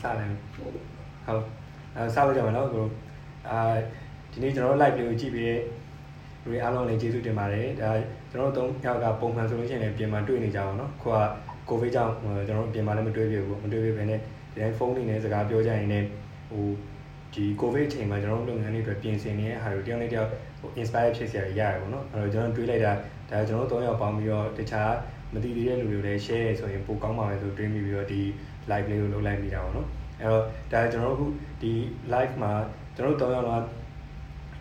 စတယ်ဟုတ်အဲစလို့ကြမှာနော်ကိုအာဒီနေ့ကျွန်တော်တို့ live လေးကိုကြည့်ပြီးလူတွေအားလုံးလည်းကျေးဇူးတင်ပါတယ်ဒါကျွန်တော်တို့၃ယောက်ကပုံမှန်ဆိုလို့ရှိရင်လည်းပြင်မှာတွေ့နေကြအောင်နော်ခုကကိုဗစ်ကြောင့်ကျွန်တော်တို့ပြင်မှာလည်းမတွေ့ပြဘူးမတွေ့ပြဘဲနဲ့ဒီတိုင်းဖုန်းတွေနဲ့စကားပြောကြရင်လည်းဟိုဒီကိုဗစ်အချိန်မှာကျွန်တော်တို့လုပ်ငန်းတွေအတွက်ပြင်ဆင်နေတဲ့ဟာတွေတယောက်နဲ့တယောက်ဟို inspire ဖြစ်စရာရရတယ်ပေါ့နော်အဲ့တော့ကျွန်တော်တွေးလိုက်တာဒါကျွန်တော်တို့၃ယောက်ပေါင်းပြီးတော့တခြားမသိသေးတဲ့လူတွေလည်း share ဆိုရင်ပိုကောင်းပါမယ်ဆိုတွေးမိပြီးတော့ဒီ live လေးကိုလုပ်လိုက်မိတာပေါ့နော်အဲ့တော့ဒါကျွန်တော်တို့အခုဒီ live မှာကျွန်တော်တို့၃ယောက်တော့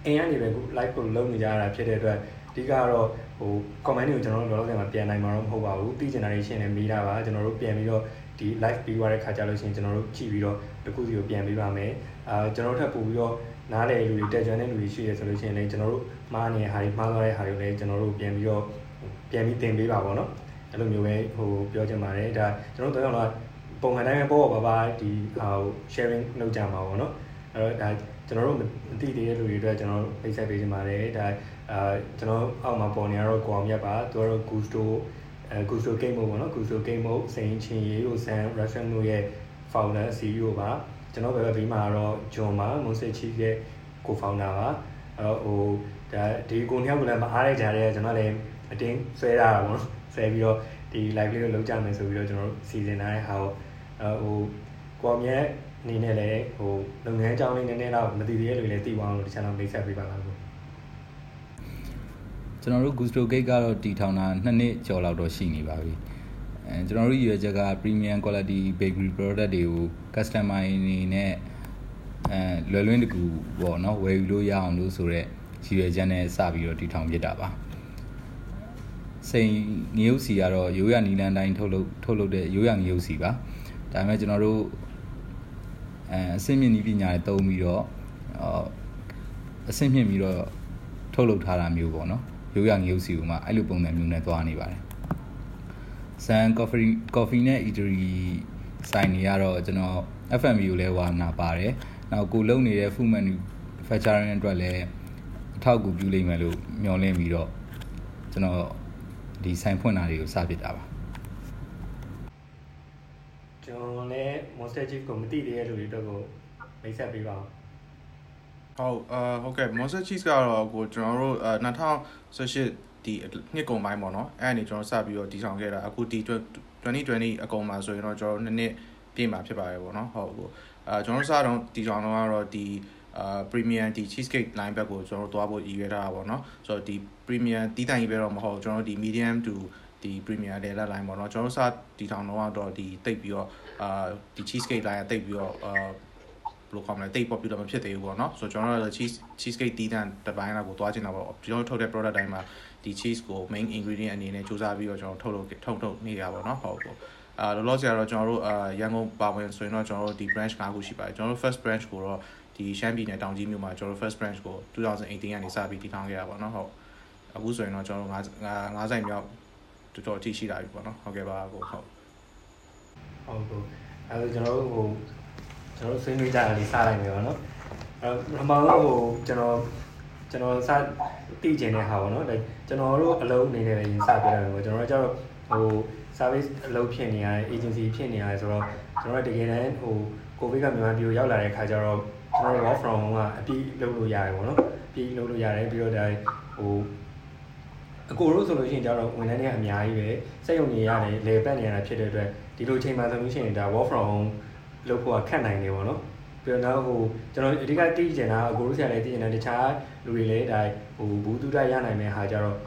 အင်းကနေပဲအခု live ကိုလုပ်နေကြရတာဖြစ်တဲ့အတွက်အဓိကတော့ဟို comment တွေကိုကျွန်တော်တို့လောလောဆယ်မှာပြန်နိုင်မှာတော့မဟုတ်ပါဘူးသိချင်တာတွေရှင်းနေမိတာပါကျွန်တော်တို့ပြန်ပြီးတော့ဒီ live ပြီးသွားတဲ့ခါကျလို့ရှိရင်ကျွန်တော်တို့ကြည့်ပြီးတော့တခုစီကိုပြန်ပေးပါမယ်အာကျွန်တော်တို့ထပ်ပို့ပြီးတော့နားလေလူတွေတက်ကြွတဲ့လူတွေရှိရဆိုလို့ရှိရင်လည်းကျွန်တော်တို့မှားနေတဲ့ဟာတွေမှားသွားတဲ့ဟာတွေလည်းကျွန်တော်တို့ပြန်ပြီးတော့ပြန်ပြီးသင်ပေးပါပေါ့နော်အဲ့လိုမျိုးပဲဟိုပြောချင်ပါတယ်ဒါကျွန်တော်တို့တော့ ပုံမှန်တိုင်းပဲပေါ့ပါပါဒီဟာ sharing လုပ်ကြမှာပေါ့နော်အဲ့တော့ဒါကျွန်တော်တို့မသိသေးတဲ့လူတွေအတွက်ကျွန်တော်ဖိတ်ဆက်ပေးချင်ပါတယ်ဒါအာကျွန်တော်အောက်မှာပေါ်နေရတော့ကိုအောင်မြတ်ပါသူကတော့ Gusto အဲ Gusto Game Mode ပေါ့နော် Gusto Game Mode စိန်ချင်းရေးကိုဆန် Russian တို့ရဲ့ founder CEO ပါကျွန်တော်ဘယ်ဘက်ဘေးမှာတော့ John ပါ Monse Chief ရဲ့ co-founder ပါအဲ့တော့ဟိုဒါဒီကိုနှစ်ယောက်ကလည်းမအားရကြတဲ့ကျွန်တော်လည်းအတင်းဆွဲရတာပေါ့နော်ဆွဲပြီးတော့ဒီ live လေးကိုလုပ်ကြမယ်ဆိုပြီးတော့ကျွန်တော်တို့စီစဉ်ထားတဲ့ဟာကို ဟိုကိုမြဲအနေနဲ့လည်းဟိုလုပ်ငန်းအကြောင်းလေးနည်းနည်းတော့မသိသေးတဲ့လူတွေလည်းသိသွားအောင်လို့တခြားတော့မိတ်ဆက်ပေးပါလားကိုကျွန်တော်တို့ Gusto Gate ကတော့တည်ထောင်တာ2နှစ်ကျော်လောက်တော့ရှိနေပါပြီအဲကျွန်တော်တို့ရည်ရွယ်ချက်က premium quality bakery product တွေကို customer အနေနဲ့အဲလွယ်လွင်းတကူပေါ့နော်ဝယ်ယူလို့ရအောင်လို့ဆိုတော့ရည်ရွယ်ချက်နဲ့စပြီးတော့တည်ထောင်ဖြစ်တာပါစိန်ငရုတ်စီကတော့ရိုးရနီလန်တိုင်းထုတ်လုပ်ထုတ်လုပ်တဲ့ရိုးရငရုတ်စီပါ ဒါပေမဲ့ကျွန်တော်တို့အဲအဆင့်မြင့်နည်းပညာတွေသုံးပြီးတော့အဆင့်မြင့်ပြီးတော့ထုတ်လုပ်ထားတာမျိုးပေါ့နော်ရိုးရငရုတ်စီကမှအဲ့လိုပုံစံမျိုးနဲ့သွားနေပါတယ်ဆန် coffee coffee နဲ့ eatery ဆိုင်တွေကတော့ကျွန်တော် FMB ကိုလည်းဝါနာပါတယ်နောက်ကိုလုံနေတဲ့ food manufacturing အတွက်လည်းအထောက်အကူပြုလိမ့်မယ်လို့မျှော်လင့်ပြီးတော့ကျွန်တော်ဒီဆိုင်ဖွင့်တာတွေကိုစပစ်တာပါ ကျွန်တော်လည်း Monster Chief ကိုမသိသေးတဲ့လူတွေတော့ကိုမိတ်ဆက်ပေးပါဦးဟုတ်အာဟုတ်ကဲ့ Monster Cheese ကတော့ကိုကျွန်တော်တို့အဲ2018ဒီနှစ်ကုန်ပိုင်းပေါ့နော်အဲ့အနေကျွန်တော်စပြီးတော့တည်ဆောင်ခဲ့တာအခုဒီ2020အကုန်မှာဆိုရင်တော့ကျွန်တော်နှစ်နှစ်ပြည့်မှာဖြစ်ပါတယ်ပေါ့နော်ဟုတ်ကိုအာကျွန်တော်စတော့တည်ဆောင်တော့ကတော့ဒီအာ premium ဒီ cheesecake line back ကိုကျွန်တော်တို့သွားဖို့ရည်ရွယ်ထားတာပေါ့နော်ဆိုတော့ဒီ premium တီးတိုင်ကြီးပဲတော့မဟုတ်ကျွန်တော်တို့ဒီ medium to ဒီ premier level line ပေါ့နော်ကျွန်တော်တို့စတီထောင်တော့ဒီတိတ်ပြီးတော့အာဒီ cheesecake line ကတိတ်ပြီးတော့အာဘယ်လိုခေါ်မလဲတိတ် popular မဖြစ်သေးဘူးပေါ့နော်ဆိုတော့ကျွန်တော်တို့ cheese cheesecake တီးတန်တစ်ပိုင်းလောက်ကိုသွားချင်တာပေါ့ကျွန်တော်ထုတ်တဲ့ product တိုင်းမှာဒီ cheese ကို main ingredient အနေနဲ့စူးစမ်းပြီးတော့ကျွန်တော်ထုတ်လို့ထုတ်ထုတ်နေရပါတော့ဟုတ်ပေါ့အာလောလောဆယ်ကတော့ကျွန်တော်တို့အာရန်ကုန်ပါဝင်ဆိုရင်တော့ကျွန်တော်တို့ဒီ branch ၅ခုရှိပါတယ်ကျွန်တော်တို့ first branch ကိုတော့ဒီရှမ်းပြည်နယ်တောင်ကြီးမြို့မှာကျွန်တော်တို့ first branch ကို2018ကနေစပြီးတည်ထောင်ခဲ့ရပါတော့ဟုတ်အခုဆိုရင်တော့ကျွန်တော်တို့၅၅ဆိုင်မြောက် တော်တော်အထိရှိလာပြီပေါ့နော်ဟုတ်ကဲ့ပါကိုဟုတ်ဟုတ်ကိုအဲဒါကျွန်တော်တို့ဟိုကျွန်တော်ဆွေးနွေးကြတာလေးစလိုက်မယ်ပေါ့နော်အဲပထမဆုံးဟိုကျွန်တော်ကျွန်တော်စတည်ကျင်တဲ့ဟာပေါ့နော်ဒါကျွန်တော်တို့အလုပ်အနေနဲ့လည်းစပြရတယ်ပေါ့ကျွန်တော်တို့ကျတော့ဟို service အလုပ်ဖြစ်နေရတယ် agency ဖြစ်နေရတယ်ဆိုတော့ကျွန်တော်တို့တကယ်တမ်းဟိုကိုဗစ်ကမြန်မာပြည်ကိုရောက်လာတဲ့ခါကျတော့ကျွန်တော်တို့ work from home ကအပြီးလုပ်လို့ရတယ်ပေါ့နော်အပြီးလုပ်လို့ရတယ်ပြီးတော့ဒါဟို အကိုတို့ဆိုလို့ရှိရင်ကျတော့ဝန်ထမ်းတွေကအများကြီးပဲစက်ရုံတွေရတယ်လေပတ်နေရတာဖြစ်တဲ့အတွက်ဒီလိုချိန်မှဆိုလို့ရှိရင်ဒါ work from home လုပ်ဖို့ကခက်နိုင်တယ်ပေါ့နော်ပြီးတော့ဟိုကျွန်တော်အဓိကသိကျင်တာအကိုတို့ဆရာလည်းသိကျင်တယ်တခြားလူတွေလည်းဒါဟိုဘူးတူတရနိုင်မယ့်ဟာကြတော့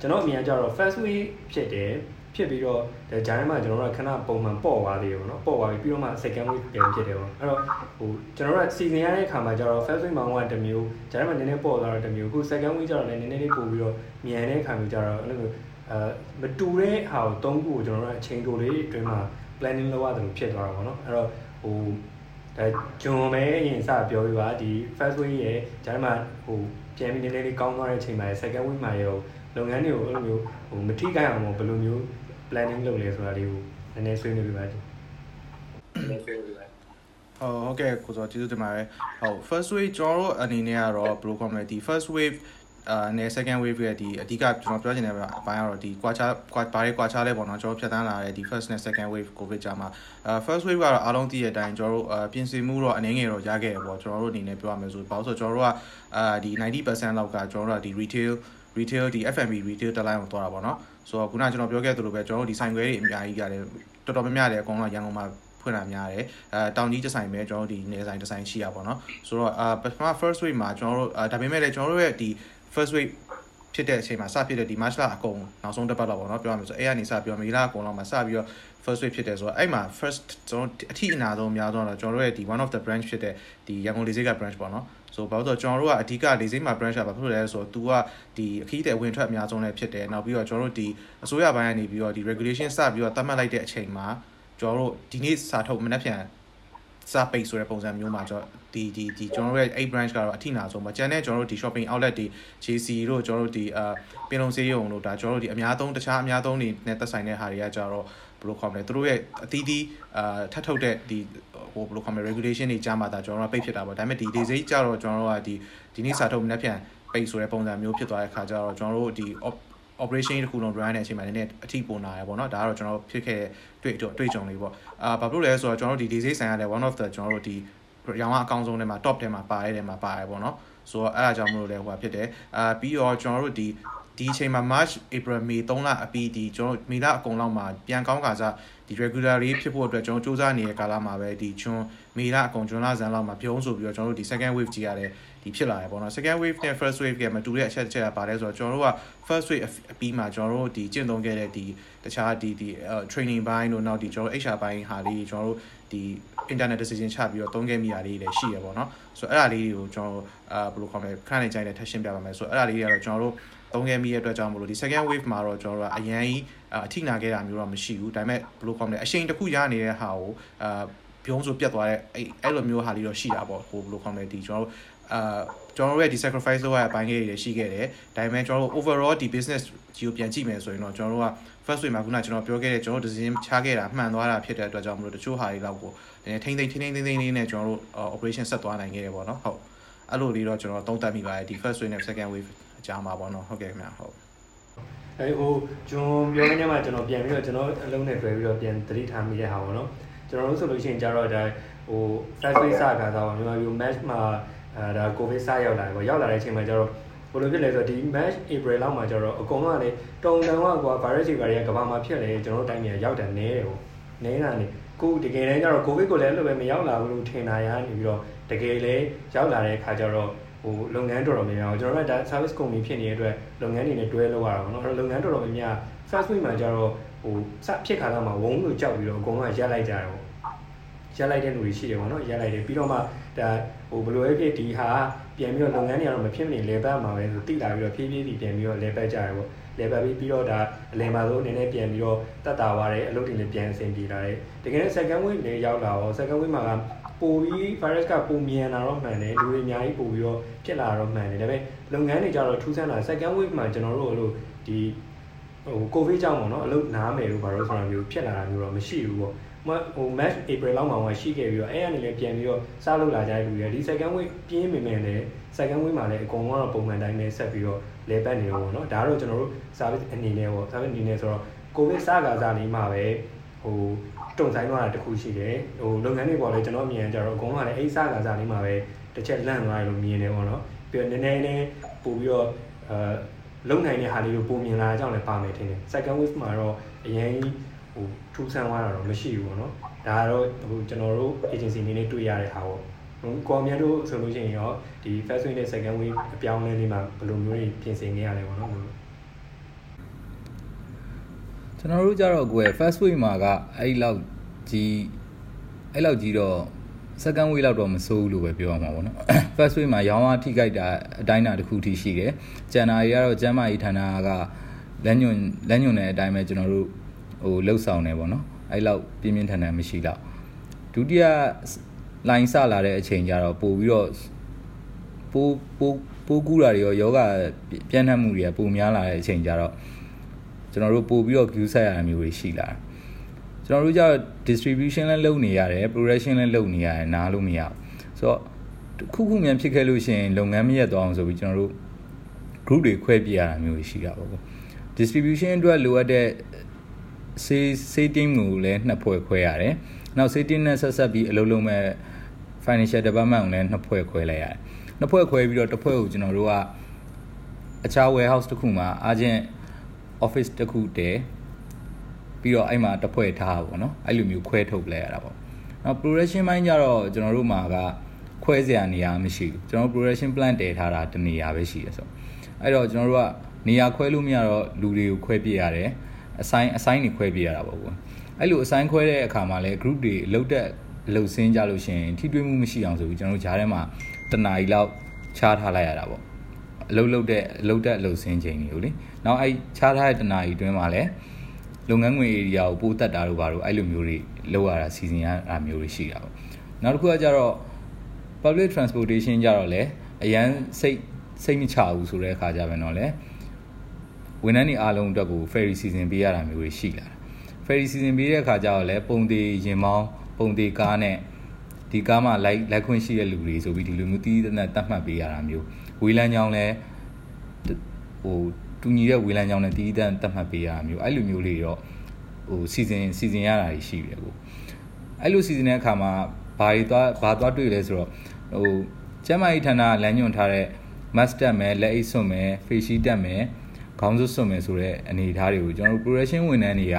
ကျွန်တော်အမြင်ကကြတော့ first way ဖြစ်တယ် ဖြစ်ပြီးတော့ဒါဂျာထဲမှာကျွန်တော်တို့ကခဏပုံမှန်ပေါ့သွားသေးတယ်ပေါ့နော်ပေါ့သွားပြီးပြီးတော့မှ second week ပြန်ဖြစ်တယ်ပေါ့အဲ့တော့ဟိုကျွန်တော်တို့ကစီစဉ်ရတဲ့အခါမှာကျတော့ first week မှာကတစ်မျိုးဂျာထဲမှာနည်းနည်းပေါ့သွားတော့တစ်မျိုးအခု second week ကျတော့လည်းနည်းနည်းလေးပို့ပြီးတော့မြန်တဲ့အခါမျိုးကျတော့အဲ့လိုမျိုးအဲမတူတဲ့ဟာကိုသုံးခုကိုကျွန်တော်တို့အချိန်တိုလေးအတွင်းမှာ planning လုပ်ရတယ်လို့ဖြစ်သွားတာပေါ့နော်အဲ့တော့ဟိုဒါဂျွန်ပဲအရင်စပြောပြပါဒီ first week ရဲ့ဂျာထဲမှာဟိုပြန်ပြီးနည်းနည်းလေးကောင်းသွားတဲ့အချိန်မှာ second week မှာရောလုပ်ငန်းတွေကိုအဲ့လိုမျိုးဟိုမထိခိုက်အောင်ဘယ်လိုမျိုး planning လုပ်လဲဆိုတာလေးကိုနည်းနည်းဆွေးနွေးပြပါဦးနည်းနည်းဆွေးနွေးပြပါဟုတ်ဟုတ်ကဲ့ကိုစောကျေးဇူးတင်ပါတယ်ဟုတ် first wave ကျွန်တော်တို့အနေနဲ့ကတော့ဘယ်လိုခေါ်မလဲဒီ first wave အာနဲ့ second wave ရဲ့ဒီအဓိကကျွန်တော်ပြောချင်တဲ့အပိုင်းကတော့ဒီကွာခြားကွာဘာတွေကွာခြားလဲပေါ့နော်ကျွန်တော်ဖြတ်တန်းလာတဲ့ဒီ first နဲ့ second wave covid ကြာမှာအာ first wave ကတော့အားလုံးသိတဲ့အတိုင်းကျွန်တော်တို့အာပြင်ဆင်မှုတော့အနေငယ်တော့ရခဲ့ရပေါ့ကျွန်တော်တို့အနေနဲ့ပြောရမယ်ဆိုဘာလို့ဆိုကျွန်တော်တို့ကအာဒီ90%လောက်ကကျွန်တော်တို့ကဒီ retail retail ဒီ F&B retail တက်လိုက်အောင်သွားတာပေါ့နော် ဆိုတော့ခုနကကျွန်တော်ပြောခဲ့သလိုပဲကျွန်တော်တို့ဒီဆိုင်ခွဲတွေအများကြီးကလည်းတော်တော်များများလည်းအကုန်လုံးရန်ကုန်မှာဖွင့်တာများတယ်အဲတောင်ကြီးတစ်ဆိုင်ပဲကျွန်တော်တို့ဒီနေဆိုင်တစ်ဆိုင်ရှိရပါတော့ဆိုတော့အာပထမ first week မှာကျွန်တော်တို့ဒါပေမဲ့လည်းကျွန်တော်တို့ရဲ့ဒီ first week ဖြစ်တဲ့အချိန်မှာစဖြစ်တဲ့ဒီ match လာအကုန်နောက်ဆုံးတစ်ပတ်တော့ပေါ့နော်ပြောရမယ်ဆိုအဲ့ကနေစပြောမေလာအကုန်လုံးမှာစပြီးတော့ first week ဖြစ်တယ်ဆိုတော့အဲ့မှာ first ကျွန်တော်အထီးအနာဆုံးအများဆုံးတော့ကျွန်တော်တို့ရဲ့ဒီ one of the branch ဖြစ်တဲ့ဒီရန်ကုန်လေဆိပ်က branch ပေါ့နော် ဆိုဘာလို့ဆိုတော့ကျွန်တော်တို့ကအဓိကလေဆိပ်မှာ branch ကဘာဖြစ်လို့လဲဆိုတော့ तू ကဒီအခီးတဲ့ဝင်ထွက်အများဆုံးလည်းဖြစ်တယ်နောက်ပြီးတော့ကျွန်တော်တို့ဒီအစိုးရဘိုင်းကနေပြီးတော့ဒီ regulation စပြီးတော့သတ်မှတ်လိုက်တဲ့အချိန်မှာကျွန်တော်တို့ဒီနေ့စာထုတ်မနေ့ပြန်စာပိတ်ဆိုတဲ့ပုံစံမျိုးမှာကျွန်တော်ဒီဒီဒီကျွန်တော်တို့ရဲ့8 branch ကတော့အထိနာဆုံးပါကျန်တဲ့ကျွန်တော်တို့ဒီ shopping outlet တွေ JC တို့ကျွန်တော်တို့ဒီအာပင်လုံစေးရုံတို့ဒါကျွန်တော်တို့ဒီအများဆုံးတခြားအများဆုံးနေနဲ့သက်ဆိုင်တဲ့ဟာတွေကကြတော့ဘယ် လိုခေါ်မလဲသူတို့ရဲ့အသီးသီးအာထပ်ထုတ်တဲ့ဒီဟိုဘယ်လိုခေါ်မလဲ regulation တွေကြားမှာဒါကျွန်တော်တို့ပိတ်ဖြစ်တာပေါ့ဒါပေမဲ့ဒီ day စိကြတော့ကျွန်တော်တို့ကဒီဒီနေ့စာထုတ်မနေ့ပြန်ပိတ်ဆိုတဲ့ပုံစံမျိုးဖြစ်သွားတဲ့ခါကျတော့ကျွန်တော်တို့ဒီ operation တစ်ခုလုံး run တဲ့အချိန်မှာနည်းနည်းအထိပုံနာရပေါ့နော်ဒါကတော့ကျွန်တော်ဖြစ်ခဲ့တွေ့တွေ့ကြုံလေးပေါ့အာဘာဖြစ်လို့လဲဆိုတော့ကျွန်တော်တို့ဒီ day စိဆိုင်ရတဲ့ one of the ကျွန်တော်တို့ဒီရောင်းအကောင်းဆုံးထဲမှာ top ထဲမှာပါတဲ့ထဲမှာပါတယ်ပေါ့နော်ဆိုတော့အဲ့ဒါကြောင့်မလို့လဲဟိုဖြစ်တယ်အာပြီးတော့ကျွန်တော်တို့ဒီ ဒီအချိန်မှာ March April May 3လအပြီးဒီကျွန်တော်မေလအကုန်လောက်မှာပြန်ကောင်းကာစားဒီ regular လေးဖြစ်ဖို့အတွက်ကျွန်တော်စူးစမ်းနေတဲ့ကာလမှာပဲဒီကျွန်မေလအကုန်ကျွန်လဇန်လောက်မှာပြုံးဆိုပြီးတော့ကျွန်တော်တို့ဒီ second wave ကြီးရတယ်ဒီဖြစ်လာတယ်ပေါ့နော် second wave နဲ့ first wave ကမတူတဲ့အချက်တစ်ချက်ကပါတယ်ဆိုတော့ကျွန်တော်တို့က first wave အပြီးမှာကျွန်တော်တို့ဒီကျင့်သုံးခဲ့တဲ့ဒီတခြားဒီဒီ training ဘိုင်းတို့နောက်ဒီကျွန်တော်တို့ HR ဘိုင်းဟာလေးကျွန်တော်တို့ဒီ internet decision ချပြီးတော့သုံးခဲ့မိတာလေးတွေလည်းရှိရပေါ့နော်ဆိုတော့အဲ့ဒါလေးတွေကိုကျွန်တော်အာဘယ်လိုခေါ်မလဲခဏနေကြိုင်တဲ့ထပ်ရှင်းပြပါမယ်ဆိုတော့အဲ့ဒါလေးတွေကတော့ကျွန်တော်တို့ သုံးခဲ့မိရဲ့အတွက်ကြောင့်မလို့ဒီ second wave မှာတော့ကျွန်တော်တို့ကအရန်ကြီးအထိနာခဲ့တာမျိုးတော့မရှိဘူးဒါပေမဲ့ဘယ်လိုခေါ်မလဲအရှိန်တစ်ခုရနေတဲ့ဟာကိုအာပြုံးဆိုပြတ်သွားတဲ့အဲ့အဲ့လိုမျိုးဟာလေးတော့ရှိတာပေါ့ဟိုဘယ်လိုခေါ်မလဲဒီကျွန်တော်တို့အာကျွန်တော်တို့ရဲ့ဒီ sacrifice လုပ်ရတဲ့အပိုင်းလေးတွေရှိခဲ့တယ်ဒါပေမဲ့ကျွန်တော်တို့ overall ဒီ business ကြီးကိုပြန်ကြည့်မယ်ဆိုရင်တော့ကျွန်တော်တို့က first week မှာခုနကျွန်တော်ပြောခဲ့တဲ့ကျွန်တော်တို့ decision ချခဲ့တာမှန်သွားတာဖြစ်တဲ့အတွက်ကြောင့်မလို့တချို့ဟာတွေတော့ကိုထိမ့်သိမ့်ထိမ့်သိမ့်သိမ့်လေးနဲ့ကျွန်တော်တို့ operation ဆက်သွားနိုင်ခဲ့တယ်ပေါ့နော်ဟုတ်အဲ့လိုလေးတော့ကျွန်တော်သုံးသပ်မိပါတယ်ဒီ first wave နဲ့ second wave အ ကြားမှာပေါ့နော်ဟုတ်ကဲ့ခင်ဗျဟုတ်အဲဟိုကျွန်တော်ပြောနေမှာကျွန်တော်ပြန်ပြီးတော့ကျွန်တော်အလုံးနဲ့တွဲပြီးတော့ပြန်သတိထားမိတဲ့ဟာပေါ့နော်ကျွန်တော်တို့ဆိုလို့ရှိရင်ကြတော့ဒါဟို first wave စခါတော့မြန်မာပြည် match မှာအဲဒါ covid စရောက်လာတယ်ပေါ့ရောက်လာတဲ့အချိန်မှာကျတော့ဘယ်လိုဖြစ်လဲဆိုတော့ဒီ match April လောက်မှာကျတော့အကုန်လုံးကလေတုံတန်ကကွာ virus တွေတွေကကဘာမှာဖြစ်လဲကျွန်တော်တို့တိုင်းပြည်ရောက်တယ်နဲတယ်ပေါ့နဲတာနေခုတကယ်တမ်းကျတော့ covid ကိုလည်းအဲ့လိုပဲမရောက်လာဘူးလို့ထင်တာရနေပြီးတော့တကယ်လည်းရောက်လာတဲ့အခါကျတော့ ဟိုလုပ်ငန်းတော်တော်များများကျွန်တော်တို့ကဒါ service company ဖြစ်နေတဲ့အတွက်လုပ်ငန်းတွေနဲ့တွဲလုပ်ရတာပေါ့နော်အဲ့တော့လုပ်ငန်းတော်တော်များများ first week မှာကျတော့ဟိုစဖြစ်ခါတော့မှဝုန်းလို့ကြောက်ပြီးတော့အကုန်လုံးရက်လိုက်ကြတယ်ပေါ့ရက်လိုက်တဲ့လူတွေရှိတယ်ပေါ့နော်ရက်လိုက်တယ်ပြီးတော့မှဒါဟိုဘလိုပဲဖြစ်ဒီဟာပြန်ပြီးတော့လုပ်ငန်းတွေကတော့မဖြစ်မနေလေပတ်မှာပဲဆိုတိလာပြီးတော့ဖြည်းဖြည်းပြီးပြန်ပြီးတော့လေပတ်ကြရပေါ့လေပတ်ပြီးပြီးတော့ဒါအလင်ပါဆုံးအနေနဲ့ပြန်ပြီးတော့တက်တာသွားတယ်အလုပ်တွေလည်းပြန်အဆင်ပြေလာတယ်တကယ်နဲ့ second wave လည်းရောက်လာတော့ second wave မှာက ပိုပြီး virus ကပုံမြန်လာတော့မှန်တယ်လူတွေအများကြီးပိုပြီးတော့ဖြစ်လာတော့မှန်တယ်ဒါပေမဲ့လုပ်ငန်းတွေကြတော့ထူးဆန်းလာ second wave မှာကျွန်တော်တို့အဲ့လိုဒီဟိုကိုဗစ်ကြောင့်ပေါ့နော်အလုပ်နားမယ်လို့ဘာလို့ဆိုတာမျိုးဖြစ်လာတာမျိုးတော့မရှိဘူးပေါ့ဟို match April လောက်မှာရှိခဲ့ပြီးတော့အဲ့အနေနဲ့ပြန်ပြီးတော့စားလို့လာကြတဲ့လူတွေဒီ second wave ပြင်းမိမယ်လေ second wave မှာလည်းအကုန်လုံးတော့ပုံမှန်တိုင်းပဲဆက်ပြီးတော့လဲပတ်နေတော့ပေါ့နော်ဒါတော့ကျွန်တော်တို့ service အနေနဲ့ပေါ့ service အနေနဲ့ဆိုတော့ covid စကားစားနေမှာပဲဟို တုံဆိုင်သွားတာတခုရှိတယ်ဟိုလုပ်ငန်းတွေပေါ့လေကျွန်တော်မြင်ကြတော့အကုန်လုံးကလည်းအိစကားစားနေမှာပဲတစ်ချက်လန့်သွားတယ်လို့မြင်တယ်ပေါ့နော်ပြီးတော့နည်းနည်းလေးပို့ပြီးတော့အဲလုံနိုင်တဲ့ဟာလေးကိုပုံမြင်လာကြအောင်လည်းပါမယ်ထင်တယ် second wave မှာတော့အရင်ဟိုထူးဆန်းသွားတာတော့မရှိဘူးပေါ့နော်ဒါကတော့ဟိုကျွန်တော်တို့ agency အနေနဲ့တွေ့ရတဲ့ဟာပေါ့ကော်မြန်တို့ဆိုလို့ရှိရင်ရောဒီ first wave နဲ့ second wave အပြောင်းလဲလေးမှာဘယ်လိုမျိုးတွေပြင်ဆင်နေရလဲပေါ့နော် ကျွန်တော်တို့ကြတော့ကိုယ် first wave မှာကအဲ့လောက်ကြီးအဲ့လောက်ကြီးတော့ second wave လောက်တော့မစိုးဘူးလို့ပဲပြောရမှာပေါ့နော် first wave မှာရောင်းအားထိခိုက်တာအတိုင်းအတာတစ်ခုထိရှိတယ်ကျန်တာတွေကတော့ကျမ်းမာရေးဌာနကလက်ညွန်လက်ညွန်တဲ့အတိုင်းပဲကျွန်တော်တို့ဟိုလှုပ်ဆောင်နေပေါ့နော်အဲ့လောက်ပြင်းပြင်းထန်ထန်မရှိတော့ဒုတိယလိုင်းစလာတဲ့အချိန်ကျတော့ပို့ပြီးတော့ပိုးပိုးပိုးကူးတာတွေရောယောဂပြန့်နှံ့မှုတွေကပိုများလာတဲ့အချိန်ကျတော့ ကျွန်တော်တို့ပို့ပြီးတော့ view ဆက်ရတာမျိုးတွေရှိလာကျွန်တော်တို့ကျတော့ distribution လည်းလုပ်နေရတယ် progression လည်းလုပ်နေရတယ်နားလို့မရဘူးဆိုတော့ခုခုမြန်ဖြစ်ခဲ့လို့ရှိရင်လုပ်ငန်းမရက်သွားအောင်ဆိုပြီးကျွန်တော်တို့ group တွေခွဲပြရတာမျိုးရှိတာပေါ့ distribution အတွက်လိုအပ်တဲ့ say say team ကိုလည်းနှစ်ဖွဲ့ခွဲရတယ်နောက် say team နဲ့ဆက်ဆက်ပြီးအလုပ်လုပ်မဲ့ financial department ကိုလည်းနှစ်ဖွဲ့ခွဲလိုက်ရတယ်နှစ်ဖွဲ့ခွဲပြီးတော့တစ်ဖွဲ့ကိုကျွန်တော်တို့ကအခြား warehouse တစ်ခုမှာ agent office တစ်ခုတည်းပြီးတော့အဲ့မှာတစ်ဖွဲ့ထားပါဘောနော်အဲ့လိုမျိုးခွဲထုတ်လဲရတာပေါ့နော် production ဘိုင်းကျတော့ကျွန်တော်တို့မှာကခွဲစရာနေရာမရှိဘူးကျွန်တော် production plan တည်ထားတာတနေရာပဲရှိရဆိုအဲ့တော့ကျွန်တော်တို့ကနေရာခွဲလို့မရတော့လူတွေကိုခွဲပြရတယ်အဆိုင်အဆိုင်တွေခွဲပြရတာပေါ့ကွအဲ့လိုအဆိုင်ခွဲတဲ့အခါမှာလဲ group တွေအလုပ်တက်အလုပ်ဆင်းကြလို့ရှိရင်ထိတွေ့မှုမရှိအောင်ဆိုပြီးကျွန်တော်တို့ဂျားထဲမှာတနားီလောက်ချားထားလိုက်ရတာပေါ့အလုပ်လုပ်တဲ့အလုပ်တက်အလုပ်ဆင်းချိန်တွေကိုလေ နောက်အဲ့ချားထားတဲ့တနားရီတွင်းမှာလည်းလုပ်ငန်းငွေ area ကိုပိုးတက်တာတို့ဘာလို့အဲ့လိုမျိုးတွေလုပ်ရတာစီစဉ်ရတာမျိုးတွေရှိတာပေါ့နောက်တစ်ခုကကြတော့ public transportation ကြတော့လေအရန်စိတ်စိတ်မချဘူးဆိုတဲ့အခါကျပဲတော့လေဝန်ထမ်းတွေအားလုံးအတွက်ကို ferry season ပေးရတာမျိုးတွေရှိလာတာ ferry season ပေးတဲ့အခါကျတော့လေပုံသေးရင်မောင်းပုံသေးကားနဲ့ဒီကားမှလိုက်လိုက်ခွင့်ရှိတဲ့လူတွေဆိုပြီးဒီလိုမျိုးတီးတနက်တတ်မှတ်ပေးရတာမျိုးဝေးလန်းကြောင်းလဲဟို တူညီတဲ့ဝေးလန်းကြောင်းနဲ့တီးတန်တတ်မှတ်ပေးရတာမျိုးအဲ့လိုမျိုးလေးတော့ဟိုစီစဉ်စီစဉ်ရတာရှိတယ်ကိုအဲ့လိုစီစဉ်တဲ့အခါမှာဘာတွေသွားဘာသွားတွေ့လဲဆိုတော့ဟိုကျမကြီးဌာနလမ်းညွှန်ထားတဲ့ mask တက်မယ်လက်အိတ်စွန့်မယ် face shield တက်မယ်ခေါင်းစွပ်စွန့်မယ်ဆိုတဲ့အနေအထားတွေကိုကျွန်တော်တို့ progression ဝန်ထမ်းတွေက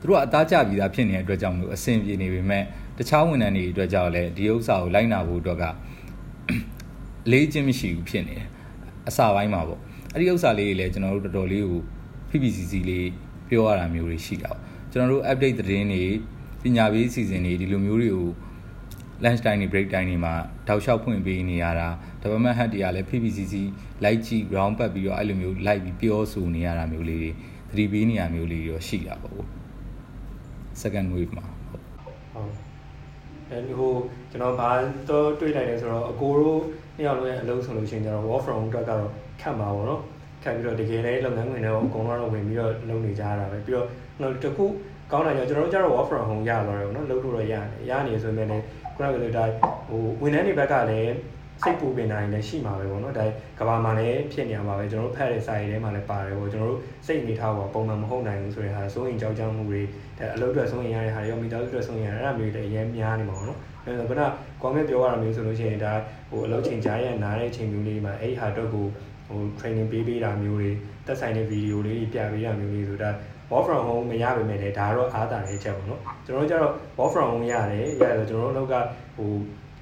သူတို့ကအသားကျပြီးသားဖြစ်နေတဲ့အတွက်ကြောင့်မလို့အဆင်ပြေနေပေမဲ့တခြားဝန်ထမ်းတွေအတွက်ကြောင့်လည်းဒီဥစ္စာကိုလိုက်နာဖို့အတွက်ကလေးချင်းမရှိဘူးဖြစ်နေတယ်အစာပိုင်းမှာပေါ့ အဲ့ဒီဥစ္စာလေးတွေလည်းကျွန်တော်တို့တော်တော်လေးကို PPCC လေးပြောရတာမျိုးတွေရှိတာပေါ့ကျွန်တော်တို့ update သတင်းတွေပညာပေးစီစဉ်တွေဒီလိုမျိုးတွေကို lunch time တွေ break time တွေမှာတောက်လျှောက်ဖွင့်ပေးနေရတာ development head တွေကလည်း PPCC လိုက်ကြည့် round ပတ်ပြီးတော့အဲ့လိုမျိုးလိုက်ပြီးပြောဆိုနေရတာမျိုးလေးတွေသတိပေးနေရမျိုးလေးတွေရောရှိတာပေါ့ second wave မှာဟုတ်ဟုတ်အဲဟိုကျွန်တော်ဘာတော့တွေးလိုက်လဲဆိုတော့အကိုတို့ နှစ်ယောက်လုံးရဲ့အလုပ်ဆိုလို့ရှိရင်ကျတော့ work from home အတွက်ကတော့ခက်မှာပေါ့နော်ခက်ပြီးတော့တကယ်လည်းလုပ်ငန်းခွင်တွေအကုန်လုံးတော့ဝင်ပြီးတော့လုပ်နေကြရတာပဲပြီးတော့နောက်တစ်ခုကောင်းတာကြောင့်ကျွန်တော်တို့ကျတော့ work from home ရသွားတယ်ပေါ့နော်လုပ်လို့တော့ရတယ်ရနေဆိုပေမဲ့လည်းခုနကလိုဒါဟိုဝန်ထမ်းတွေဘက်ကလည်းစိတ်ပူပင်တာလည်းရှိမှာပဲပေါ့နော်ဒါကဘာမှလည်းဖြစ်နေမှာပဲကျွန်တော်တို့ဖတ်တဲ့စာရေးထဲမှာလည်းပါတယ်ပေါ့ကျွန်တော်တို့စိတ်နေထားပါပုံမှန်မဟုတ်နိုင်ဘူးဆိုတဲ့ဟာစိုးရင်ကြောက်ကြောက်မှုတွေဒါအလုပ်အတွက်စိုးရင်ရတဲ့ဟာတွေရောမိသားစုအတွက်စိုးရင်ရတဲ့အဲ့ဒါမျိုးတွေလည်းအရင်များနေမှာပေါ့နော် အဲဒါကခုနကွန်မန့်ပြောရတာမျိုးဆိုလို့ရှိရင်ဒါဟိုအလုပ်ချိန်ကြားရနားတဲ့ချိန်မျိုးလေးမှာအဲ့ဒီဟာတော့ကိုဟို training ပေးပေးတာမျိုးတွေတက်ဆိုင်တဲ့ဗီဒီယိုလေးပြပေးတာမျိုးလေးဆိုတော့ work from home မရပါမယ်လေဒါကတော့အားတာတဲ့ချက်ပေါ့နော်ကျွန်တော်တို့ကျတော့ work from home ရတယ်ရတယ်ဆိုကျွန်တော်တို့အလုပ်ကဟို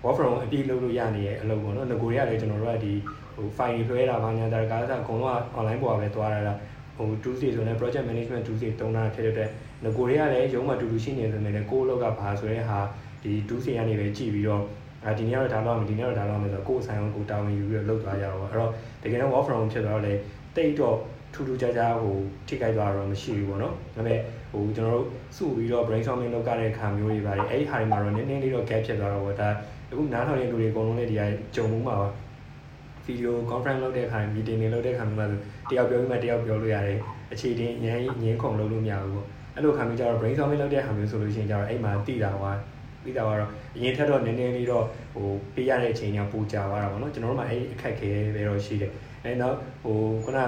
work from home အပြည့်လုပ်လို့ရနေရဲ့အလုပ်ပေါ့နော်ငကိုတွေကလည်းကျွန်တော်တို့ကဒီဟို file တွေလွှဲတာဘာညာတာကားစားအကုန်လုံးက online ပေါ်ပဲသွားရတာဟို Tuesday ဆိုရင် project management Tuesday တုံးတာဖြစ်တဲ့အတွက်ငကိုတွေကလည်းရုံးမှာတူတူရှိနေတယ်ဆိုရင်လည်းကိုယ့်အလုပ်ကဘာဆိုတဲ့ဟာ ဒီ Tuesday ကနေပဲကြည့်ပြီးတော့အာဒီနေ့တော့ဒါတော့မယ်ဒီနေ့တော့ဒါတော့မယ်ဆိုတော့ကိုယ်ဆိုင်အောင်ကိုတာဝန်ယူပြီးတော့လုပ်သွားကြတော့အဲ့တော့တကယ်တော့ work from home ဖြစ်သွားတော့လေတိတ်တော့ထူးထူးခြားခြားဟိုထိခိုက်သွားတော့မရှိဘူးပေါ့နော်ဒါပေမဲ့ဟိုကျွန်တော်တို့စုပြီးတော့ brainstorming လုပ်ကြတဲ့အခါမျိုးတွေပါတယ်အဲ့ဒီဟာတွေမှာတော့နည်းနည်းလေးတော့ gap ဖြစ်သွားတော့ပေါ့ဒါအခုနားထောင်နေတဲ့လူတွေအကုန်လုံးလည်းဒီဟာကြုံမှုမှာပါဗီဒီယို conference လုပ်တဲ့အခါ meeting တွေလုပ်တဲ့အခါမှာဆိုတယောက်ပြောပြီးမှတယောက်ပြောလို့ရတယ်အခြေတင်ညင်းညင်းခုံလုပ်လို့မရဘူးပေါ့အဲ့လိုခါမျိုးကျတော့ brainstorming လုပ်တဲ့အခါမျိုးဆိုလို့ရှိရင်ကျတော့အဲ့မှာတိတာဟွာ ပြီးတော့ကတော့အရင်ထက်တော့နည်းနည်းလေးတော့ဟိုပေးရတဲ့အချိန်ကပိုကြာသွားတာပေါ့နော်ကျွန်တော်တို့မှအဲ့အခက်ခဲပဲတော့ရှိတယ်အဲနောက်ဟိုခုန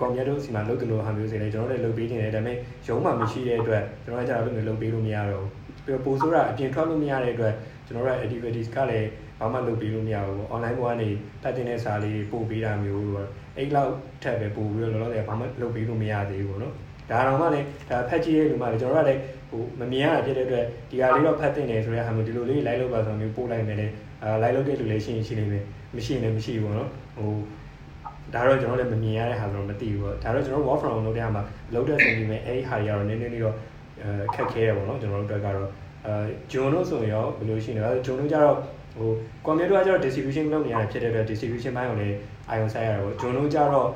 ကွန်ပျူတာတို့စီမှာလုပ်တယ်လို့ဟာမျိုးစီလေကျွန်တော်တို့လည်းလုပ်ပေးနေတယ်ဒါပေမဲ့ရုံးမှမရှိတဲ့အတွက်ကျွန်တော်ကကြာလို့လုပ်ပေးလို့မရတော့ဘူးပြီးတော့ပိုဆိုးတာအပြင်ထွက်လို့မရတဲ့အတွက်ကျွန်တော်တို့ activities ကလည်းဘာမှလုပ်ပေးလို့မရဘူးပေါ့ online ပေါ်ကနေတက်တင်တဲ့စာလေးပို့ပေးတာမျိုးတော့အဲ့လောက်ထက်ပဲပို့ပြီးတော့လောလောဆယ်ဘာမှလုပ်ပေးလို့မရသေးဘူးပေါ့နော်ဒါတော့မှလည်းဒါဖက်ကြည့်ရဲ့လူမှလည်းကျွန်တော်တို့ကလည်း ဟိုမမြင်ရတာဖြစ်တဲ့အတွက်ဒီဟာလေးတော့ဖတ်တင်တယ်ဆိုတဲ့ဟာမျိုးဒီလိုလေး live လုပ်ပါဆိုမျိုးပို့လိုက်မယ်လေအာ live လုပ်တဲ့လူလည်းရှိရင်ရှိနေမယ်မရှိရင်လည်းမရှိဘူးပေါ့နော်ဟိုဒါတော့ကျွန်တော်လည်းမမြင်ရတဲ့ဟာဆိုတော့မသိဘူးပေါ့ဒါတော့ကျွန်တော် work from home လုပ်တဲ့ဟာမှာလုပ်တဲ့ဆိုပြီးမယ်အဲ့ဒီဟာတွေကတော့နည်းနည်းလေးတော့အဲခက်ခဲရပေါ့နော်ကျွန်တော်တို့အတွက်ကတော့အဲဂျွန်တို့ဆိုရင်ရောဘယ်လိုရှိနေလဲဂျွန်တို့ကျတော့ဟိုကွန်ပျူတာကျတော့ distribution လုပ်နေရတယ်ဖြစ်တဲ့အတွက် distribution ဘိုင်းကိုလည်း ion ဆိုင်ရတယ်ပေါ့ဂျွန်တို့ကျတော့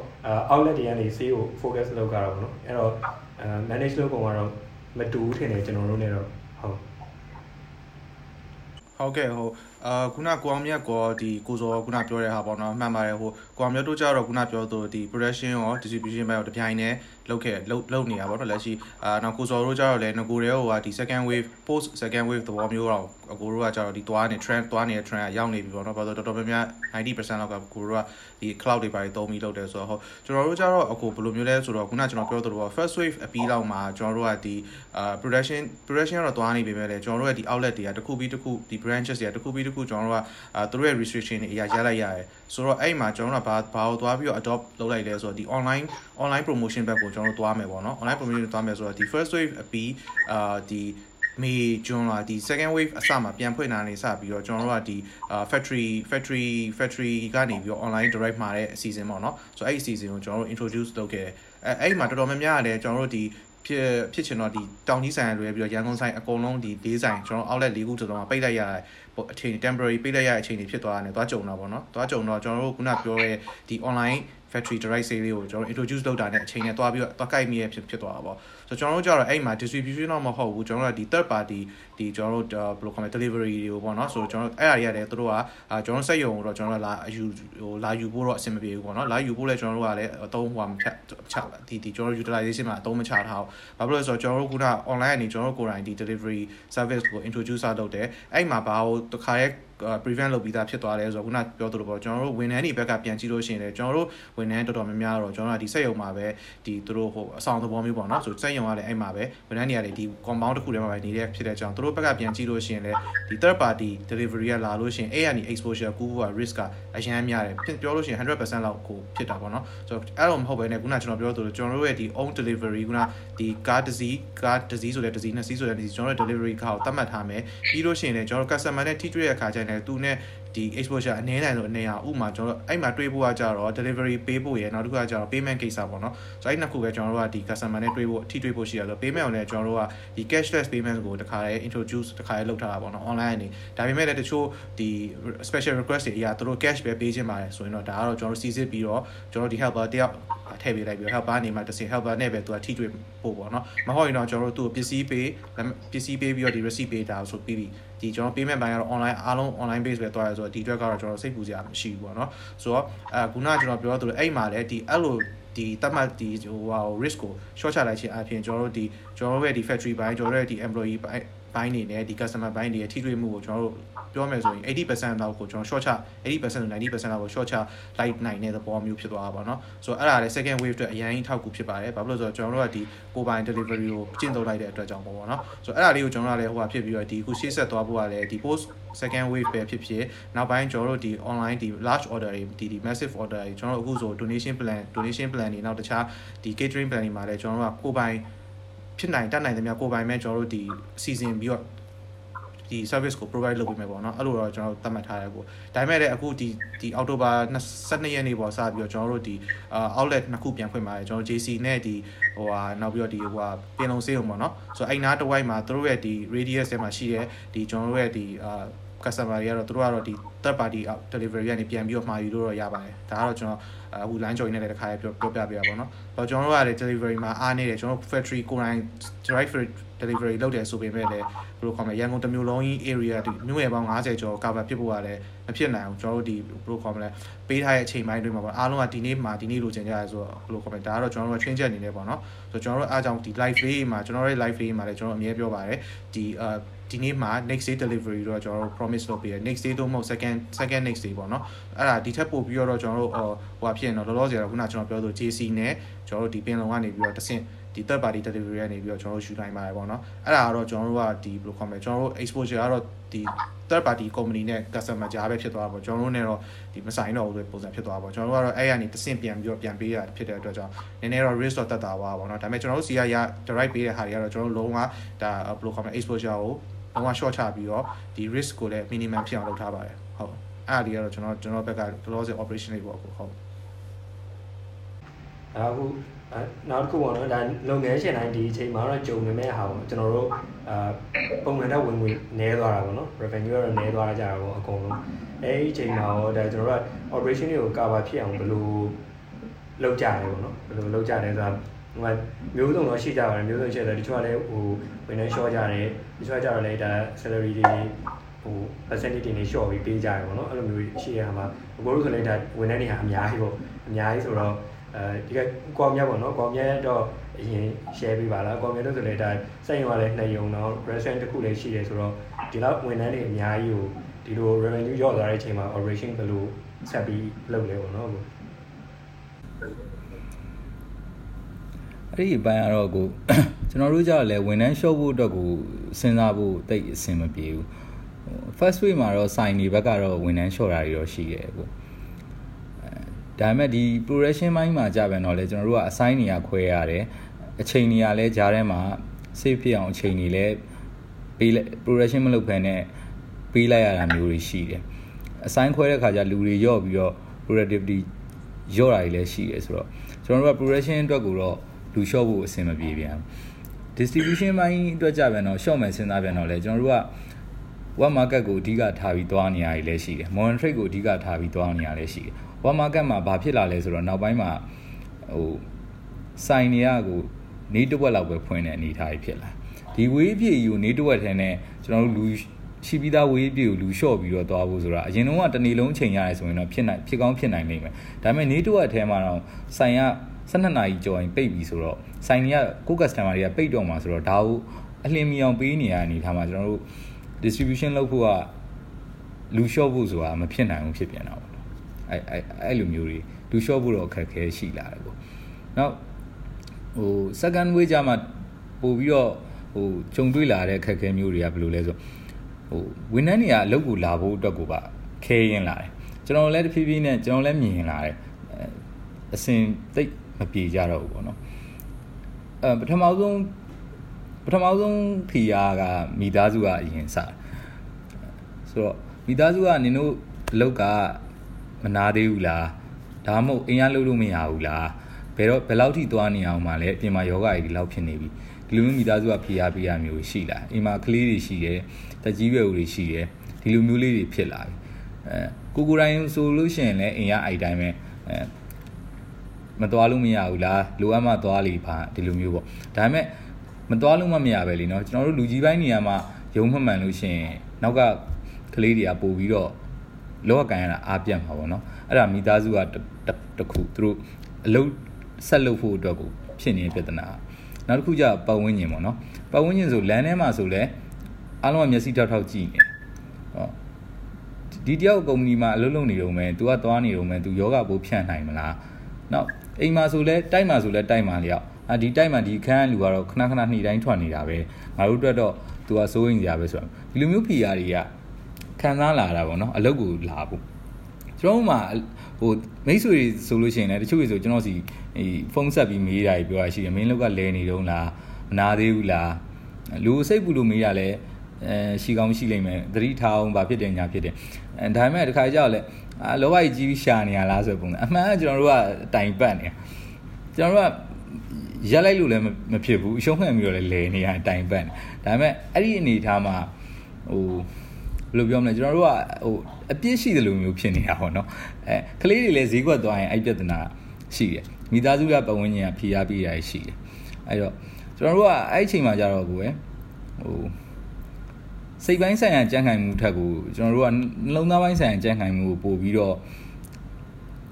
outlet တွေကနေ sale ကို focus လုပ်ကြတာပေါ့နော်အဲ့တော့အဲ manage လုပ်ပုံကတော့ မတူဘူးထင်တယ်ကျွန်တော်တို့နဲ့တော့ဟုတ်ဟုတ်ကဲ့ဟို အာခုနကိုအောင်မြတ်ကောဒီကိုစောခုနပြောတဲ့ဟာပေါ့နော်မှန်ပါတယ်ဟိုကိုအောင်မြတ်တို့ကြတော့ခုနပြောသူဒီ production ရော distribution ဘက်ရောတပြိုင်တည်းလုပ်ခဲ့လုပ်လုပ်နေတာပေါ့နော်လက်ရှိအာနောက်ကိုစောတို့ကြတော့လည်းငကိုရဲဟိုဟာဒီ second wave post second wave သဘောမျိုးတော့အကိုတို့ကကြတော့ဒီသွားနေ trend သွားနေတဲ့ trend ကရောက်နေပြီပေါ့နော်ဘာလို့တော်တော်များများ90%လောက်ကကိုတို့ကဒီ cloud တွေပါသုံးပြီးလုပ်တယ်ဆိုတော့ဟိုကျွန်တော်တို့ကြတော့အကိုဘယ်လိုမျိုးလဲဆိုတော့ခုနကျွန်တော်ပြောသလိုပေါ့ first wave အပြီးလောက်မှာကျွန်တော်တို့ကဒီအာ production production ကတော့သွားနေပြီပဲလေကျွန်တော်တို့ရဲ့ဒီ outlet တွေကတစ်ခုပြီးတစ်ခုဒီ branches တွေကတစ်ခုပြီးတစ်ခုကျွန်တော်တို့ကအာသူတို့ရဲ့ restriction တွေအရာရလိုက်ရတယ်ဆိုတော့အဲ့မှာကျွန်တော်တို့ကဘာဘာကိုသွားပြီးတော့ adopt လုပ်လိုက်လဲဆိုတော့ဒီ online online promotion ဘက်ကိုကျွန်တော်တို့သွားမယ်ပေါ့နော် online promotion သွားမယ်ဆိုတော့ဒီ first wave အပြီးအာဒီမေဂျွန်လာဒီ second wave အစမှာပြန်ဖွင့်တာနေစပြီးတော့ကျွန်တော်တို့ကဒီ factory factory factory ကနေပြီးတော့ online direct မှာတဲ့အစီအစဉ်ပေါ့နော်ဆိုတော့အဲ့ဒီအစီအစဉ်ကိုကျွန်တော်တို့ introduce လုပ်ခဲ့တယ်အဲအဲ့ဒီမှာတော်တော်များများကလည်းကျွန်တော်တို့ဒီ ဖြစ်ဖြစ်ချင်တော့ဒီတောင်ကြီးဆိုင်လွယ်ပြီးတော့ရန်ကုန်ဆိုင်အကုန်လုံးဒီ၄ဆိုင်ကျွန်တော် outlet ၄ခုတော်တော်ပိတ်လိုက်ရတဲ့အချိန် temporary ပိတ်လိုက်ရတဲ့အချိန်တွေဖြစ်သွားတာနဲ့သွားကြုံတော့ဗောနော်သွားကြုံတော့ကျွန်တော်တို့ခုနပြောတဲ့ဒီ online factory direct sale လေးကိုကျွန်တော် introduce လုပ်တာနဲ့အချိန်နဲ့သွားပြီးတော့သွားကြိုက်မိရဖြစ်ဖြစ်သွားတာပေါ့ဆိုတော့ကျွန်တော်တို့ကြတော့အဲ့မှာ distribution တော့မဟုတ်ဘူးကျွန်တော်တို့ကဒီ third party ဒီကျွန်တော်တို့ဘယ်လိုခေါ်မလဲ delivery တွေကိုပေါ့နော်ဆိုတော့ကျွန်တော်တို့အဲ့အရာတွေကလည်းသူတို့ကကျွန်တော်စက်ရုံကိုတော့ကျွန်တော်တို့လာယူဟိုလာယူဖို့တော့အဆင်မပြေဘူးပေါ့နော်လာယူဖို့လည်းကျွန်တော်တို့ကလည်းအသုံးဟိုမဖြတ်ချဒီဒီကျွန်တော်တို့ utilization မှာအသုံးမချထားဘူးဘာဖြစ်လို့လဲဆိုတော့ကျွန်တော်တို့ခုန online ကနေကျွန်တော်တို့ကိုယ်တိုင်ဒီ delivery service ကို introduce လုပ်တယ်အဲ့မှာဘာလို့တခါရဲ prevent လုပ်ပြီးသားဖြစ်သွားတယ်ဆိုတော့ခုနပြောသလိုပေါ့ကျွန်တော်တို့ဝန်ထမ်းတွေဘက်ကပြန်ကြည့်လို့ရှိရင်လည်းကျွန်တော်တို့ဝန်ထမ်းတော်တော်များများတော့ကျွန်တော်တို့ဒီစက်ရုံမှာပဲဒီသူတို့ဟိုအဆောင်သဘောမျိုးပေါ့နော်ဆိုစက်ရုံကလည်းအဲ့မှာပဲဝန်ထမ်းတွေကလည်းဒီ compound တစ်ခုထဲမှာပဲနေတဲ့ဖြစ်တဲ့ကြောင့်သူတို့ဘက်ကပြန်ကြည့်လို့ရှိရင်လည်းဒီ third party delivery ကလာလို့ရှိရင်အဲ့ကနေ exposure ကူးဖို့ risk ကအရန်များတယ်ပြောလို့ရှိရင်100%လောက်ကိုဖြစ်တာပေါ့နော်ဆိုတော့အဲ့လိုမဟုတ်ဘဲနဲ့ခုနကျွန်တော်ပြောသလိုကျွန်တော်တို့ရဲ့ဒီ own delivery ခုနဒီ car တစ်စီး car တစ်စီးဆိုတဲ့တစ်စီးနှစ်စီးဆိုတဲ့တစ်စီးကျွန်တော်တို့ delivery ကားကိုသတ်မှတ်ထားမယ်ပြီးလို့ရှိရင်လည်းကျွန်တော်တို့ customer နဲ့ထိတွေ့ရတဲ့အခါကျရင်သူနဲ့ ဒီ exposure အနည်းနိုင်ဆုံးအနေအဥမာကျွန်တော်တို့အဲ့မှာတွေးဖို့ကကြတော့ delivery ပေးဖို့ရယ်နောက်တစ်ခုကကြတော့ payment ကိစ္စပေါ့နော်ဆိုတော့အဲ့နှစ်ခုပဲကျွန်တော်တို့ကဒီ customer နဲ့တွေးဖို့ထိတွေ့ဖို့ရှိရဆို payment ကိုလည်းကျွန်တော်တို့ကဒီ cashless payment ကိုတခါလေး introduce တခါလေးလုပ်ထားတာပေါ့နော် online နေဒါပေမဲ့လည်းတချို့ဒီ special request တွေအရာသူတို့ cash ပဲပေးခြင်းပါတယ်ဆိုရင်တော့ဒါကတော့ကျွန်တော်တို့စီစစ်ပြီးတော့ကျွန်တော်ဒီ helper တယောက်ထည့်ပေးလိုက်ပြီး helper နေမှာတစ်စင် helper နဲ့ပဲသူကထိတွေ့ဖို့ပေါ့နော်မဟုတ်ရင်တော့ကျွန်တော်တို့သူ့ပစ္စည်းပေးပစ္စည်းပေးပြီးတော့ဒီ receipt ပေးတာဆိုပြီးပြီ ဒီကျွန်တော် payment ဘိုင်းကတော့ online အားလုံး online base ပဲတွားရဆိုတော့ဒီအတွက်ကတော့ကျွန်တော်စိတ်ပူစရာမရှိဘူးပေါ့နော်ဆိုတော့အဲခုနကကျွန်တော်ပြောသလိုအဲ့မှာလည်းဒီအဲ့လိုဒီတတ်မှတ်ဒီဟိုဟာ risk ကို short ချလိုက်ခြင်းအပြင်ကျွန်တော်တို့ဒီကျွန်တော်တို့ရဲ့ဒီ factory ဘိုင်းကျွန်တော်တို့ရဲ့ဒီ employee ဘိုင်း ဘိုင်းနေနဲ့ဒီ customer ဘိုင်းတွေရဲ့ထိတွေ့မှုကိုကျွန်တော်တို့ပြောမယ်ဆိုရင်80%လောက်ကိုကျွန်တော် short ချ80% 90%လောက်ကို short ချလိုက်နိုင်တဲ့သဘောမျိုးဖြစ်သွားတာပေါ့နော်ဆိုတော့အဲ့ဒါလည်း second wave အတွက်အရင်ထောက်ကူဖြစ်ပါတယ်ဘာဖြစ်လို့လဲဆိုတော့ကျွန်တော်တို့ကဒီကိုပိုင် delivery ကိုကျင့်သုံးလိုက်တဲ့အတွက်ကြောင့်ပေါ့နော်ဆိုတော့အဲ့ဒါလေးကိုကျွန်တော်တို့လည်းဟိုဟာဖြစ်ပြီးတော့ဒီခုရှေ့ဆက်သွားဖို့ကလည်းဒီ post second wave ပဲဖြစ်ဖြစ်နောက်ပိုင်းကျွန်တော်တို့ဒီ online ဒီ large order တွေဒီဒီ massive order တွေကျွန်တော်တို့အခုဆို donation plan donation plan တွေနောက်တခြားဒီ catering plan တွေမှာလည်းကျွန်တော်တို့ကကိုပိုင် ဖြစ်နိုင်တတ်နိုင်သမျှကိုပိုင်မဲ့ကျွန်တော်တို့ဒီစီစဉ်ပြီးတော့ဒီ service ကို provide လုပ်ပေးမယ်ပေါ့နော်အဲ့လိုတော့ကျွန်တော်တို့သတ်မှတ်ထားတယ်ပေါ့ဒါပေမဲ့လည်းအခုဒီဒီ October 12ရက်နေ့ပေါ်စပြီးတော့ကျွန်တော်တို့ဒီ outlet နှစ်ခုပြန်ဖွင့်ပါတယ်ကျွန်တော် JC နဲ့ဒီဟိုဟာနောက်ပြီးတော့ဒီဟိုဟာပင်လုံစေးုံပေါ့နော်ဆိုတော့အဲ့နားတစ်ဝိုက်မှာသူတို့ရဲ့ဒီ radius ထဲမှာရှိတဲ့ဒီကျွန်တော်တို့ရဲ့ဒီအာ customer တွေကတော့သူတို့ကတော့ဒီ third party delivery ကနေပြန်ပြီးတော့မှာယူလို့တော့ရပါတယ်ဒါကတော့ကျွန်တော် အခု line join နဲ့လည်းတစ်ခါပြောပြောပြပေးပါပေါ့နော်။တော့ကျွန်တော်တို့ကလည်း delivery မှာအားနေတယ်ကျွန်တော်တို့ factory ကိုယ်တိုင် direct delivery လုပ်တယ်ဆိုပေမဲ့လည်းဘယ်လိုခေါ်မလဲရန်ကုန်တမျိုးလုံးကြီး area ဒီမြို့နယ်ပေါင်း90ကျော် cover ဖြစ်ဖို့ကလည်းမဖြစ်နိုင်ဘူးကျွန်တော်တို့ဒီဘယ်လိုခေါ်မလဲပေးထားတဲ့အချိန်ပိုင်းတွေမှာပေါ့အားလုံးကဒီနေ့မှာဒီနေ့လိုချင်ကြရဆိုတော့ဘယ်လိုခေါ်မလဲဒါကတော့ကျွန်တော်တို့က change အနေနဲ့ပေါ့နော်ဆိုတော့ကျွန်တော်တို့အားကြောင့်ဒီ live play မှာကျွန်တော်တို့ live play မှာလည်းကျွန်တော်အမြဲပြောပါတယ်ဒီအာ ဒီနေ့မှာ next day delivery တော့ကျွန်တော်တို့ promise လုပ်ပေးရ next day တော့မဟုတ် second second next day ပေါ့နော်အဲ့ဒါဒီထက်ပိုပြီးတော့ကျွန်တော်တို့ဟိုဟာဖြစ်ရင်တော့လောလောဆယ်တော့ခုနကျွန်တော်ပြောဆို JC နဲ့ကျွန်တော်တို့ဒီပင်လုံကနေပြီးတော့တဆင့်ဒီ third party delivery ကနေပြီးတော့ကျွန်တော်တို့ယူနိုင်ပါတယ်ပေါ့နော်အဲ့ဒါကတော့ကျွန်တော်တို့ကဒီဘယ်လိုခေါ်မလဲကျွန်တော်တို့ exposure ကတော့ဒီ third party company နဲ့ customer ကြားပဲဖြစ်သွားတာပေါ့ကျွန်တော်တို့ ਨੇ တော့ဒီမဆိုင်တော့ဘူးဆိုပုံစံဖြစ်သွားပါပေါ့ကျွန်တော်တို့ကတော့အဲ့ရနေတဆင့်ပြန်ပြီးတော့ပြန်ပေးရဖြစ်တဲ့အတွက်ကြောင့်နည်းနည်းတော့ risk တော့တက်တာပါပေါ့နော်ဒါပေမဲ့ကျွန်တော်တို့စီကရ direct ပေးတဲ့ဟာတွေကတော့ကျွန်တော်တို့လုံးဝဒါဘယ်လိုခေါ်မလဲ exposure ကို လုံးဝ short ချပြီးတော့ဒီ risk ကိုလည်း minimum ဖြစ်အောင်လုပ်ထားပါတယ်ဟုတ်အဲ့ဒီကတော့ကျွန်တော်ကျွန်တော်ဘက်က close operation လေးပေါ့အခုဟုတ်အခုနောက်တစ်ခုပေါ့နော်ဒါလုပ်ငန်းရှင်တိုင်းဒီအချိန်မှာတော့ကြုံနေမဲ့ဟာပေါ့ကျွန်တော်တို့အာပုံမှန်တော့ဝင်ငွေနည်းသွားတာပေါ့နော် revenue ကတော့နည်းသွားကြတာပေါ့အကုန်လုံးအဲဒီအချိန်မှာတော့ဒါကျွန်တော်တို့က operation တွေကို cover ဖြစ်အောင်ဘယ်လိုလုပ်ကြလဲပေါ့နော်ဘယ်လိုလုပ်ကြလဲဆိုတာဟိုမျိုးစုံတော့ရှိကြပါတယ်မျိုးစုံရှိတယ်တချို့ကလည်းဟိုဝင်နေ short ကြတယ် တချို့ကကြတော့လည်းဒါ salary တွေဟို percentage တွေနဲ့ short ပြီးပေးကြရပေါ့နော်အဲ့လိုမျိုးရှိရမှာအကိုတို့ဆိုလည်းဒါဝန်ထမ်းတွေဟာအများကြီးပေါ့အများကြီးဆိုတော့အဲဒီကကွန်မြတ်ပေါ့နော်ကွန်မြတ်တော့အရင် share ပေးပါလားကွန်မြတ်တို့ဆိုလည်းဒါစိတ်ရောလည်းနှစ်ယုံတော့ restaurant တစ်ခုလည်းရှိတယ်ဆိုတော့ဒီလောက်ဝန်ထမ်းတွေအများကြီးကိုဒီလို revenue ရော့သွားတဲ့အချိန်မှာ operation ဘယ်လိုဆက်ပြီးလုပ်လဲပေါ့နော်အဲ့ဒီအပိုင်းကတော့ကိုကျွန်တော်တို့ကြောက်လဲဝန်ထမ်း short ဖို့အတွက်ကို စဉ်းစားဖို့တိတ်အဆင်မပြေဘူး first week မှာတော့ sign တွေဘက်ကတော့ဝန်ထမ်း short တာတွေတော့ရှိတယ်ကိုဒါပေမဲ့ဒီ progression ပိုင်းမှာကြာပြန်တော့လဲကျွန်တော်တို့ကအ assign နေရခွဲရတယ်အချိန်နေရလဲဂျားထဲမှာ save ဖြစ်အောင်အချိန်နေလဲပေးလိုက် progression မလုပ်ဘဲနဲ့ပေးလိုက်ရတာမျိုးတွေရှိတယ် assign ခွဲတဲ့ခါကျလူတွေရော့ပြီးတော့ productivity ရော့တာတွေလည်းရှိတယ်ဆိုတော့ကျွန်တော်တို့က progression အတွက်ကိုတော့လူ short ဖို့အဆင်မပြေပြန် distribution ဘိုင်းအတွက်ကြပြန်တော့ short မယ်စဉ်းစားပြန်တော့လေကျွန်တော်တို့က web market ကိုအဓိကထားပြီးသွားနေရည်လည်းရှိတယ် modern trade ကိုအဓိကထားပြီးသွားနေရလည်းရှိတယ် web market မှာဘာဖြစ်လာလဲဆိုတော့နောက်ပိုင်းမှာဟိုစိုင်နေရကိုနေတဝက်လောက်ပဲဖွင့်တဲ့အနေအထားကြီးဖြစ်လာဒီဝေးပြေယူနေတဝက်ထဲနဲ့ကျွန်တော်တို့လူရှိပြီးသားဝေးပြေကိုလူလျှော့ပြီးတော့သွားဖို့ဆိုတာအရင်တော့ကတနေ့လုံးချိန်ရတယ်ဆိုရင်တော့ဖြစ်နိုင်ဖြစ်ကောင်းဖြစ်နိုင်နိုင်မယ်ဒါပေမဲ့နေတဝက်ထဲမှာတော့စိုင်က 12နာရီကျော်ရင်ပိတ်ပြီဆိုတော့စိုင်တွေကကို customer တွေကပိတ်တော့မှာဆိုတော့ဒါကိုအလင်းမီအောင်ပေးနေရတဲ့အနေထားမှာကျွန်တော်တို့ distribution လုပ်ဖို့ကလူ short ဖို့ဆိုတာမဖြစ်နိုင်ဘူးဖြစ်ပြန်တာပေါ့နော်အဲအဲအဲ့လိုမျိုးတွေလူ short ဖို့တော့အခက်ခဲရှိလာတယ်ပေါ့နောက်ဟို second way ကြမှာပို့ပြီးတော့ဟိုဂျုံတွေ့လာတဲ့အခက်ခဲမျိုးတွေကဘယ်လိုလဲဆိုဟိုဝန်ထမ်းတွေကအလုပ်ကိုလာဖို့အတွက်ကိုပါခဲရင်လာတယ်ကျွန်တော်လည်းတဖြည်းဖြည်းနဲ့ကျွန်တော်လည်းမြင်လာတယ်အစင်တိတ် မပြေကြတော့ဘူးပေါ့နော်အဲပထမဆုံးပထမဆုံးဖီယာကမိသားစုကအရင်စဆိုတော့မိသားစုကနင်တို့အလုပ်ကမနာသေးဘူးလားဒါမှမဟုတ်အင်အားလုပ်လို့မရဘူးလားဘယ်တော့ဘယ်လောက်ထိသွားနေအောင်မှလဲအပြင်မှာယောဂကြီးဒီလောက်ဖြစ်နေပြီဒီလိုမျိုးမိသားစုကဖီယာပေးရမျိုးရှိလာအိမ်မှာကလေးတွေရှိတယ်တက်ကြီးရွယ်ဦးတွေရှိတယ်ဒီလိုမျိုးလေးတွေဖြစ်လာပြီအဲကိုကိုတိုင်းဆိုလို့ရှိရင်လည်းအိမ်ရအိုက်တိုင်းပဲအဲ မသွားလို့မရဘူးလားလိုအပ်မှသွားလိပါဒီလိုမျိုးပေါ့ဒါပေမဲ့မသွားလို့မမရပဲလीเนาะကျွန်တော်တို့လူကြီးပိုင်းနေရာမှာယုံမှမှန်လို့ရှိရင်နောက်ကကလေးတွေကပို့ပြီးတော့လောကကန်ရတာအားပြတ်မှာပေါ့နော်အဲ့ဒါမိသားစုကတခုသူတို့အလုပ်ဆက်လုပ်ဖို့အတွက်ကိုဖြစ်နေတဲ့ပြဿနာနောက်တစ်ခုကျပတ်ဝန်းကျင်ပေါ့နော်ပတ်ဝန်းကျင်ဆိုလမ်းထဲမှာဆိုလဲအားလုံးကမျက်စိထောက်ထောက်ကြည့်နေဟောဒီတယောက်ကုမ္ပဏီမှာအလုပ်လုပ်နေတော့မယ် तू ကသွားနေတော့မယ် तू ယောဂပိုးဖြန့်နိုင်မလားနောက် အိမ်မှာဆိုလဲတိုက်မှာဆိုလဲတိုက်မှာလျောက်အာဒီတိုက်မှာဒီခန်းလူကတော့ခဏခဏနှိတိုင်းထွက်နေတာပဲငါတို့အတွက်တော့ तू ကစိုးရင်ကြပဲဆိုတော့ဒီလိုမျိုး PR တွေကခံစားလာတာပေါ့နော်အလုပ်ကိုလာဖို့ကျွန်တော်မှဟိုမိတ်ဆွေဆိုလို့ရှိရင်လည်းတချို့ဆိုကျွန်တော်စီဖုန်းဆက်ပြီးမေးတာကြီးပြောရရှိတယ်မင်းလောက်ကလဲနေတော့လားမနာသေးဘူးလားလူစိတ်ပူလို့မေးရလဲအဲရှိကောင်းရှိလိမ့်မယ်သတိထားအောင်ဘာဖြစ်တယ်ညာဖြစ်တယ်အဲ ဒါပေမဲ့တခါကြောက်လဲအာလောဘကြီးကြီးရှာနေရလားဆိုပုံစံအမှန်ကကျွန်တော်တို့ကတိုင်ပတ်နေကျွန်တော်တို့ကရက်လိုက်လို့လည်းမဖြစ်ဘူးအရှုံးခံပြီးတော့လည်းလဲနေရတိုင်ပတ်နေဒါပေမဲ့အဲ့ဒီအနေထားမှာဟိုဘယ်လိုပြောမလဲကျွန်တော်တို့ကဟိုအပြစ်ရှိတယ်လို့မျိုးဖြစ်နေတာပေါ့နော်အဲကလေးတွေလည်းဈေးကွက်သွားရင်အဲ့ပြဿနာရှိတယ်မိသားစုကပတ်ဝန်းကျင်ကဖြေအားပေးရရှိတယ်အဲ့တော့ကျွန်တော်တို့ကအဲ့အချိန်မှာကြတော့ကိုယ်ဟို စိတ်ပိုင်းဆိုင်ရာကြံ့ခိုင်မှုထက်ကိုကျွန်တော်တို့ကနှလုံးသားပိုင်းဆိုင်ရာကြံ့ခိုင်မှုကိုပို့ပြီးတော့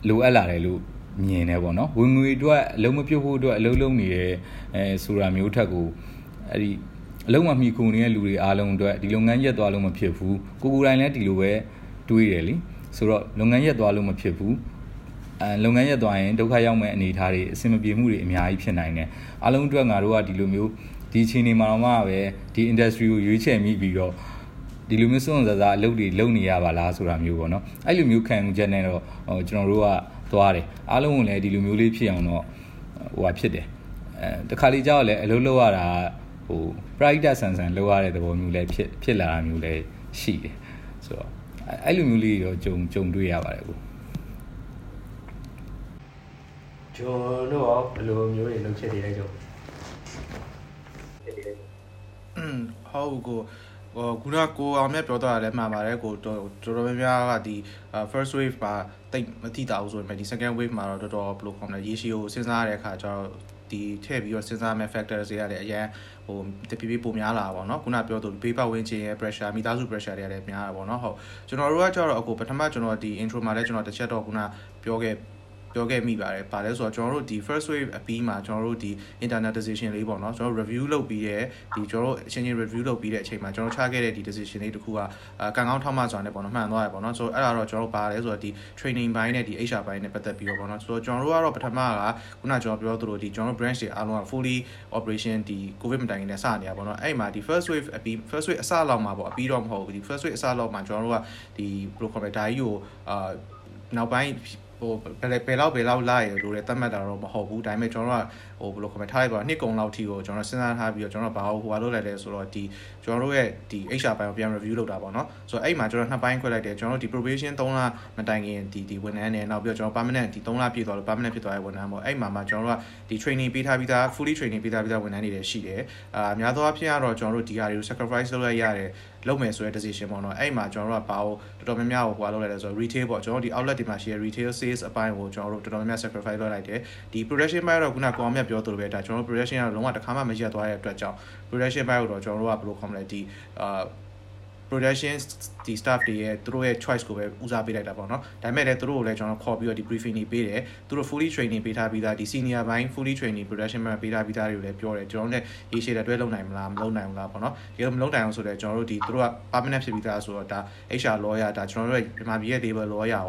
လိုအပ်လာတယ်လို့မြင်တယ်ပေါ့နော်ဝင်ငွေအတွက်အလုံးမပြုတ်ဖို့အတွက်အလုံးလုံးနေတယ်အဲဆိုတာမျိုးထက်ကိုအဲ့ဒီအလုံးမမှီခုနေတဲ့လူတွေအားလုံးအတွက်ဒီလုပ်ငန်းရက်သွားလို့မဖြစ်ဘူးကိုကိုတိုင်းလည်းဒီလိုပဲတွေးတယ်လीဆိုတော့လုပ်ငန်းရက်သွားလို့မဖြစ်ဘူးအဲလုပ်ငန်းရက်သွားရင်ဒုက္ခရောက်မဲ့အနေအထားတွေအဆင်မပြေမှုတွေအများကြီးဖြစ်နိုင်တယ်အားလုံးအတွက်ငါတို့ကဒီလိုမျိုး ဒီအချိန်တွေမှာတော့မှပဲဒီ industry ကိုရွေးချယ်မိပြီးတော့ဒီလိုမျိုးစွန့်စားစားအလုပ်တွေလုပ်နေရပါလားဆိုတာမျိုးပေါ့နော်အဲ့လိုမျိုးခံယူချက်နဲ့တော့ဟိုကျွန်တော်တို့ကသွားတယ်အားလုံးကလည်းဒီလိုမျိုးလေးဖြစ်အောင်တော့ဟိုဟာဖြစ်တယ်အဲတခါလေးကြောက်လည်းအလုပ်လုပ်ရတာဟို private ဆန်ဆန်လုပ်ရတဲ့သဘောမျိုးလည်းဖြစ်ဖြစ်လာတာမျိုးလည်းရှိတယ်ဆိုတော့အဲ့လိုမျိုးလေးတော့ကြုံကြုံတွေ့ရပါတယ်ကိုဂျွန်တို့ရောဘယ်လိုမျိုးတွေလုပ်ဖြစ်နေလဲဂျုံอืม ဟုတ်ကိုဟိုခုနကိုအောင်မြတ်ပြောတာလည်းမှန်ပါတယ်ကိုတော်တော်များများကဒီ first wave မှာတိတ်မထိတာဘူးဆိုပေမဲ့ဒီ second wave မှာတော့တော်တော်ဘယ်လိုခေါ်မလဲရေရှည်ကိုစဉ်းစားရတဲ့အခါကျတော့ဒီထည့်ပြီးတော့စဉ်းစားမဲ့ factors တွေရတယ်အရင်ဟိုတဖြည်းဖြည်းပိုများလာပါပေါ့နော်ခုနပြောသူဘေးပတ်ဝန်းကျင်ရဲ့ pressure မိသားစု pressure တွေလည်းများတာပေါ့နော်ဟုတ်ကျွန်တော်တို့ကကြတော့အခုပထမကျွန်တော်ဒီ intro မှာလည်းကျွန်တော်တစ်ချက်တော့ခုနပြောခဲ့ ပြောခဲ့မိပါတယ်။ဗာလဲဆိုတော့ကျွန်တော်တို့ဒီ first wave အပြီးမှာကျွန်တော်တို့ဒီ internet decision လေးပေါ့နော်ကျွန်တော်တို့ review လုပ်ပြီးတဲ့ဒီကျွန်တော်တို့အချင်းချင်း review လုပ်ပြီးတဲ့အချိန်မှာကျွန်တော်ချခဲ့တဲ့ဒီ decision လေးတစ်ခုကကံကောင်းထောက်မှစွာနဲ့ပေါ့နော်မှန်သွားရပေါ့နော်ဆိုတော့အဲ့ဒါတော့ကျွန်တော်တို့ဗာလဲဆိုတော့ဒီ training ဘိုင်းနဲ့ဒီ HR ဘိုင်းနဲ့ပတ်သက်ပြီးတော့ပေါ့နော်ဆိုတော့ကျွန်တော်တို့ကတော့ပထမကခုနကျွန်တော်ပြောသလိုဒီကျွန်တော်တို့ branch တွေအားလုံးက fully operation ဒီ covid မတိုင်ခင်နဲ့စနေတာပေါ့နော်အဲ့မှာဒီ first wave အပြီး first wave အစလောက်မှာပေါ့အပြီးတော့မဟုတ်ဘူးဒီ first wave အစလောက်မှာကျွန်တော်တို့ကဒီ pro computer ဓာကြီးကိုအာနောက်ပိုင်း ဟိုဘယ်ဘယ်လောက်ဘယ်လောက်လာရလို့လည်းသတ်မှတ်တာတော့မဟုတ်ဘူးဒါပေမဲ့ကျွန်တော်တို့ကဟိုဘယ်လို comment ထားလိုက်ပါနှစ်ကုံလောက်ထိကိုကျွန်တော်စဉ်းစားထားပြီးတော့ကျွန်တော်ဘာဟိုဟာလုပ်လိုက်လဲဆိုတော့ဒီကျွန်တော်တို့ရဲ့ဒီ HR ဘိုင်းကိုပြန် review လုပ်တာပေါ့နော်ဆိုတော့အဲ့မှာကျွန်တော်နှစ်ပိုင်းခွဲလိုက်တယ်ကျွန်တော်တို့ဒီ probation 3လမတိုင်ခင်ဒီဒီဝန်ထမ်းနဲ့နောက်ပြီးတော့ကျွန်တော် permanent ဒီ3လပြည့်သွားလို့ permanent ဖြစ်သွားတဲ့ဝန်ထမ်းပေါ့အဲ့မှာမှကျွန်တော်တို့ကဒီ training ပေးထားပြီးသား fully training ပေးထားပြီးသားဝန်ထမ်းတွေလည်းရှိတယ်အာအများသောအားဖြင့်ကတော့ကျွန်တော်တို့ဒီဟာတွေကို sacrifice လုပ်လိုက်ရတယ် လုပ်မယ်ဆိုတဲ့ decision ပေါ့နော်အဲ့မှာကျွန်တော်တို့ကဘာလို့တော်တော်များများဟိုဟိုလုပ်လိုက်လဲဆိုတော့ retail ပေါ့ကျွန်တော်တို့ဒီ outlet တွေမှာရှိတဲ့ retail sales အပိုင်းကိုကျွန်တော်တို့တော်တော်များများ sacrifice လုပ်လိုက်တယ်ဒီ production ဘိုင်းတော့ခုနကကောင်မြတ်ပြောသလိုပဲဒါကျွန်တော်တို့ production ကတော့လုံးဝတစ်ခါမှမရက်သွားတဲ့အတွက်ကြောင့် production ဘိုင်းကိုတော့ကျွန်တော်တို့ကဘယ်လိုခေါ်မလဲဒီအာ production ဒီ staff တွေရဲ့သူတို့ရဲ့ choice ကိုပဲဦးစားပေးလိုက်တာပေါ့နော်ဒါပေမဲ့လည်းသူတို့ကိုလည်းကျွန်တော်ခေါ်ပြီးတော့ဒီ briefing တွေပေးတယ်သူတို့ fully training ပေးထားပြီးသားဒီ senior ဘိုင်း fully training production manager ပေးထားပြီးသားတွေကိုလည်းပြောတယ်ကျွန်တော်တို့ ਨੇ ရေးရှည်တဲ့တွဲလုပ်နိုင်မလားမလုပ်နိုင်ဘူးလားပေါ့နော်ဒီလိုမလုပ်နိုင်အောင်ဆိုတော့ကျွန်တော်တို့ဒီသူတို့က permanent ဖြစ်ပြီးသားဆိုတော့ဒါ HR lawyer ဒါကျွန်တော်တို့ရဲ့မြန်မာပြည်ရဲ့ labor lawyer ရော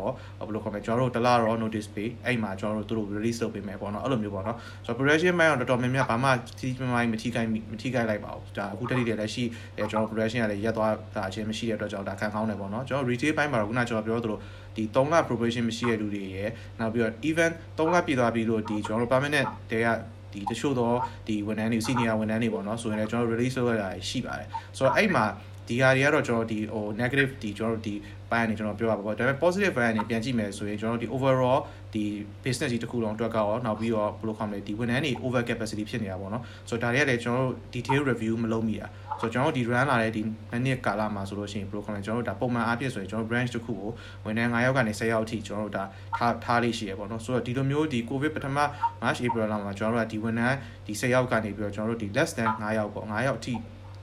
ဘယ်လိုခေါ်မလဲကျွန်တော်တို့တလားတော့ notice ပေးအဲ့မှာကျွန်တော်တို့သူတို့ release လုပ်ပေးမယ်ပေါ့နော်အဲ့လိုမျိုးပေါ့နော်ဆိုတော့ production manager တော်တော်များများဘာမှတီးမမိုင်းမထိခိုက်မထိခိုက်လိုက်ပါဘူးဒါအခုတတိတည်းလည်းရှိကျွန်တော် production ကလည်းရက်သွားတာအချင်းမရှိတဲ့အတွက်ကြောင့်ဒါခံကောင်းတယ်ပေါ့နော်ကျွန်တော် retail ဘိုင်းမှာတော့ခုနကျွန်တော်ပြောသလိုဒီ3လ probation မရှိတဲ့လူတွေရယ်နောက်ပြီးတော့ even 3လပြည့်သွားပြီလို့ဒီကျွန်တော်တို့ permanent တွေကဒီတချို့တော့ဒီဝန်ထမ်းတွေ senior ဝန်ထမ်းတွေပေါ့နော်ဆိုရင်လည်းကျွန်တော် release လုပ်ရတာရှိပါတယ်ဆိုတော့အဲ့မှာဒီဟာတွေကတော့ကျွန်တော်ဒီဟို negative ဒီကျွန်တော်တို့ဒီပိုင်းအနေကျွန်တော်ပြောပါပေါ့ဒါပေမဲ့ positive ဘိုင်းအနေပြန်ကြည့်မယ်ဆိုရင်ကျွန်တော်တို့ဒီ overall ဒီ business ကြီးတစ်ခုလုံးအတွက်ကရောနောက်ပြီးတော့ဘယ်လိုခေါ်မလဲဒီဝန်ထမ်းတွေ over capacity ဖြစ်နေတာပေါ့နော်ဆိုတော့ဒါတွေကလည်းကျွန်တော်တို့ detail review မလုပ်မိတာဆိုတော့ကျွန်တော်တို့ဒီ run လာတဲ့ဒီနှစ်ကာလမှာဆိုလို့ရှိရင် pro comment ကျွန်တော်တို့ဒါပုံမှန်အားဖြင့်ဆိုရင်ကျွန်တော် branch တစ်ခုကိုဝန်ထမ်း9ယောက်ကနေ10ယောက်အထိကျွန်တော်တို့ဒါထားထားလေးရှိရပေါ့နော်ဆိုတော့ဒီလိုမျိုးဒီ covid ပထမ march april လောက်မှာကျွန်တော်တို့ကဒီဝန်ထမ်းဒီ10ယောက်ကနေပြီးတော့ကျွန်တော်တို့ဒီ less than 9ယောက်ပေါ့9ယောက်အထိ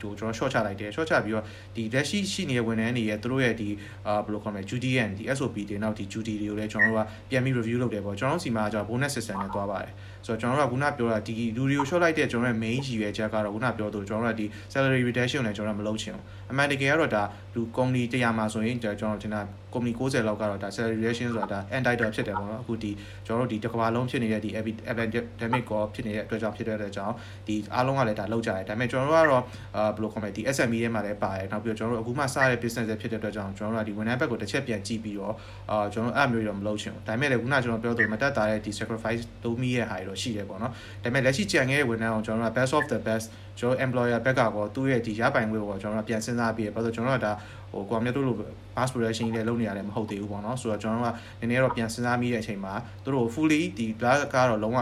တို့ကျွန်တော် short ချလိုက်တယ် short ချပြီးတော့ဒီလက်ရှိရှိနေတဲ့ဝန်ထမ်းတွေရဲ့သူတို့ရဲ့ဒီအာဘယ်လိုခေါ်မလဲ duty and ဒီ SOP တွေနောက်ဒီ duty တွေကိုလည်းကျွန်တော်တို့ကပြန်ပြီး review လုပ်တယ်ပေါ့ကျွန်တော်တို့စီမှာကျွန်တော် bonus system နဲ့သွားပါတယ် ဆိုတော့ကျွန်တော်တို့ကခုနပြောတာဒီလူတွေကို short လိုက်တဲ့ကျွန်တော်ရဲ့ main ရည်ရွယ်ချက်ကတော့ခုနပြောသလိုကျွန်တော်တို့ကဒီ salary reduction နဲ့ကျွန်တော်တို့မလုပ်ချင်ဘူးအမှန်တကယ်ကတော့ဒါလူ company 100မှာဆိုရင်ကျွန်တော်ထင်တာ company 90လောက်ကတော့ဒါ salary reduction ဆိုတာဒါ entitled ဖြစ်တယ်ပေါ့နော်အခုဒီကျွန်တော်တို့ဒီတစ်ကမ္ဘာလုံးဖြစ်နေတဲ့ဒီ epidemic ကိုဖြစ်နေတဲ့အတွက်ကြောင့်ဖြစ်တဲ့အတွက်ကြောင့်ဒီအားလုံးကလည်းဒါလောက်ကြတယ်ဒါပေမဲ့ကျွန်တော်တို့ကတော့အာဘယ်လိုခေါ်မလဲဒီ SME ထဲမှာလည်းပါတယ်နောက်ပြီးတော့ကျွန်တော်တို့အခုမှစတဲ့ business တွေဖြစ်တဲ့အတွက်ကြောင့်ကျွန်တော်တို့ကဒီဝန်ထမ်းဘက်ကိုတစ်ချက်ပြန်ကြည့်ပြီးတော့အာကျွန်တော်တို့အဲ့မျိုးတော့မလုပ်ချင်ဘူးဒါပေမဲ့လည်းခုနကျွန်တော်ပြောသလိုမတက်တာတဲ့ဒီ sacrifice လုပ်မိရဲ့ဟာတွေတော့ရှိတယ်ပေါ့နော်ဒါပေမဲ့လက်ရှိကြံခဲ့တဲ့ဝန်ထမ်းအောင်ကျွန်တော်တို့က best of the best ကျွန်တော် employer ဘက်ကကောသူ့ရဲ့ဒီရပိုင်ခွင့်ကိုကျွန်တော်တို့ပြန်စဉ်းစားပြီးရဘာလို့ကျွန်တော်တို့ကဒါဟိုကွာမြတ်တို့လို mass production လေးလုပ်နေရတယ်မဟုတ်သေးဘူးပေါ့နော်ဆိုတော့ကျွန်တော်တို့ကနည်းနည်းတော့ပြန်စဉ်းစားမိတဲ့အချိန်မှာတို့တို့ fully ဒီ black ကတော့လုံးဝ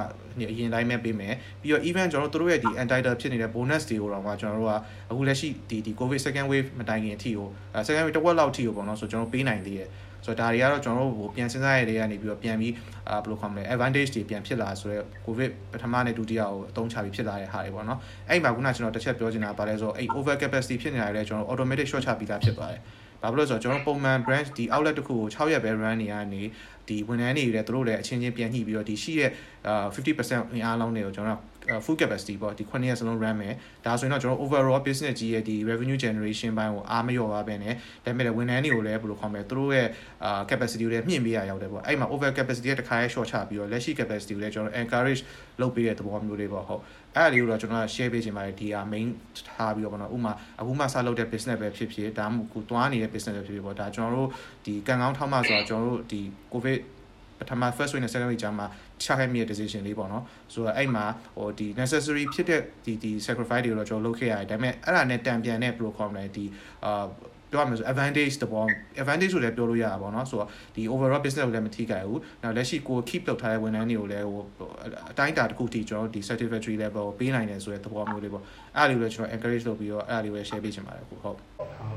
အရင်တိုင်းပဲပေးမယ်ပြီးတော့ even ကျွန်တော်တို့တို့ရဲ့ဒီ entitled ဖြစ်နေတဲ့ bonus တွေကိုတော့ကကျွန်တော်တို့ကအခုလက်ရှိဒီဒီ covid second wave မတိုင်ခင်အထိကို second wave တစ်ဝက်လောက်အထိကိုပေါ့နော်ဆိုကျွန်တော်ပေးနိုင်သေးတယ် ဆိုတော့ဒါတွေကတော့ကျွန်တော်တို့ဟိုပြန်စဉ်းစားရတဲ့ကနေပြီးတော့ပြန်ပြီးအာဘယ်လိုခေါ်မလဲ advantage တွေပြန်ဖြစ်လာဆိုတော့ covid ပထမနဲ့ဒုတိယကိုအသုံးချပြီးဖြစ်လာတဲ့ဟာတွေပေါ့နော်အဲ့မှာခုနကျွန်တော်တစ်ချက်ပြောချင်တာပါလဲဆိုတော့အဲ့ over capacity ဖြစ်နေတာလည်းကျွန်တော် automatic short ချပြီးသားဖြစ်ပါတယ်ဘာဖြစ်လို့ဆိုတော့ကျွန်တော်ပုံမှန် branch ဒီ outlet တစ်ခုကို6ရက်ပဲ run နေရနေဒီဝန်ထမ်းတွေလည်းတို့လည်းအချင်းချင်းပြန်ညှိပြီးတော့ဒီရှိရဲ့အာ50%အင်အားလုံးတွေကိုကျွန်တော် full capacity ပေါ့ဒီ9ရက်စလုံး run မယ်ဒါဆိုရင်တော့ကျွန်တော် overall business ကြီးရဲ့ဒီ revenue generation ဘိုင်းကိုအားမလျော့ပါပဲနဲ့ဒါပေမဲ့ဝန်ထမ်းတွေကိုလည်းဘယ်လိုခေါ်မလဲသူတို့ရဲ့အာ capacity ကိုလည်းမြင့်ပေးရရောက်တယ်ပေါ့အဲ့မှာ over capacity ရဲ့တစ်ခါရဲ short ချပြီးတော့လက်ရှိ capacity ကိုလည်းကျွန်တော် encourage လုပ်ပေးတဲ့သဘောမျိုးလေးပေါ့ဟုတ်အဲ့ဒါလေးကိုတော့ကျွန်တော် share ပေးချင်ပါတယ်ဒီဟာ main ထားပြီးတော့ပေါ့နော်ဥမာအခုမှစလုပ်တဲ့ business ပဲဖြစ်ဖြစ်ဒါမှမဟုတ်ကိုသွားနေတဲ့ business ပဲဖြစ်ဖြစ်ပေါ့ဒါကျွန်တော်တို့ဒီကံကောင်းထောက်မှဆိုတော့ကျွန်တော်တို့ဒီ covid ပထမ first week နဲ့ second week ကြာမှာ ချခဲ့မိတဲ့ decision လေးပေါ့နော်ဆိုတော့အဲ့မှာဟိုဒီ necessary ဖြစ်တဲ့ဒီဒီ sacrifice တွေကိုတော့ကျွန်တော်လုပ်ခဲ့ရတယ်ဒါပေမဲ့အဲ့ဒါနဲ့တံပြန်တဲ့ protocol နဲ့ဒီအာပြောရမယ်ဆို advantage တဘော advantage ဆိုလည်းပြောလို့ရတာပေါ့နော်ဆိုတော့ဒီ overall business ကိုလည်းမထိခိုက်ဘူးနောက်လက်ရှိကို keep လုပ်ထားတဲ့ဝန်ထမ်းတွေကိုလည်းဟိုအတိုင်းအတာတစ်ခုထိကျွန်တော်ဒီ satisfactory level ကိုပေးနိုင်တယ်ဆိုတဲ့သဘောမျိုးလေးပေါ့အဲ့ဒါလေးကိုလည်းကျွန်တော် encourage လုပ်ပြီးတော့အဲ့ဒါလေးကို share ပေးချင်ပါတယ်အခုဟုတ်ဟုတ်ဒါ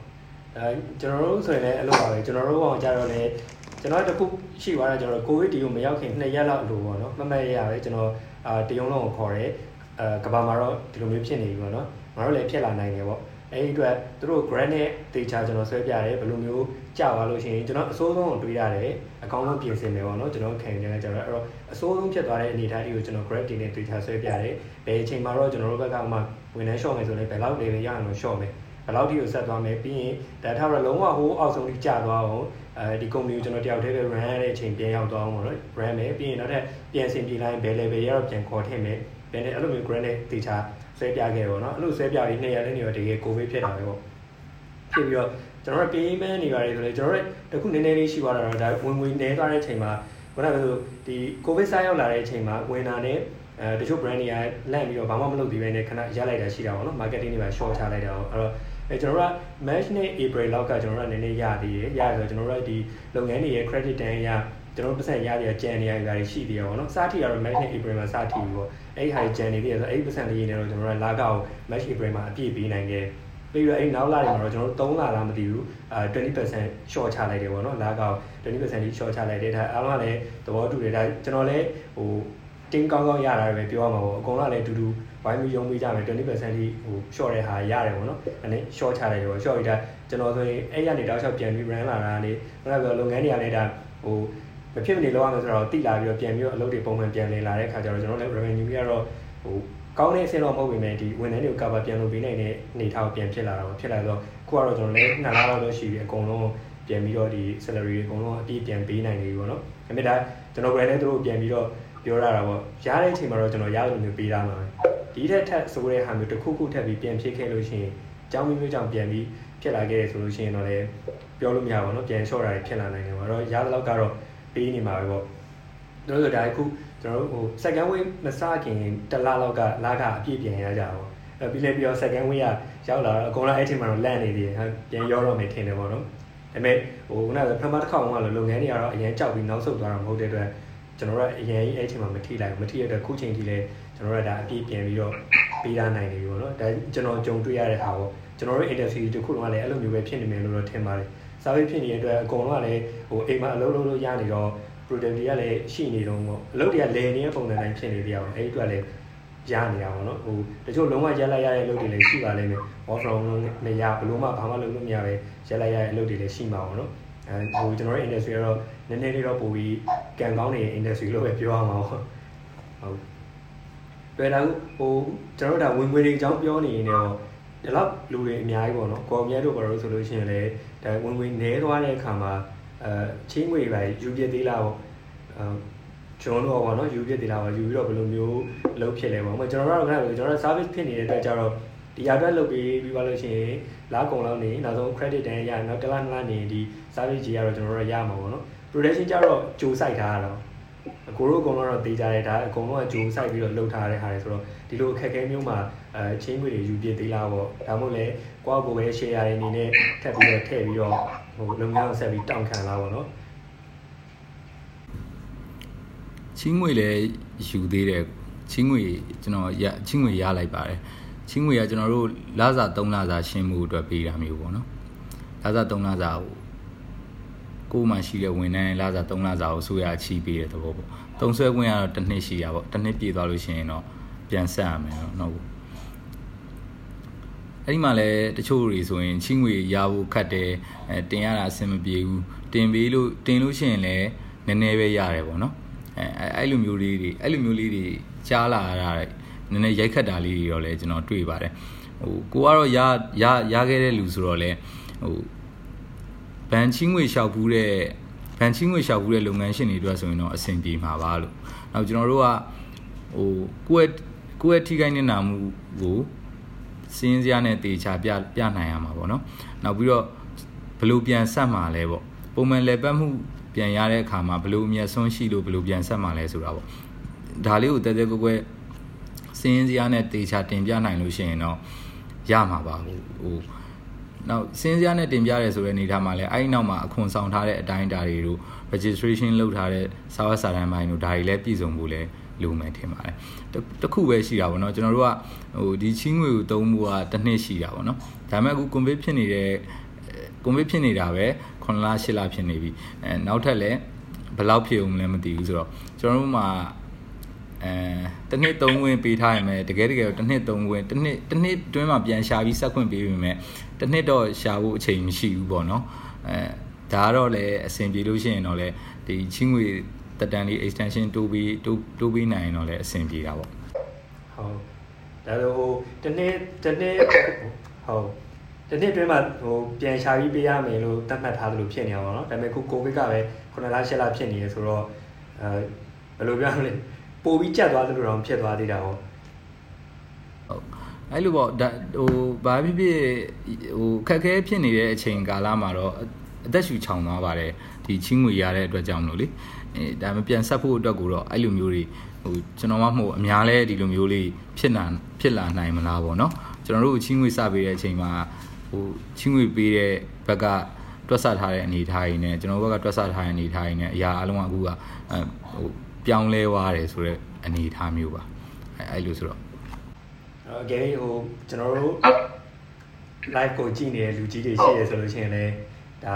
အဲကျွန်တော်တို့ဆိုရင်လည်းအဲ့လိုပါပဲကျွန်တော်တို့ကောင်ကြတော့လည်း ကျွန်တော်တခုရှိသွားတာကျွန်တော်ကိုဗစ်ဒီကိုမရောက်ခင်2ရက်လောက်လို့ပေါ့နော်မမတ်ရပဲကျွန်တော်အာတရုံလုံးကိုခေါ်တယ်အဲကဘာမှာတော့ဒီလိုမျိုးဖြစ်နေပြီပေါ့နော်ငါတို့လည်းဖြစ်လာနိုင်တယ်ပေါ့အဲ့ဒီအတွက်သူတို့ granite တေချာကျွန်တော်ဆွဲပြတယ်ဘယ်လိုမျိုးကြာသွားလို့ရှိရင်ကျွန်တော်အစိုးဆုံးကိုတွေးရတယ်အကောင်းဆုံးပြင်ဆင်မယ်ပေါ့နော်ကျွန်တော်ခံနေတယ်ကျွန်တော်အဲ့တော့အစိုးဆုံးဖြစ်သွားတဲ့အနေအထားတွေကိုကျွန်တော် gravity နဲ့တေချာဆွဲပြတယ်ဘယ်အချိန်မှာတော့ကျွန်တော်တို့ဘက်ကမှဝန်ထမ်း short မယ်ဆိုရင်ဘယ်လောက် level ရအောင်လို့ short မယ်ဘယ်လောက်ထိကိုဆက်သွားမယ်ပြီးရင်ဒါထားတော့လုံးဝဟိုးအောက်ဆုံးထိကျသွားအောင် အဲဒီ company ကိုကျွန်တော်တယောက်တည်းပဲ run ရတဲ့အချိန်ပြန်ရောက်သွားအောင်ပေါ့နော် run မယ်ပြီးရင်နောက်ထပ်ပြန်ဆင်ပြေလိုက်ဘယ် level ရတော့ပြန်ခေါ်ထည့်မယ်ပြန်တယ်အဲ့လိုမျိုး grant နဲ့တေချာဆွဲပြခဲ့ပေါ့နော်အဲ့လိုဆွဲပြပြီးနှစ်ရက်လေးနေတော့တကယ် covid ဖြစ်တာပဲပေါ့ဖြစ်ပြီးတော့ကျွန်တော်တို့ payment နေပါတယ်ဆိုလေကျွန်တော်တို့တခုနည်းနည်းလေးရှိသွားတာတော့ဒါဝင်ဝင်နေသွားတဲ့အချိန်မှာခုနကဆိုဒီ covid စားရောက်လာတဲ့အချိန်မှာဝင်တာနဲ့အဲတချို့ brand တွေကလန့်ပြီးတော့ဘာမှမလုပ်ပြီးပဲနဲ့ခဏရလိုက်တာရှိတာပေါ့နော် marketing တွေပါ short ချလိုက်တာပေါ့အဲ့တော့ အဲကျွန်တော်တို့က match နဲ့ April လောက်ကကျွန်တော်တို့ကနည်းနည်းရသေးတယ်ရဆိုတော့ကျွန်တော်တို့ကဒီလုပ်ငန်းတွေရဲ့ credit တန်းရကျွန်တော်တို့ပတ်စံရရကြံနေရတာရှိသေးရပါတော့။စားထီကတော့ match နဲ့ April မှာစားထီပြီးပေါ့။အဲ့ဒီဟာကြံနေသေးရဆိုအဲ့ဒီပတ်စံလေးနေတော့ကျွန်တော်တို့လာကောက် match April မှာအပြည့်ပေးနိုင်ခဲ့။ပြီးတော့အဲ့နောက်လာတွေမှာတော့ကျွန်တော်တို့3လလားမသိဘူးအာ20% short ချလိုက်တယ်ပေါ့နော်။လာကောက်20%ထိ short ချလိုက်တယ်ဒါအားလုံးကလည်းသဘောတူတယ်ဒါကျွန်တော်လည်းဟိုတင်းကောင်းကောင်းရတာပဲပြောရမှာပေါ့အကုန်လုံးလည်းအတူတူ ဝိုင်းပြီးရုံးပေးကြမယ်20%ထိဟို short တဲ့ဟာရတယ်ပေါ့နော်အဲ့နဲ့ short ချလိုက်တယ်ပေါ့ short ပြီးဒါကျွန်တော်ဆိုရင်အဲ့ရနေတောက်လျှောက်ပြန်ပြီး run လာတာနေခုနကပြောလုပ်ငန်းတွေကလည်းဒါဟိုမဖြစ်မနေလောက်ရမယ်ဆိုတော့တိလာပြီးတော့ပြန်ပြီးတော့အလုပ်တွေပုံမှန်ပြန်လည်လာတဲ့ခါကျတော့ကျွန်တော်လည်း revenue ကြီးကတော့ဟိုကောင်းတဲ့အဆင့်တော့မဟုတ်ပေမဲ့ဒီဝန်ထမ်းတွေကို cover ပြန်လုပ်ပေးနိုင်တဲ့အနေထားကိုပြန်ဖြစ်လာတော့ဖြစ်လာတော့ခုကတော့ကျွန်တော်လည်းနှစ်လလောက်တော့ရှိပြီအကုန်လုံးပြန်ပြီးတော့ဒီ salary တွေအကုန်လုံးအပြည့်ပြန်ပေးနိုင်နေပြီပေါ့နော်။ဒါပေမဲ့ဒါကျွန်တော် brand နဲ့သူတို့ပြန်ပြီးတော့ ပြောရတာပေါ့ရတဲ့အချိန်မှာတော့ကျွန်တော်ရလို့မျိုးပေးတာမှာဒီထက်ထက်ဆိုတဲ့ဟာမျိုးတစ်ခုခုထပ်ပြီးပြန်ဖြစ်ခဲ့လို့ရှိရင်အကြောင်းမျိုးမျိုးကြောင့်ပြန်ပြီးဖြစ်လာခဲ့ရဆိုလို့ရှိရင်တော့လည်းပြောလို့မရပါဘူးเนาะပြန်လျှော့တာဖြစ်လာနိုင်တယ်ပေါ့အဲ့တော့ရတဲ့လောက်ကတော့ပေးနေမှာပဲပေါ့တို့ဆိုဒါအခုကျွန်တော်တို့ဟို second wave မစခင်တလလောက်ကလာကအပြည့်ပြန်ရကြပါဘူးအဲ့ပြီးလဲပြီးတော့ second wave ကရောက်လာတော့အကုန်လုံးအဲ့ချိန်မှာတော့လန့်နေသေးတယ်ပြန်ရောတော့မယ်ထင်တယ်ပေါ့နော်ဒါပေမဲ့ဟိုခုနကပထမတစ်ခေါက်ကတော့လုပ်ငန်းတွေကတော့အရင်ကြောက်ပြီးနောက်ဆုတ်သွားတာမဟုတ်တဲ့အတွက် ကျွန်တော်တို့အရင်အဲ့ချိန်မှာမထိလိုက်ဘူးမထိရတဲ့ခုချိန်ထိလဲကျွန်တော်တို့ကဒါအပြည့်ပြန်ပြီးတော့ပေးထားနိုင်နေပြီပေါ့နော်ဒါကျွန်တော်ကြုံတွေ့ရတဲ့ဟာပေါ့ကျွန်တော်တို့ industry တခုလုံးကလည်းအဲ့လိုမျိုးပဲဖြစ်နေမယ်လို့တော့ထင်ပါတယ် service ဖြစ်နေတဲ့အတွက်အကုန်လုံးကလည်းဟိုအိမ်မှာအလုပ်လုပ်လို့ရနေတော့ productivity ကလည်းရှိနေတော့ပေါ့အလုပ်တွေကလည်နေတဲ့ပုံစံတိုင်းဖြစ်နေသေးအောင်အဲ့ဒီအတွက်လည်းရနေတာပေါ့နော်ဟိုတချို့လုံးဝရက်လိုက်ရတဲ့အလုပ်တွေလည်းရှိပါလိမ့်မယ် work from home နဲ့ရဘလို့မှဘာမှလုပ်လို့မရပဲရက်လိုက်ရတဲ့အလုပ်တွေလည်းရှိမှာပေါ့နော်အဲ ဟိုကျွန်တော်ရဲ့ industry ကတော့နည်းနည်းလေးတော့ပိုပြီးကံကောင်းနေတဲ့ industry လို့ပဲပြောရမှာပေါ့ဟုတ်တွေ့တာဟိုကျွန်တော်တို့ဒါဝင်ငွေတွေအကြောင်းပြောနေရင်တော့ဒီလောက်လူတွေအများကြီးပေါ့နော်ကော်မြတ်တို့ဘာလို့ဆိုလို့ရှိရင်လည်းဒါဝင်ငွေနည်းသွားတဲ့အခါမှာအဲချင်းငွေပဲယူပြသေးလားပေါ့အဲကျွန်တော်တို့ပေါ့နော်ယူပြသေးလားပေါ့ယူပြီးတော့ဘယ်လိုမျိုးလုပ်ဖြစ်လဲပေါ့ဟိုကျွန်တော်တို့ကတော့ကျွန်တော်တို့ service ဖြစ်နေတဲ့အတွက်ကြတော့ဒီရအတွက်လုပ်ပြီးပြီးပါလို့ရှိရင်လာကုန်လောက်နေနောက်ဆုံး credit တန်းရနောက်တစ်လနှစ်လနေဒီ service ကြီးကတော့ကျွန်တော်တို့ရမှာပေါ့နော် production ကြတော့ကြိုစိုက်ထားတာတော့အကိုတို့အကုန်လုံးတော့တေးကြတယ်ဒါအကုန်လုံးကဂျိုးဆိုင်ပြီးတော့လှုပ်ထားတဲ့ဟာတွေဆိုတော့ဒီလိုအခက်အခဲမျိုးမှာအဲချင်းငွေတွေယူပြသေးလားပေါ့ဒါမှမဟုတ်လေကိုယ့်ကိုယ်ပဲ share ရတဲ့အနေနဲ့ထပ်ပြီးတော့ထည့်ပြီးတော့ဟိုလုပ်ငန်းကိုဆက်ပြီးတောင်းခံလားပေါ့နော်ချင်းငွေလည်းယူသေးတယ်ချင်းငွေကျွန်တော်ရချင်းငွေရလိုက်ပါတယ်ချင်းငွေကကျွန်တော်တို့လစာ3လစာရှင်းမှုအတွက်ပေးတာမျိုးပေါ့နော်လစာ3လစာကို ကိုယ်မှရှိတဲ့ဝန်ထမ်းလစာ3လစာကိုဆိုရချီးပေးတဲ့သဘောပေါ့တုံဆွဲခွင့်ကတော့တစ်နှစ်ရှိတာပေါ့တစ်နှစ်ပြည့်သွားလို့ရှိရင်တော့ပြန်ဆက်ရမယ်နော်ဟုတ်အဲ့ဒီမှာလည်းတချို့တွေဆိုရင်ချင်းငွေရဖို့ခတ်တယ်အဲတင်ရတာအဆင်မပြေဘူးတင်ပေးလို့တင်လို့ရှိရင်လည်းနည်းနည်းပဲရတယ်ပေါ့နော်အဲအဲ့လိုမျိုးလေးတွေအဲ့လိုမျိုးလေးတွေကြားလာရတာနည်းနည်းရိုက်ခတ်တာလေးတွေတော့လည်းကျွန်တော်တွေ့ပါတယ်ဟိုကိုကတော့ရရရခဲ့တဲ့လူဆိုတော့လေဟို ဘန်ချင်းငွေလျှောက်ဘူးတဲ့ဘန်ချင်းငွေလျှောက်ဘူးတဲ့လုပ်ငန်းရှင်တွေအတွက်ဆိုရင်တော့အဆင်ပြေမှာပါလို့နောက်ကျွန်တော်တို့ကဟိုကိုယ့်ကိုယ့်ရဲ့ထိခိုက်နေတာမှုကိုစင်းစရာနဲ့တေချာပြပြနိုင်ရမှာပေါ့နော်နောက်ပြီးတော့ဘလို့ပြန်ဆက်မှာလဲပေါ့ပုံမှန်လေပတ်မှုပြန်ရတဲ့အခါမှာဘလို့အမျက်ဆုံးရှိလို့ဘလို့ပြန်ဆက်မှာလဲဆိုတာပေါ့ဒါလေးကိုတဲတဲကွယ်ကွယ်စင်းစရာနဲ့တေချာတင်ပြနိုင်လို့ရှိရင်တော့ရမှာပါဟိုဟို နောက်စင်းစရာနဲ့တင်ပြရဲဆိုတဲ့အနေထားမှာလည်းအဲ့ဒီနောက်မှာအခွန်ဆောင်ထားတဲ့အတိုင်းအတာတွေတို့ registration လုပ်ထားတဲ့စာဝတ်စာတမ်းပိုင်းတို့ဒါတွေလည်းပြည်စုံဖို့လည်းလိုမယ်ထင်ပါတယ်တခုပဲရှိတာပေါ့နော်ကျွန်တော်တို့ကဟိုဒီချင်းငွေကိုသုံးဖို့ကတစ်နှစ်ရှိတာပေါ့နော်ဒါပေမဲ့အခု convert ဖြစ်နေတဲ့ကိုဗစ်ဖြစ်နေတာပဲ9လ10လဖြစ်နေပြီအဲနောက်ထပ်လည်းဘယ်လောက်ဖြစ်အောင်လဲမသိဘူးဆိုတော့ကျွန်တော်တို့မှာ အဲတစ်နှစ်သုံးခွင့်ပေးထားရင်ပဲတကယ်တကယ်တစ်နှစ်သုံးခွင့်တစ်နှစ်တစ်နှစ်တွင်းမှာပြန်ရှာပြီးဆက်ခွင့်ပေးပေမဲ့တစ်နှစ်တော့ရှာဖို့အချိန်မရှိဘူးပေါ့နော်အဲဒါကတော့လည်းအဆင်ပြေလို့ရှိရင်တော့လည်းဒီချင်းငွေတက်တန်လေး extension တိုးပြီးတိုးတိုးပြီးနိုင်ရင်တော့လည်းအဆင်ပြေတာပေါ့ဟုတ်ဒါဆိုဟိုတစ်နှစ်တစ်နှစ်ဟုတ်တစ်နှစ်တွင်းမှာဟိုပြန်ရှာပြီးပေးရမယ်လို့သတ်မှတ်ထားသလိုဖြစ်နေအောင်ပေါ့နော်ဒါပေမဲ့ခုကိုဗစ်ကပဲ9လ10လဖြစ်နေရဆိုတော့အဲဘယ်လိုပြောရမလဲ ပိုပြီးကြက်သွားသလိုတော့ဖြစ်သွားသေးတာဟောဟုတ်အဲ့လိုပေါ့ဒါဟိုဘာဖြစ်ဖြစ်ဟိုခက်ခဲဖြစ်နေတဲ့အချိန်ကာလမှာတော့အသက်ရှူချောင်သွားပါတယ်ဒီချင်းငွေရတဲ့အတွက်ကြောင့်မလို့လေအဲဒါမှပြန်ဆက်ဖို့အတွက်ကိုတော့အဲ့လိုမျိုးတွေဟိုကျွန်တော်မှမဟုတ်အများလဲဒီလိုမျိုးလေးဖြစ်လာဖြစ်လာနိုင်မလားပေါ့နော်ကျွန်တော်တို့ချင်းငွေစပေးတဲ့အချိန်မှာဟိုချင်းငွေပေးတဲ့ဘက်ကတွက်ဆထားတဲ့အနေအထားရင်းနဲ့ကျွန်တော်ဘက်ကတွက်ဆထားတဲ့အနေအထားရင်းနဲ့အရာအလုံးကအခုကဟို ပြောင်းလဲသွားတယ်ဆိုတော့အနေအထားမျိုးပါအဲအဲ့လိုဆိုတော့အကယ်ဟိုကျွန်တော်တို့ live ကိုကြည့်နေတဲ့လူကြီးတွေရှိရဆိုလို့ရှိရင်လည်းဒါ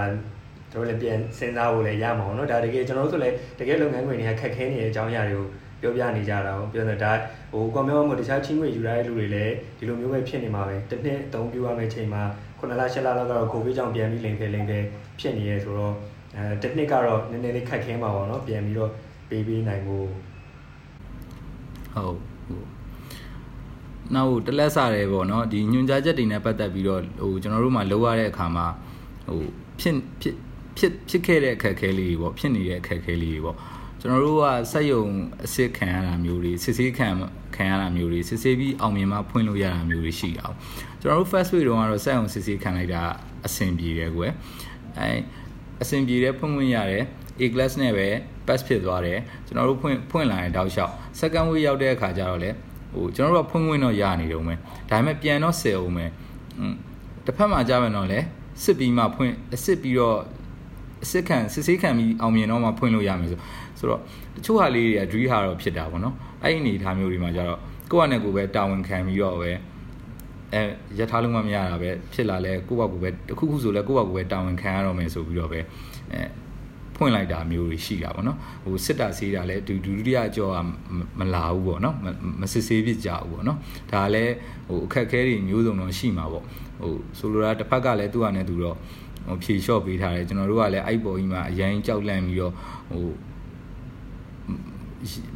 တို့လည်းပြန်စဉ်းစားဖို့လည်းရမှာပေါ့နော်ဒါတကယ်ကျွန်တော်တို့ဆိုလည်းတကယ်လုပ်ငန်းခွင်တွေကခက်ခဲနေတဲ့အကြောင်းအရာတွေကိုပြောပြနေကြတာပေါ့ပြောနေဒါဟိုကွန်ပြောမှုတခြားချင်းခွေယူရတဲ့လူတွေလည်းဒီလိုမျိုးပဲဖြစ်နေမှာပဲတစ်နှစ်အသုံးပြုရမယ့်ချိန်မှာ9လ10လလောက်ကတော့ကိုဗစ်ကြောင့်ပြန်ပြီးလင်ခဲလင်ခဲဖြစ်နေရဲဆိုတော့အဲတစ်နှစ်ကတော့နည်းနည်းလေးခက်ခဲမှာပေါ့နော်ပြန်ပြီးတော့ ပေးပေးနိုင်ဖို့ဟုတ်ဟုတ်နောက်တလက်စားတယ်ပေါ့နော်ဒီညွန်ကြားချက်တွေနဲ့ပတ်သက်ပြီးတော့ဟိုကျွန်တော်တို့မှလောက်ရတဲ့အခါမှာဟိုဖြစ်ဖြစ်ဖြစ်ဖြစ်ခဲ့တဲ့အခက်အခဲလေးတွေပေါ့ဖြစ်နေတဲ့အခက်အခဲလေးတွေပေါ့ကျွန်တော်တို့ကစက်ယုံအစ်စ်ခံရတာမျိုးတွေစစ်ဆေးခံခံရတာမျိုးတွေစစ်ဆေးပြီးအောင်မြင်မှဖွင့်လို့ရတာမျိုးတွေရှိအောင်ကျွန်တော်တို့ first week တုန်းကတော့စက်ယုံစစ်ဆေးခံလိုက်တာအဆင်ပြေတယ်ကွယ်အဲအဆင်ပြေတယ်ဖွင့်ခွင့်ရတယ် A class နဲ့ပဲ pass ဖြစ်သွားတယ်ကျွန်တော်တို့ဖွင့်ဖွင့်လာရင်တောက်လျှောက် second week ရောက်တဲ့အခါကျတော့လေဟိုကျွန်တော်တို့ကဖွင့်ခွင့်တော့ရနေတော့မယ်ဒါပေမဲ့ပြန်တော့ဆယ်အောင်မယ်တစ်ဖက်မှာကြာမယ်တော့လေစစ်ပြီးမှဖွင့်အစ်စ်ပြီးတော့အစ်စ်ခံစစ်ဆေးခံပြီးအောင်မြင်တော့မှဖွင့်လို့ရမယ်ဆိုဆိုတော့တချို့ဟာလေးတွေက dream ဟာတော့ဖြစ်တာပေါ့နော်အဲ့ဒီအနေအထားမျိုးတွေမှာကျတော့ကိုယ့်အနေကိုပဲတာဝန်ခံပြီးတော့ပဲအဲရထားလုံးမမရတာပဲဖြစ်လာလဲကိုယ့်ဘက်ကိုပဲတခုခုဆိုလဲကိုယ့်ဘက်ကိုပဲတာဝန်ခံရတော့မယ်ဆိုပြီးတော့ပဲအဲ ဖွင့်လိုက်တာမျိုးတွေရှိတာပေါ့နော်ဟိုစစ်တာဆေးတာလဲဒုဒုတိယအကျော်ကမလာဘူးပေါ့နော်မစစ်ဆေးဖြစ်ကြဘူးပေါ့နော်ဒါလည်းဟိုအခက်ခဲတွေမျိုးစုံတော့ရှိမှာပေါ့ဟိုဆိုလိုတာတစ်ဖက်ကလည်းသူ့ဟာနဲ့သူတော့ဟိုဖြေလျှော့ပေးထားတယ်ကျွန်တော်တို့ကလည်းအဲ့ပေါ်ကြီးမှာအရင်ကြောက်လန့်ပြီးတော့ဟို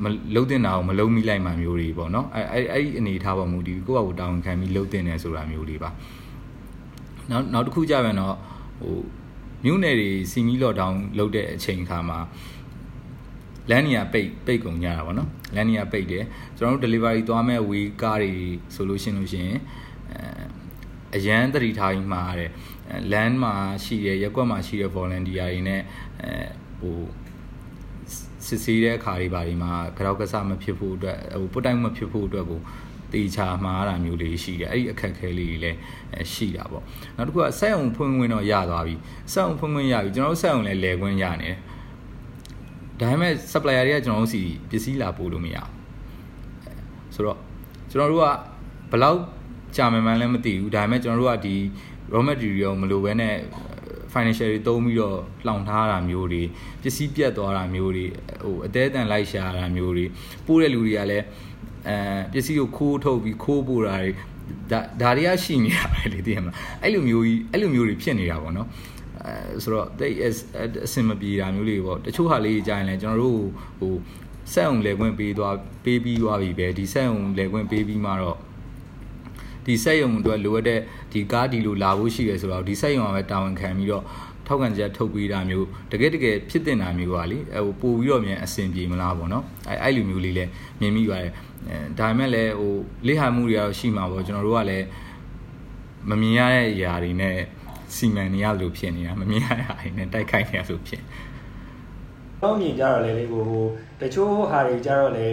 မလုံတင်တာကိုမလုံမိလိုက်မှမျိုးတွေပေါ့နော်အဲအဲ့အဲ့ဒီအနေထားပေါ်မူတည်ကိုယ့်ဘာကိုတောင်းခံပြီးလုံတင်တယ်ဆိုတာမျိုးတွေပါနောက်နောက်တစ်ခုကြပြန်တော့ဟို မြို့နယ်တွေစီမီလော့ဒေါင်းလုပ်တဲ့အချိန်ခါမှာလမ်းနေရပိတ်ပိတ်ကုန်ကြတာပေါ့နော်လမ်းနေရပိတ်တယ်ကျွန်တော်တို့ delivery သွားမဲ့ way ကားတွေဆိုလို့ရှိရင်လို့ရှိရင်အရန်တတိထားကြီးမှာတဲ့လမ်းမှာရှိတဲ့ရက်ကွက်မှာရှိတဲ့ volunteer တွေနဲ့အဲဟိုစစ်ဆေးတဲ့အခါတွေဘာတွေမှာကြောက်ကစားမဖြစ်ဖို့အတွက်ဟိုပုတ်တိုင်းမဖြစ်ဖို့အတွက်ကို တေချာမှားတာမျိုးလေးရှိတယ်အဲ့ဒီအခက်ခဲလေးတွေလည်းရှိတာပေါ့နောက်တစ်ခုကစက်အောင်ဖွင့်ခွင့်တော့ရသွားပြီစက်အောင်ဖွင့်ခွင့်ရပြီကျွန်တော်တို့စက်အောင်လည်းလဲခွင့်ရနေတယ်ဒါပေမဲ့ supplier တွေကကျွန်တော်တို့စီပစ္စည်းလာပို့လို့မရဘူးဆိုတော့ကျွန်တော်တို့ကဘယ်လောက်ကြာမှန်းမှန်းလည်းမသိဘူးဒါပေမဲ့ကျွန်တော်တို့ကဒီ raw material မလိုဘဲနဲ့ financial တွေသုံးပြီးတော့လှောင်ထားတာမျိုးတွေပစ္စည်းပြတ်သွားတာမျိုးတွေဟိုအသေးအတန်လိုက်ရှာတာမျိုးတွေပို့တဲ့လူတွေကလည်းအဲပစ္စည်းကိုခိုးထုတ်ပြီးခိုးပို့တာတွေဒါဒါတွေကရှိနေတာပဲလေသိရမလားအဲ့လိုမျိုးကြီးအဲ့လိုမျိုးတွေဖြစ်နေတာပေါ့နော်အဲဆိုတော့ they is အစင်မပြေတာမျိုးလေးပေါ့တချို့ဟာလေးကြာရင်လည်းကျွန်တော်တို့ဟိုစက်ုံလေခွင့်ပေးသွားပေးပြီးသွားပြီပဲဒီစက်ုံလေခွင့်ပေးပြီးမှတော့ ဒီစက်ရုံအတွက်လိုအပ်တဲ့ဒီကားဒီလိုလာဖို့ရှိရဆိုတော့ဒီစက်ရုံကပဲတာဝန်ခံပြီးတော့ထောက်ခံချက်ထုတ်ပေးတာမျိုးတကယ်တကယ်ဖြစ်တင်တာမျိုးပါလေဟိုပို့ပြီးတော့မြန်အဆင်ပြေမလားပေါ့နော်အဲအဲ့လိုမျိုးလေးလည်းမြင်မိပါတယ်အဲဒါပေမဲ့လည်းဟိုလေ့ဟာမှုတွေကတော့ရှိမှာပေါ့ကျွန်တော်တို့ကလည်းမမြင်ရတဲ့အရာတွေနဲ့စီမံနေရလို့ဖြစ်နေတာမမြင်ရတဲ့အရာတွေနဲ့တိုက်ခိုက်နေရဆိုဖြစ်တော့မြင်ကြတော့လေလေဟိုတချို့ဟာတွေကြတော့လေ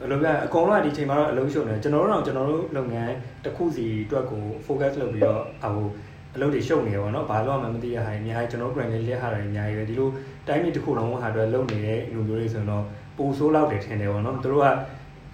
ဘယ်လိုပြောအကုန်လုံးကဒီချိန်မှာတော့အလုံးရှုံနေကျွန်တော်တို့တော့ကျွန်တော်တို့လုပ်ငန်းတစ်ခုစီအတွက်ကို focus လုပ်ပြီးတော့ဟိုအလုပ်တွေရှုပ်နေရပါတော့။ဘာလို့မှမသိရဟာအများကြီးကျွန်တော် brand လေးလက်ဟာတွေအများကြီးပဲဒီလိုတိုင်းပြည်တစ်ခုလုံးဟာအတွက်လုပ်နေတဲ့လူမျိုးတွေဆိုတော့ပိုဆိုးလောက်တယ်ထင်တယ်ပေါ့နော်။သူတို့က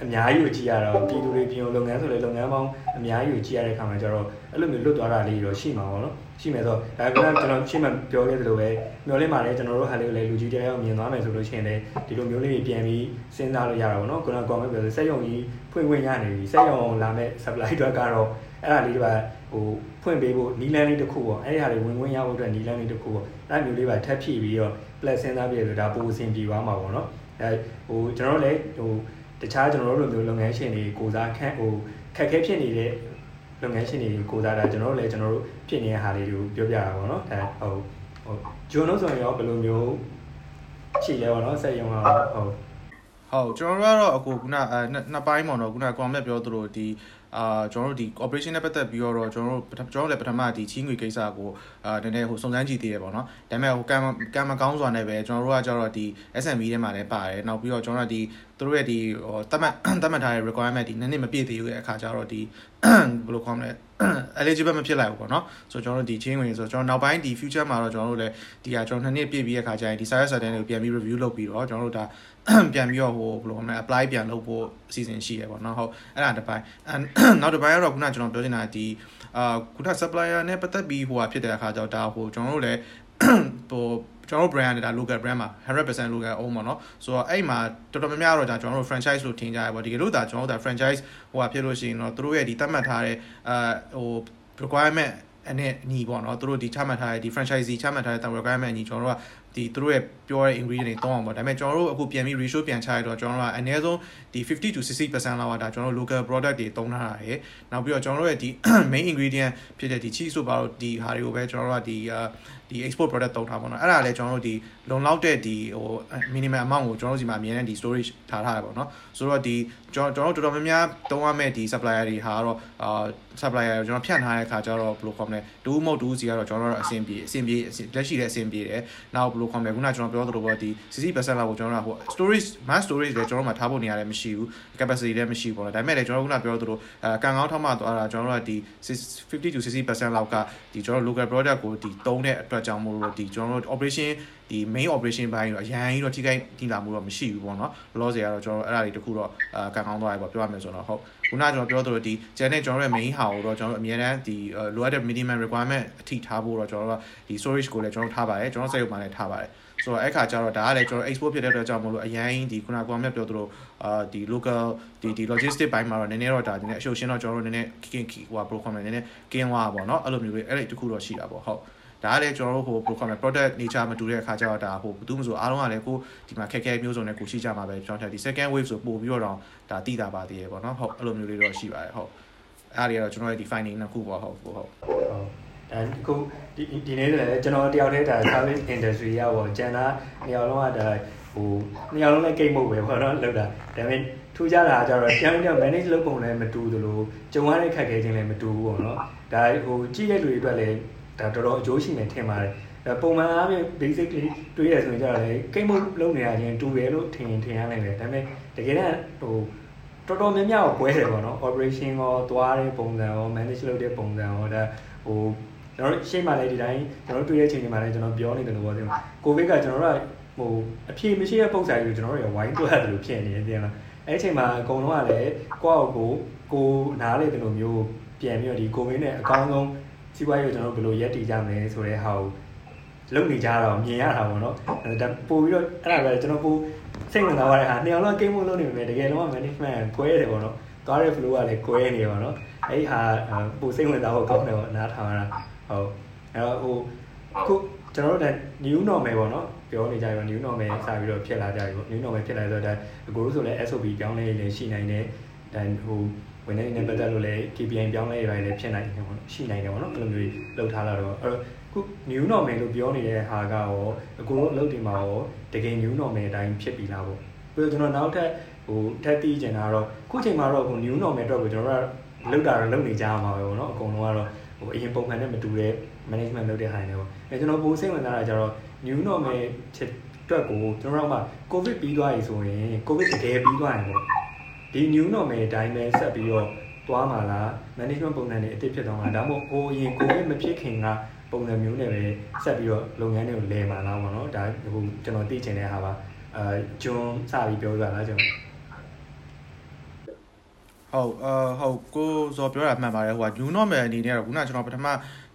အများကြီးကိုကြည့်ရတော့ပြည်သူတွေပြည်ုံလုပ်ငန်းဆိုလေလုပ်ငန်းပေါင်းအများကြီးကိုကြည့်ရတဲ့ခါမှာကျတော့အဲ့လိုမျိုးလွတ်သွားတာလေးတော့ရှိမှာပေါ့နော် ရှိမယ်ဆိုတော့ဒါကကျွန်တော်ရှင်းမှပြောခဲ့သလိုပဲမျောလင်းပါလေကျွန်တော်တို့ဟာလေးကိုလည်းလူကြီးတယောက်မြင်သွားမယ်ဆိုလို့ရှိရင်လည်းဒီလိုမျိုးလေးတွေပြန်ပြီးစဉ်းစားလို့ရတာပေါ့နော်ခုနက comment ပြောဆိုစက်ရုံကြီးဖွင့်ခွင့်ရနေပြီစက်ရုံလာမဲ့ supply တွေကတော့အဲ့ဒါလေးတွေပါဟိုဖွင့်ပေးဖို့နီလန်းလေးတစ်ခုပေါ့အဲ့ဒီဟာတွေဝင်ဝင်ရဖို့အတွက်နီလန်းလေးတစ်ခုပေါ့အဲ့မျိုးလေးပါထပ်ဖြည့်ပြီးတော့ plus စဉ်းစားပြည့်ဆိုဒါပိုအဆင်ပြေသွားမှာပေါ့နော်အဲဟိုကျွန်တော်လည်းဟိုတခြားကျွန်တော်တို့လိုမျိုးလုပ်ငန်းရှင်တွေကိုစားခန့်ဟိုခက်ခဲဖြစ်နေတဲ့ လုပ်ငန်းရှင်တွေကိုစားတာကျွန်တော်တို့လည်းကျွန်တော်တို့ဖြစ်နေတဲ့ဟာလေးတွေကိုပြောပြတာပေါ့နော်အဲဟိုဟိုဂျွန်တို့ဆိုရင်ရောဘယ်လိုမျိုးရှိလဲပေါ့နော်စက်ရုံကဟုတ်ဟုတ်ကျွန်တော်တို့ကတော့အခုခုနအဲနှစ်ပိုင်းပေါ့နော်ခုနကောင်မြတ်ပြောသလိုဒီ အာကျွန်တော်တို့ဒီ operation နဲ့ပတ်သက်ပြီးတော့ကျွန်တော်တို့ကျွန်တော်လည်းပထမဒီချီးငွေကိစ္စကိုအာနည်းနည်းဟိုစုံစမ်းကြည့်သေးတယ်ပေါ့နော်ဒါပေမဲ့ဟိုကံကံမကောင်းစွာနဲ့ပဲကျွန်တော်တို့ကကျတော့ဒီ SMB ထဲမှာလည်းပါတယ်နောက်ပြီးတော့ကျွန်တော်တို့ဒီသူတို့ရဲ့ဒီဟိုတတ်မှတ်တတ်မှတ်ထားတဲ့ requirement ဒီနည်းနည်းမပြည့်သေးဘူးရဲ့အခါကျတော့ဒီဘယ်လိုခေါ်မလဲ eligible မဖြစ်လိုက်ဘူးပေါ့နော်ဆိုတော့ကျွန်တော်တို့ဒီ chain ဝင်ဆိုတော့ကျွန်တော်နောက်ပိုင်းဒီ future မှာတော့ကျွန်တော်တို့လည်းဒီဟာကျွန်တော်နှစ်နှစ်ပြည့်ပြီးတဲ့အခါကျရင်ဒီ service certain တွေကိုပြန်ပြီး review လုပ်ပြီးတော့ကျွန်တော်တို့ဒါ ပြန်ပြီးတော့ဟိုဘယ်လိုမလဲ apply ပြန်လုပ်ဖို့အစီအစဉ်ရှိရပေါ့နော်ဟုတ်အဲ့ဒါတစ်ပိုင်းနောက်တစ်ပိုင်းကတော့ခုနကျွန်တော်ပြောချင်တာဒီအာခုန supplier နဲ့ပတ်သက်ပြီးဟိုဟာဖြစ်တဲ့အခါကျတော့ဒါဟိုကျွန်တော်တို့လည်းဟိုကျွန်တော်တို့ brand နေတာ local brand မှာ100% local own ပေါ့နော်ဆိုတော့အဲ့မှာတော်တော်များများတော့ဒါကျွန်တော်တို့ franchise လို့ထင်ကြရပေါ့ဒီကလို့ဒါကျွန်တော်တို့ဒါ franchise ဟိုဟာဖြစ်လို့ရှိရင်တော့သူတို့ရဲ့ဒီသတ်မှတ်ထားတဲ့အာဟို requirement အနေညီပေါ့နော်သူတို့ဒီချမှတ်ထားတဲ့ဒီ franchisee ချမှတ်ထားတဲ့ requirement ညီကျွန်တော်တို့က ဒီသူတို့ရဲ့ပြောတဲ့ ingredient တွေတောင်းအောင်ပေါ့ဒါပေမဲ့ကျွန်တော်တို့အခုပြန်ပြီး ratio ပြန်ချရတော့ကျွန်တော်တို့ကအနည်းဆုံး ဒီ50 to 60%လောက်ကဒါကျွန်တော်တို့ local product တွေတုံးထားတာရယ်နောက်ပြီးတော့ကျွန်တော်တို့ရဲ့ဒီ main ingredient ဖြစ်တဲ့ဒီ cheese ဆိုပါတော့ဒီဟာတွေကိုပဲကျွန်တော်တို့ကဒီဒီ export product တုံးထားပါတော့အဲ့ဒါလည်းကျွန်တော်တို့ဒီလုံလောက်တဲ့ဒီဟို minimum amount ကိုကျွန်တော်တို့ဒီမှာအမြဲတမ်းဒီ storage ထားထားရပါတော့ဆိုတော့ဒီကျွန်တော်တို့တော်တော်များများတုံးရမဲ့ဒီ supplier တွေဟာတော့အာ supplier ကိုကျွန်တော်ဖြန့်ထားတဲ့အခါကျတော့ဘယ်လိုခေါ်မလဲဒူးမဟုတ်ဒူးစီကတော့ကျွန်တော်တို့အဆင်ပြေအဆင်ပြေလက်ရှိတဲ့အဆင်ပြေတယ်နောက်ဘယ်လိုခေါ်မလဲခုနကျွန်တော်ပြောသလိုပေါ့ဒီ60%လောက်ကိုကျွန်တော်တို့ဟို storage mass storage လည်းကျွန်တော်တို့မှာထားဖို့နေရတယ်မရှိဘူး capacity လည်းမရှိဘူးပေါ့နော်ဒါပေမဲ့လည်းကျွန်တော်တို့ခုနပြောသလိုအဲကန်ကောင်းထောက်မှသွားတာကျွန်တော်တို့ကဒီ50 to 60%လောက်ကဒီကျွန်တော်တို့ local product ကိုဒီတုံးတဲ့အတွက်ကြောင့်မို့လို့ဒီကျွန်တော်တို့ operation ဒီ main operation ဘိုင်းတော့အရန်ကြီးတော့ထိခိုက်ထိလာမှုတော့မရှိဘူးပေါ့နော်လောဆယ်ကတော့ကျွန်တော်တို့အဲ့ဒါတွေတခုတော့အာကန်ကောင်းသွားပြီပေါ့ပြောရမယ်ဆိုတော့ဟုတ်ခုနကကျွန်တော်ပြောသလိုဒီ channel ကျွန်တော်တို့ရဲ့ main ဟာကိုတော့ကျွန်တော်တို့အများအားဒီလိုအပ်တဲ့ minimum requirement အထိထားဖို့တော့ကျွန်တော်တို့ကဒီ storage ကိုလည်းကျွန်တော်ထားပါတယ်ကျွန်တော်စိတ်ဥပမာလည်းထားပါတယ် ဆိုတော့အဲ့ခါကျတော့ဒါကလည်းကျွန်တော် export ဖြစ်တဲ့အတွက်ကြောင့်မလို့အရင်ဒီခုနကကိုမြတ်ပြောသလိုအာဒီ local ဒီဒီ logistic ဘိုင်းမှာတော့နည်းနည်းတော့ဒါနည်းနည်းအရှုပ်ရှင်းတော့ကျွန်တော်တို့နည်းနည်းကင်ကီဟိုဟာ program နည်းနည်းကင်းသွားတာပေါ့နော်အဲ့လိုမျိုးပဲအဲ့ဒီတခုတော့ရှိတာပေါ့ဟုတ်ဒါကလည်းကျွန်တော်တို့ဟို program product nature မတူတဲ့အခါကျတော့ဒါဟိုဘာလို့မဆိုအားလုံးကလည်းကိုဒီမှာခက်ခဲမျိုးစုံနဲ့ကိုရှိကြမှာပဲကျွန်တော်ထက်ဒီ second wave ဆိုပို့ပြီးတော့တော့ဒါတည်တာပါသေးရယ်ပေါ့နော်ဟုတ်အဲ့လိုမျိုးလေးတော့ရှိပါတယ်ဟုတ်အဲ့ဒါတွေကတော့ကျွန်တော်ရဲ့ဒီ finding နှစ်ခုပေါ့ဟုတ်ဟုတ်ဟုတ် ဒါခုဒီဒီနေ့လည်းကျွန်တော်တယောက်တည်းဒါ service industry ရပေါ့ကျန်တာနေရာလုံးကဒါဟိုနေရာလုံးလည်းကိတ်မဟုတ်ပဲပေါ့နော်လောက်တာဒါပေမဲ့ထူးခြားတာကျတော့ပြန်ပြန် manage လုပ်ပုံလည်းမတူသလိုကြုံရတဲ့ခက်ခဲခြင်းလည်းမတူဘူးပေါ့နော်ဒါဟိုကြည့်တဲ့လူတွေအတွက်လည်းဒါတော်တော်အကျိုးရှိမယ်ထင်ပါတယ်ပုံမှန်အားဖြင့် basically တွေးရဆိုရင်ကြတော့လေကိတ်မုတ်လုံးနေရချင်းတူတယ်လို့ထင်ထင်ရနိုင်တယ်ဒါပေမဲ့တကယ်တော့ဟိုတော်တော်များများကိုပွဲတယ်ပေါ့နော် operation ရောသွားတဲ့ပုံစံရော manage လုပ်တဲ့ပုံစံရောဒါဟို ကျွန်တော်တို့ရှေ့မှာလည်းဒီတိုင်းကျွန်တော်တို့တွေ့တဲ့အချိန်တွေမှာလည်းကျွန်တော်ပြောနေတယ်လို့ပြောတယ်ကိုဗစ်ကကျွန်တော်တို့ဟိုအဖြေမရှိတဲ့ပုံစံကြီးကိုကျွန်တော်တို့ရဝိုင်းတွက်တယ်လို့ဖြစ်နေတယ်တင်လားအဲ့အချိန်မှာအကုန်လုံးကလည်းကိုယ့်အကိုကိုနားလေတယ်လို့မျိုးပြန်ပြီးတော့ဒီကိုဗစ်နဲ့အကောင်းဆုံးစီးပွားရေးကိုကျွန်တော်တို့ဘယ်လိုရက်တည်ကြမလဲဆိုတဲ့ဟာကိုလုပ်နေကြတာမြင်ရတာပေါ့နော်ဒါပို့ပြီးတော့အဲ့ဒါပဲကျွန်တော်ပို့စိတ်ဝင်စားရတဲ့ဟာနှစ်ယောက်လုံးကိန်းမို့လုပ်နေမယ်တကယ်လုံးက management ကွဲတယ်ပေါ့နော်သွားတဲ့ flow ကလည်းကွဲနေပါတော့အဲ့ဒီဟာပို့စိတ်ဝင်စားဖို့ကောင်းတယ်ပေါ့နားထောင်ရတာ ဟုတ်အဲ့တော့ဟိုခုကျွန်တော်တို့ဒါ new normal ပေါ့နော်ပြောနေကြပြီ new normal စပြီးတော့ဖြစ်လာကြပြီပေါ့ new normal ဖြစ်လာဆိုတော့ဒါအကိုတို့ဆိုလည်း SOP ပြောင်းလဲလည်းရှိနိုင်တယ်ဒါဟိုဝင်နေနေပတ်သက်လို့လည်း KPI ပြောင်းလဲရလည်းဖြစ်နိုင်တယ်ပေါ့နော်ရှိနိုင်တယ်ပေါ့နော်အဲ့လိုမျိုးလောက်ထားလာတော့အဲ့တော့ခု new normal လို့ပြောနေတဲ့ဟာကရောအကိုတို့အလုပ်တွေမှာရောတကယ် new normal အတိုင်းဖြစ်ပြီလားပေါ့ပြီးတော့ကျွန်တော်နောက်ထပ်ဟိုထပ်ပြီးကျင်တာတော့ခုချိန်မှာတော့ဟို new normal အတွက်ကိုကျွန်တော်တို့ကလောက်တာတော့လုပ်နေကြမှာပဲပေါ့နော်အကုန်လုံးကတော့ ဟိုအရင်ပုံမှန်နဲ့မတူတဲ့ management လုပ်တဲ့ဟာတွေပေါ့အဲကျွန်တော်ပိုစိတ်ဝင်စားတာကြတော့ new normal ဖြစ်အတွက်ကိုကျွန်တော်တို့က covid ပြီးသွားပြီဆိုရင် covid တကယ်ပြီးသွားရင်ပေါ့ဒီ new normal အတိုင်းပဲဆက်ပြီးတော့သွားမှာလား management ပုံစံတွေအစ်စ်ဖြစ်သွားမှာဒါမှမဟုတ်ဟိုအရင် covid မဖြစ်ခင်ကပုံစံမျိုးနဲ့ပဲဆက်ပြီးတော့လုပ်ငန်းတွေကိုလဲမှာလားပေါ့နော်ဒါဟိုကျွန်တော်သိချင်တဲ့ဟာပါအဲဂျွန်စပြီးပြောပြလားကျွန်တော် ဟုတ်အာဟုတ်ကိုဇော်ပြောတာမှန်ပါတယ်ဟိုက new normal အနေနဲ့တော့ခုနကျွန်တော်ပထမ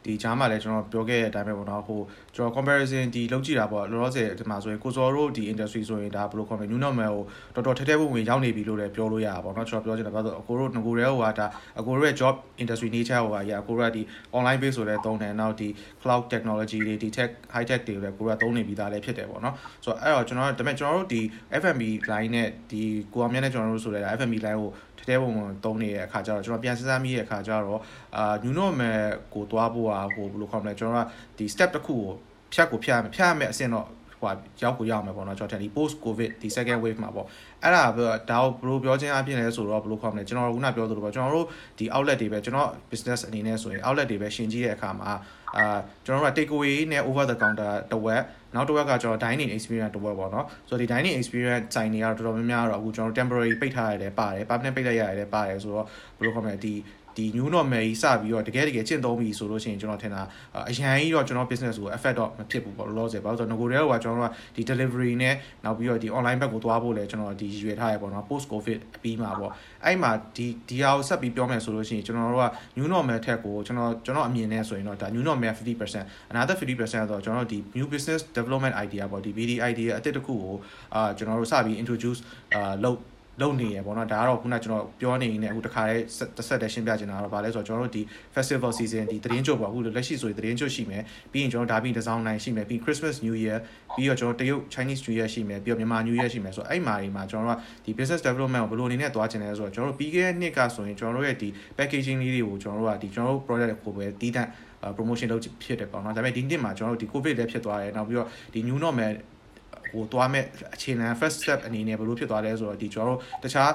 ဒီဂျားမှာလည်းကျွန်တော်ပြောခဲ့တဲ့အတိုင်းပဲပေါ့နော်ဟိုကျွန်တော် comparison ဒီလုပ်ကြည့်တာပေါ့လောလောဆယ်ဒီမှာဆိုရင်ကိုစောတို့ဒီ industry ဆိုရင်ဒါဘယ်လိုခေါ်မလဲ new normal ကိုတော်တော်ထဲထဲဝင်ဝင်ရောက်နေပြီလို့လည်းပြောလို့ရတာပေါ့နော်ကျွန်တော်ပြောချင်တာဘာလို့အကိုတို့ငကိုရဲဟိုကဒါအကိုတို့ရဲ့ job industry nature ဟိုကအရာအကိုတို့ကဒီ online base ဆိုလည်းသုံးတယ်နောက်ဒီ cloud technology တွေဒီ tech high tech တွေလည်းကိုတို့ကသုံးနေပြီးသားလည်းဖြစ်တယ်ပေါ့နော်ဆိုတော့အဲ့တော့ကျွန်တော်ဒါပေမဲ့ကျွန်တော်တို့ဒီ FMB line နဲ့ဒီကိုအောင်မြတ်နဲ့ကျွန်တော်တို့ဆိုလည်း FMB line ကို ထဲထဲပုံပုံသုံးနေတဲ့အခါကျတော့ကျွန်တော်ပြန်စဉ်းစားမိတဲ့အခါကျတော့အာ new normal ကိုသွားဖို့อ่ะဟိုဘယ်လိုခေါ်မလဲကျွန်တော်ကဒီ step တစ်ခုကိုဖြတ်ကိုဖြတ်ဖြတ်ရမယ်အဆင့်တော့ဟိုရောက်ကိုရောက်မယ်ပေါ့နော်ကျွန်တော်ဒီ post covid ဒီ second wave မှာပေါ့အဲ့ဒါဒါကိုဘယ်လိုပြောချင်းအပြင်လဲဆိုတော့ဘယ်လိုခေါ်မလဲကျွန်တော်တို့ခုနပြောသလိုပေါ့ကျွန်တော်တို့ဒီ outlet တွေပဲကျွန်တော် business အနေနဲ့ဆိုရင် outlet တွေပဲရှင်ကြီးတဲ့အခါမှာ အာကျွန်တော်တို့က take away နဲ့ over the counter တစ်ဝက်နောက်တစ်ဝက်ကကျွန်တော် dining experience တစ်ဝက်ပေါ့နော်ဆိုတော့ဒီ dining experience ဆိုင်တွေကတော့တော်တော်များများတော့အခုကျွန်တော် temporary ပိတ်ထားရတယ်ပါတယ် permanent ပိတ်လိုက်ရတယ်ပါတယ်ဆိုတော့ဘယ်လိုခေါ်မလဲဒီ ဒီ new normal ကြီးစပြီးတော့တကယ်တကယ်ကျင့်သုံးပြီဆိုလို့ရှိရင်ကျွန်တော်ထင်တာအရန်ကြီးတော့ကျွန်တော် business ကို affect တော့မဖြစ်ဘူးပေါ့လောလောဆယ်ဘာလို့ဆိုတော့ငကိုတွေကကျွန်တော်တို့ကဒီ delivery နဲ့နောက်ပြီးတော့ဒီ online ဘက်ကိုသွားဖို့လဲကျွန်တော်ဒီရွေထားရပေါ့နော် post covid အပြီးမှာပေါ့အဲ့မှာဒီဒီဟာကိုဆက်ပြီးပြောမယ်ဆိုလို့ရှိရင်ကျွန်တော်တို့က new normal ထက်ကိုကျွန်တော်ကျွန်တော်အမြင်နဲ့ဆိုရင်တော့ဒါ new normal 50% another 50%တော့ကျွန်တော်တို့ဒီ new business development idea ပေါ့ဒီ BD idea အသစ်တစ်ခုကိုအာကျွန်တော်တို့စပြီး introduce အာလုပ် လုပ်နေရပေါ့နော်ဒါကတော့ခုနကျွန်တော်ပြောနေနေအခုတခါလေးတစ်ဆက်တည်းရှင်းပြချင်တာတော့ဗာလဲဆိုတော့ကျွန်တော်တို့ဒီ festival season ဒီသတင်းကြိုပေါ့အခုလက်ရှိဆိုရင်သတင်းကြိုရှိမယ်ပြီးရင်ကျွန်တော်ဒါပြီးတစ်စောင်းနိုင်ရှိမယ်ပြီး Christmas New Year ပြီးတော့ကျွန်တော်တရုတ် Chinese New Year ရှိမယ်ပြီးတော့မြန်မာ New Year ရှိမယ်ဆိုတော့အဲ့မှာဒီမှာကျွန်တော်တို့ကဒီ business development ကိုဘယ်လိုအနေနဲ့သွားချင်လဲဆိုတော့ကျွန်တော်တို့ပြီးခဲ့တဲ့နှစ်ကဆိုရင်ကျွန်တော်တို့ရဲ့ဒီ packaging လေးတွေကိုကျွန်တော်တို့ကဒီကျွန်တော်တို့ product ကိုပဲတီးတန့် promotion လုပ်ဖြစ်တယ်ပေါ့နော်ဒါပေမဲ့ဒီနှစ်မှာကျွန်တော်တို့ဒီ covid လည်းဖြစ်သွားတယ်နောက်ပြီးတော့ဒီ new normal ဟိုသွားမဲ့အခြေခံ first step အနေနဲ့ဘယ်လိုဖြစ်သွားလဲဆိုတော့ဒီကျွန်တော်တို့တခြား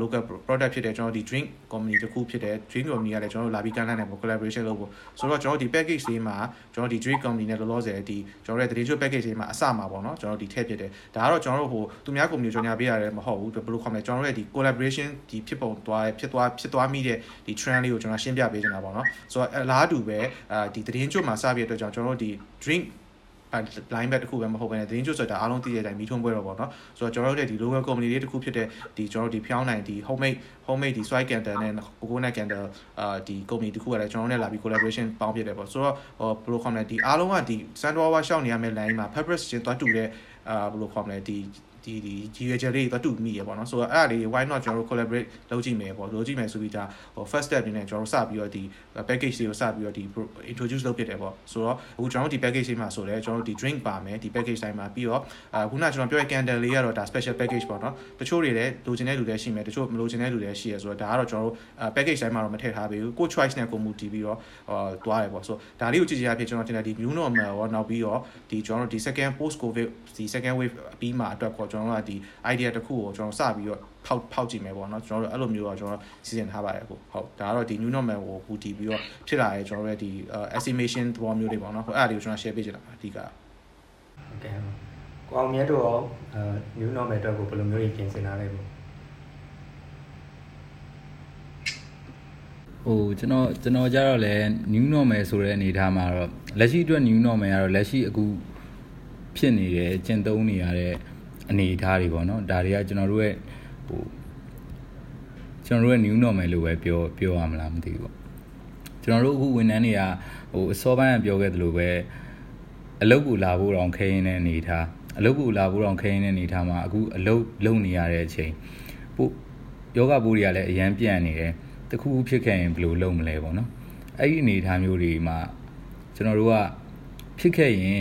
local product ဖြစ်တဲ့ကျွန်တော်ဒီ drink company တခုဖြစ်တဲ့ drink company ကလည်းကျွန်တော်တို့လာပြီးကမ်းလှမ်းတယ်ပေါ့ collaboration လုပ်ဖို့ဆိုတော့ကျွန်တော်တို့ဒီ package လေးမှာကျွန်တော်ဒီ drink company နဲ့လောလောဆယ်ဒီကျွန်တော်တို့ရဲ့ drink package လေးမှာအစမှာပေါ့နော်ကျွန်တော်တို့ဒီထည့်ဖြစ်တယ်ဒါကတော့ကျွန်တော်တို့ဟိုသူများ company ကိုကြော်ညာပေးရတယ်မဟုတ်ဘူးဘယ်လိုခေါ်မလဲကျွန်တော်တို့ရဲ့ဒီ collaboration ဒီဖြစ်ပုံသွားဖြစ်သွားဖြစ်သွားမိတဲ့ဒီ trend လေးကိုကျွန်တော်ရှင်းပြပေးချင်တာပေါ့နော်ဆိုတော့အလားတူပဲအာဒီသတင်းကျွတ်မှာစပြတဲ့အတွက်ကြောင့်ကျွန်တော်တို့ဒီ drink line back တခုပဲမဟုတ်ဘဲနဲ့သတင်းကျွတ်ဆိုတာအားလုံးသိတဲ့အတိုင်းမိထုံးပွဲတော့ပေါ့နော်ဆိုတော့ကျွန်တော်တို့ရဲ့ဒီ local company လေးတခုဖြစ်တဲ့ဒီကျွန်တော်တို့ဒီဖျောင်းနိုင်ဒီ homemade homemade ဒီ soy candle နဲ့ coconut candle အာဒီ company တခုကလည်းကျွန်တော်တို့နဲ့လာပြီး collaboration ပေါင်းဖြစ်တယ်ပေါ့ဆိုတော့ဟိုဘယ်လိုခေါ်မလဲဒီအားလုံးကဒီ sandwa ရှောက်နေရမယ့် line မှာ fabric ချင်းသွားတူတဲ့အာဘယ်လိုခေါ်မလဲဒီ ဒီဒီကြီးရွယ်ချက်လေးတွေတူမိရပေါ့နော်ဆိုတော့အဲ့ဒါလေး why not ကျွန်တော်တို့ collaborate လုပ်ကြည့်မယ်ပေါ့လုပ်ကြည့်မယ်ဆိုပြီးဒါဟို first step အနေနဲ့ကျွန်တော်တို့စပြီးတော့ဒီ package တွေကိုစပြီးတော့ဒီ introduce လုပ်ဖြစ်တယ်ပေါ့ဆိုတော့အခုကျွန်တော်တို့ဒီ package လေးမှာဆိုလဲကျွန်တော်တို့ဒီ drink ပါမယ်ဒီ package တိုင်းမှာပြီးတော့အခုနကျွန်တော်ပြောတဲ့ candle လေးကတော့ဒါ special package ပေါ့နော်တချို့တွေလည်းလိုချင်တဲ့လူတွေရှိမယ်တချို့မလိုချင်တဲ့လူတွေရှိရဆိုတော့ဒါကတော့ကျွန်တော်တို့ package တိုင်းမှာတော့မထည့်ထားပေးဘူးကို choice နဲ့ကိုမူတည်ပြီးတော့ဟောသွားတယ်ပေါ့ဆိုတော့ဒါလေးကိုကြည့်ကြရဖြစ်ကျွန်တော်တင်တဲ့ဒီ new normal ရောနောက်ပြီးတော့ဒီကျွန်တော်တို့ဒီ second post covid ဒီ second wave ပြီးမှအတွက်ကိုကျွန်တော်တို့ကဒီ idea တစ်ခုကိုကျွန်တော်စပြီးတော့ဖောက်ဖောက်ကြည့်မယ်ပေါ့နော်ကျွန်တော်တို့အဲ့လိုမျိုးတော့ကျွန်တော်စီစဉ်ထားပါတယ်အခုဟုတ်ဒါကတော့ဒီ new normal ကိုပူတည်ပြီးတော့ဖြစ်လာတဲ့ကျွန်တော်တို့ရဲ့ဒီ estimation သဘောမျိုးတွေပေါ့နော်ဟုတ်အဲ့ဒါလေးကိုကျွန်တော် share ပေးချင်တာအဓိကဟုတ်ကဲ့ကိုအောင်မြတ်တို့ရောအဲ new normal အတွက်ကိုဘယ်လိုမျိုးပြင်ဆင်ထားလဲပေါ့ဟိုကျွန်တော်ကျွန်တော်ကြတော့လဲ new normal ဆိုတဲ့အနေအထားမှာတော့လက်ရှိအတွက် new normal ကတော့လက်ရှိအခုဖြစ်နေတယ်ကျင့်သုံးနေရတဲ့ အနေအထားတွေပေါ့နော်ဒါတွေကကျွန်တော်တို့ရဲ့ဟိုကျွန်တော်တို့ရဲ့ new normal လို့ပဲပြောပြောရမလားမသိဘူးပေါ့ကျွန်တော်တို့အခုဝန်ထမ်းတွေကဟိုအစောပိုင်းကပြောခဲ့သလိုပဲအလုပ်ကိုလာဖို့တောင်ခဲရင်းတဲ့အနေအထားအလုပ်ကိုလာဖို့တောင်ခဲရင်းတဲ့အနေအထားမှာအခုအလုပ်လုပ်နေရတဲ့အချိန်ပို့ယောဂပိုးတွေကလည်းအရန်ပြန့်နေတယ်တခုခုဖြစ်ခဲ့ရင်ဘယ်လိုလုပ်မလဲပေါ့နော်အဲ့ဒီအနေအထားမျိုးတွေမှာကျွန်တော်တို့ကဖြစ်ခဲ့ရင်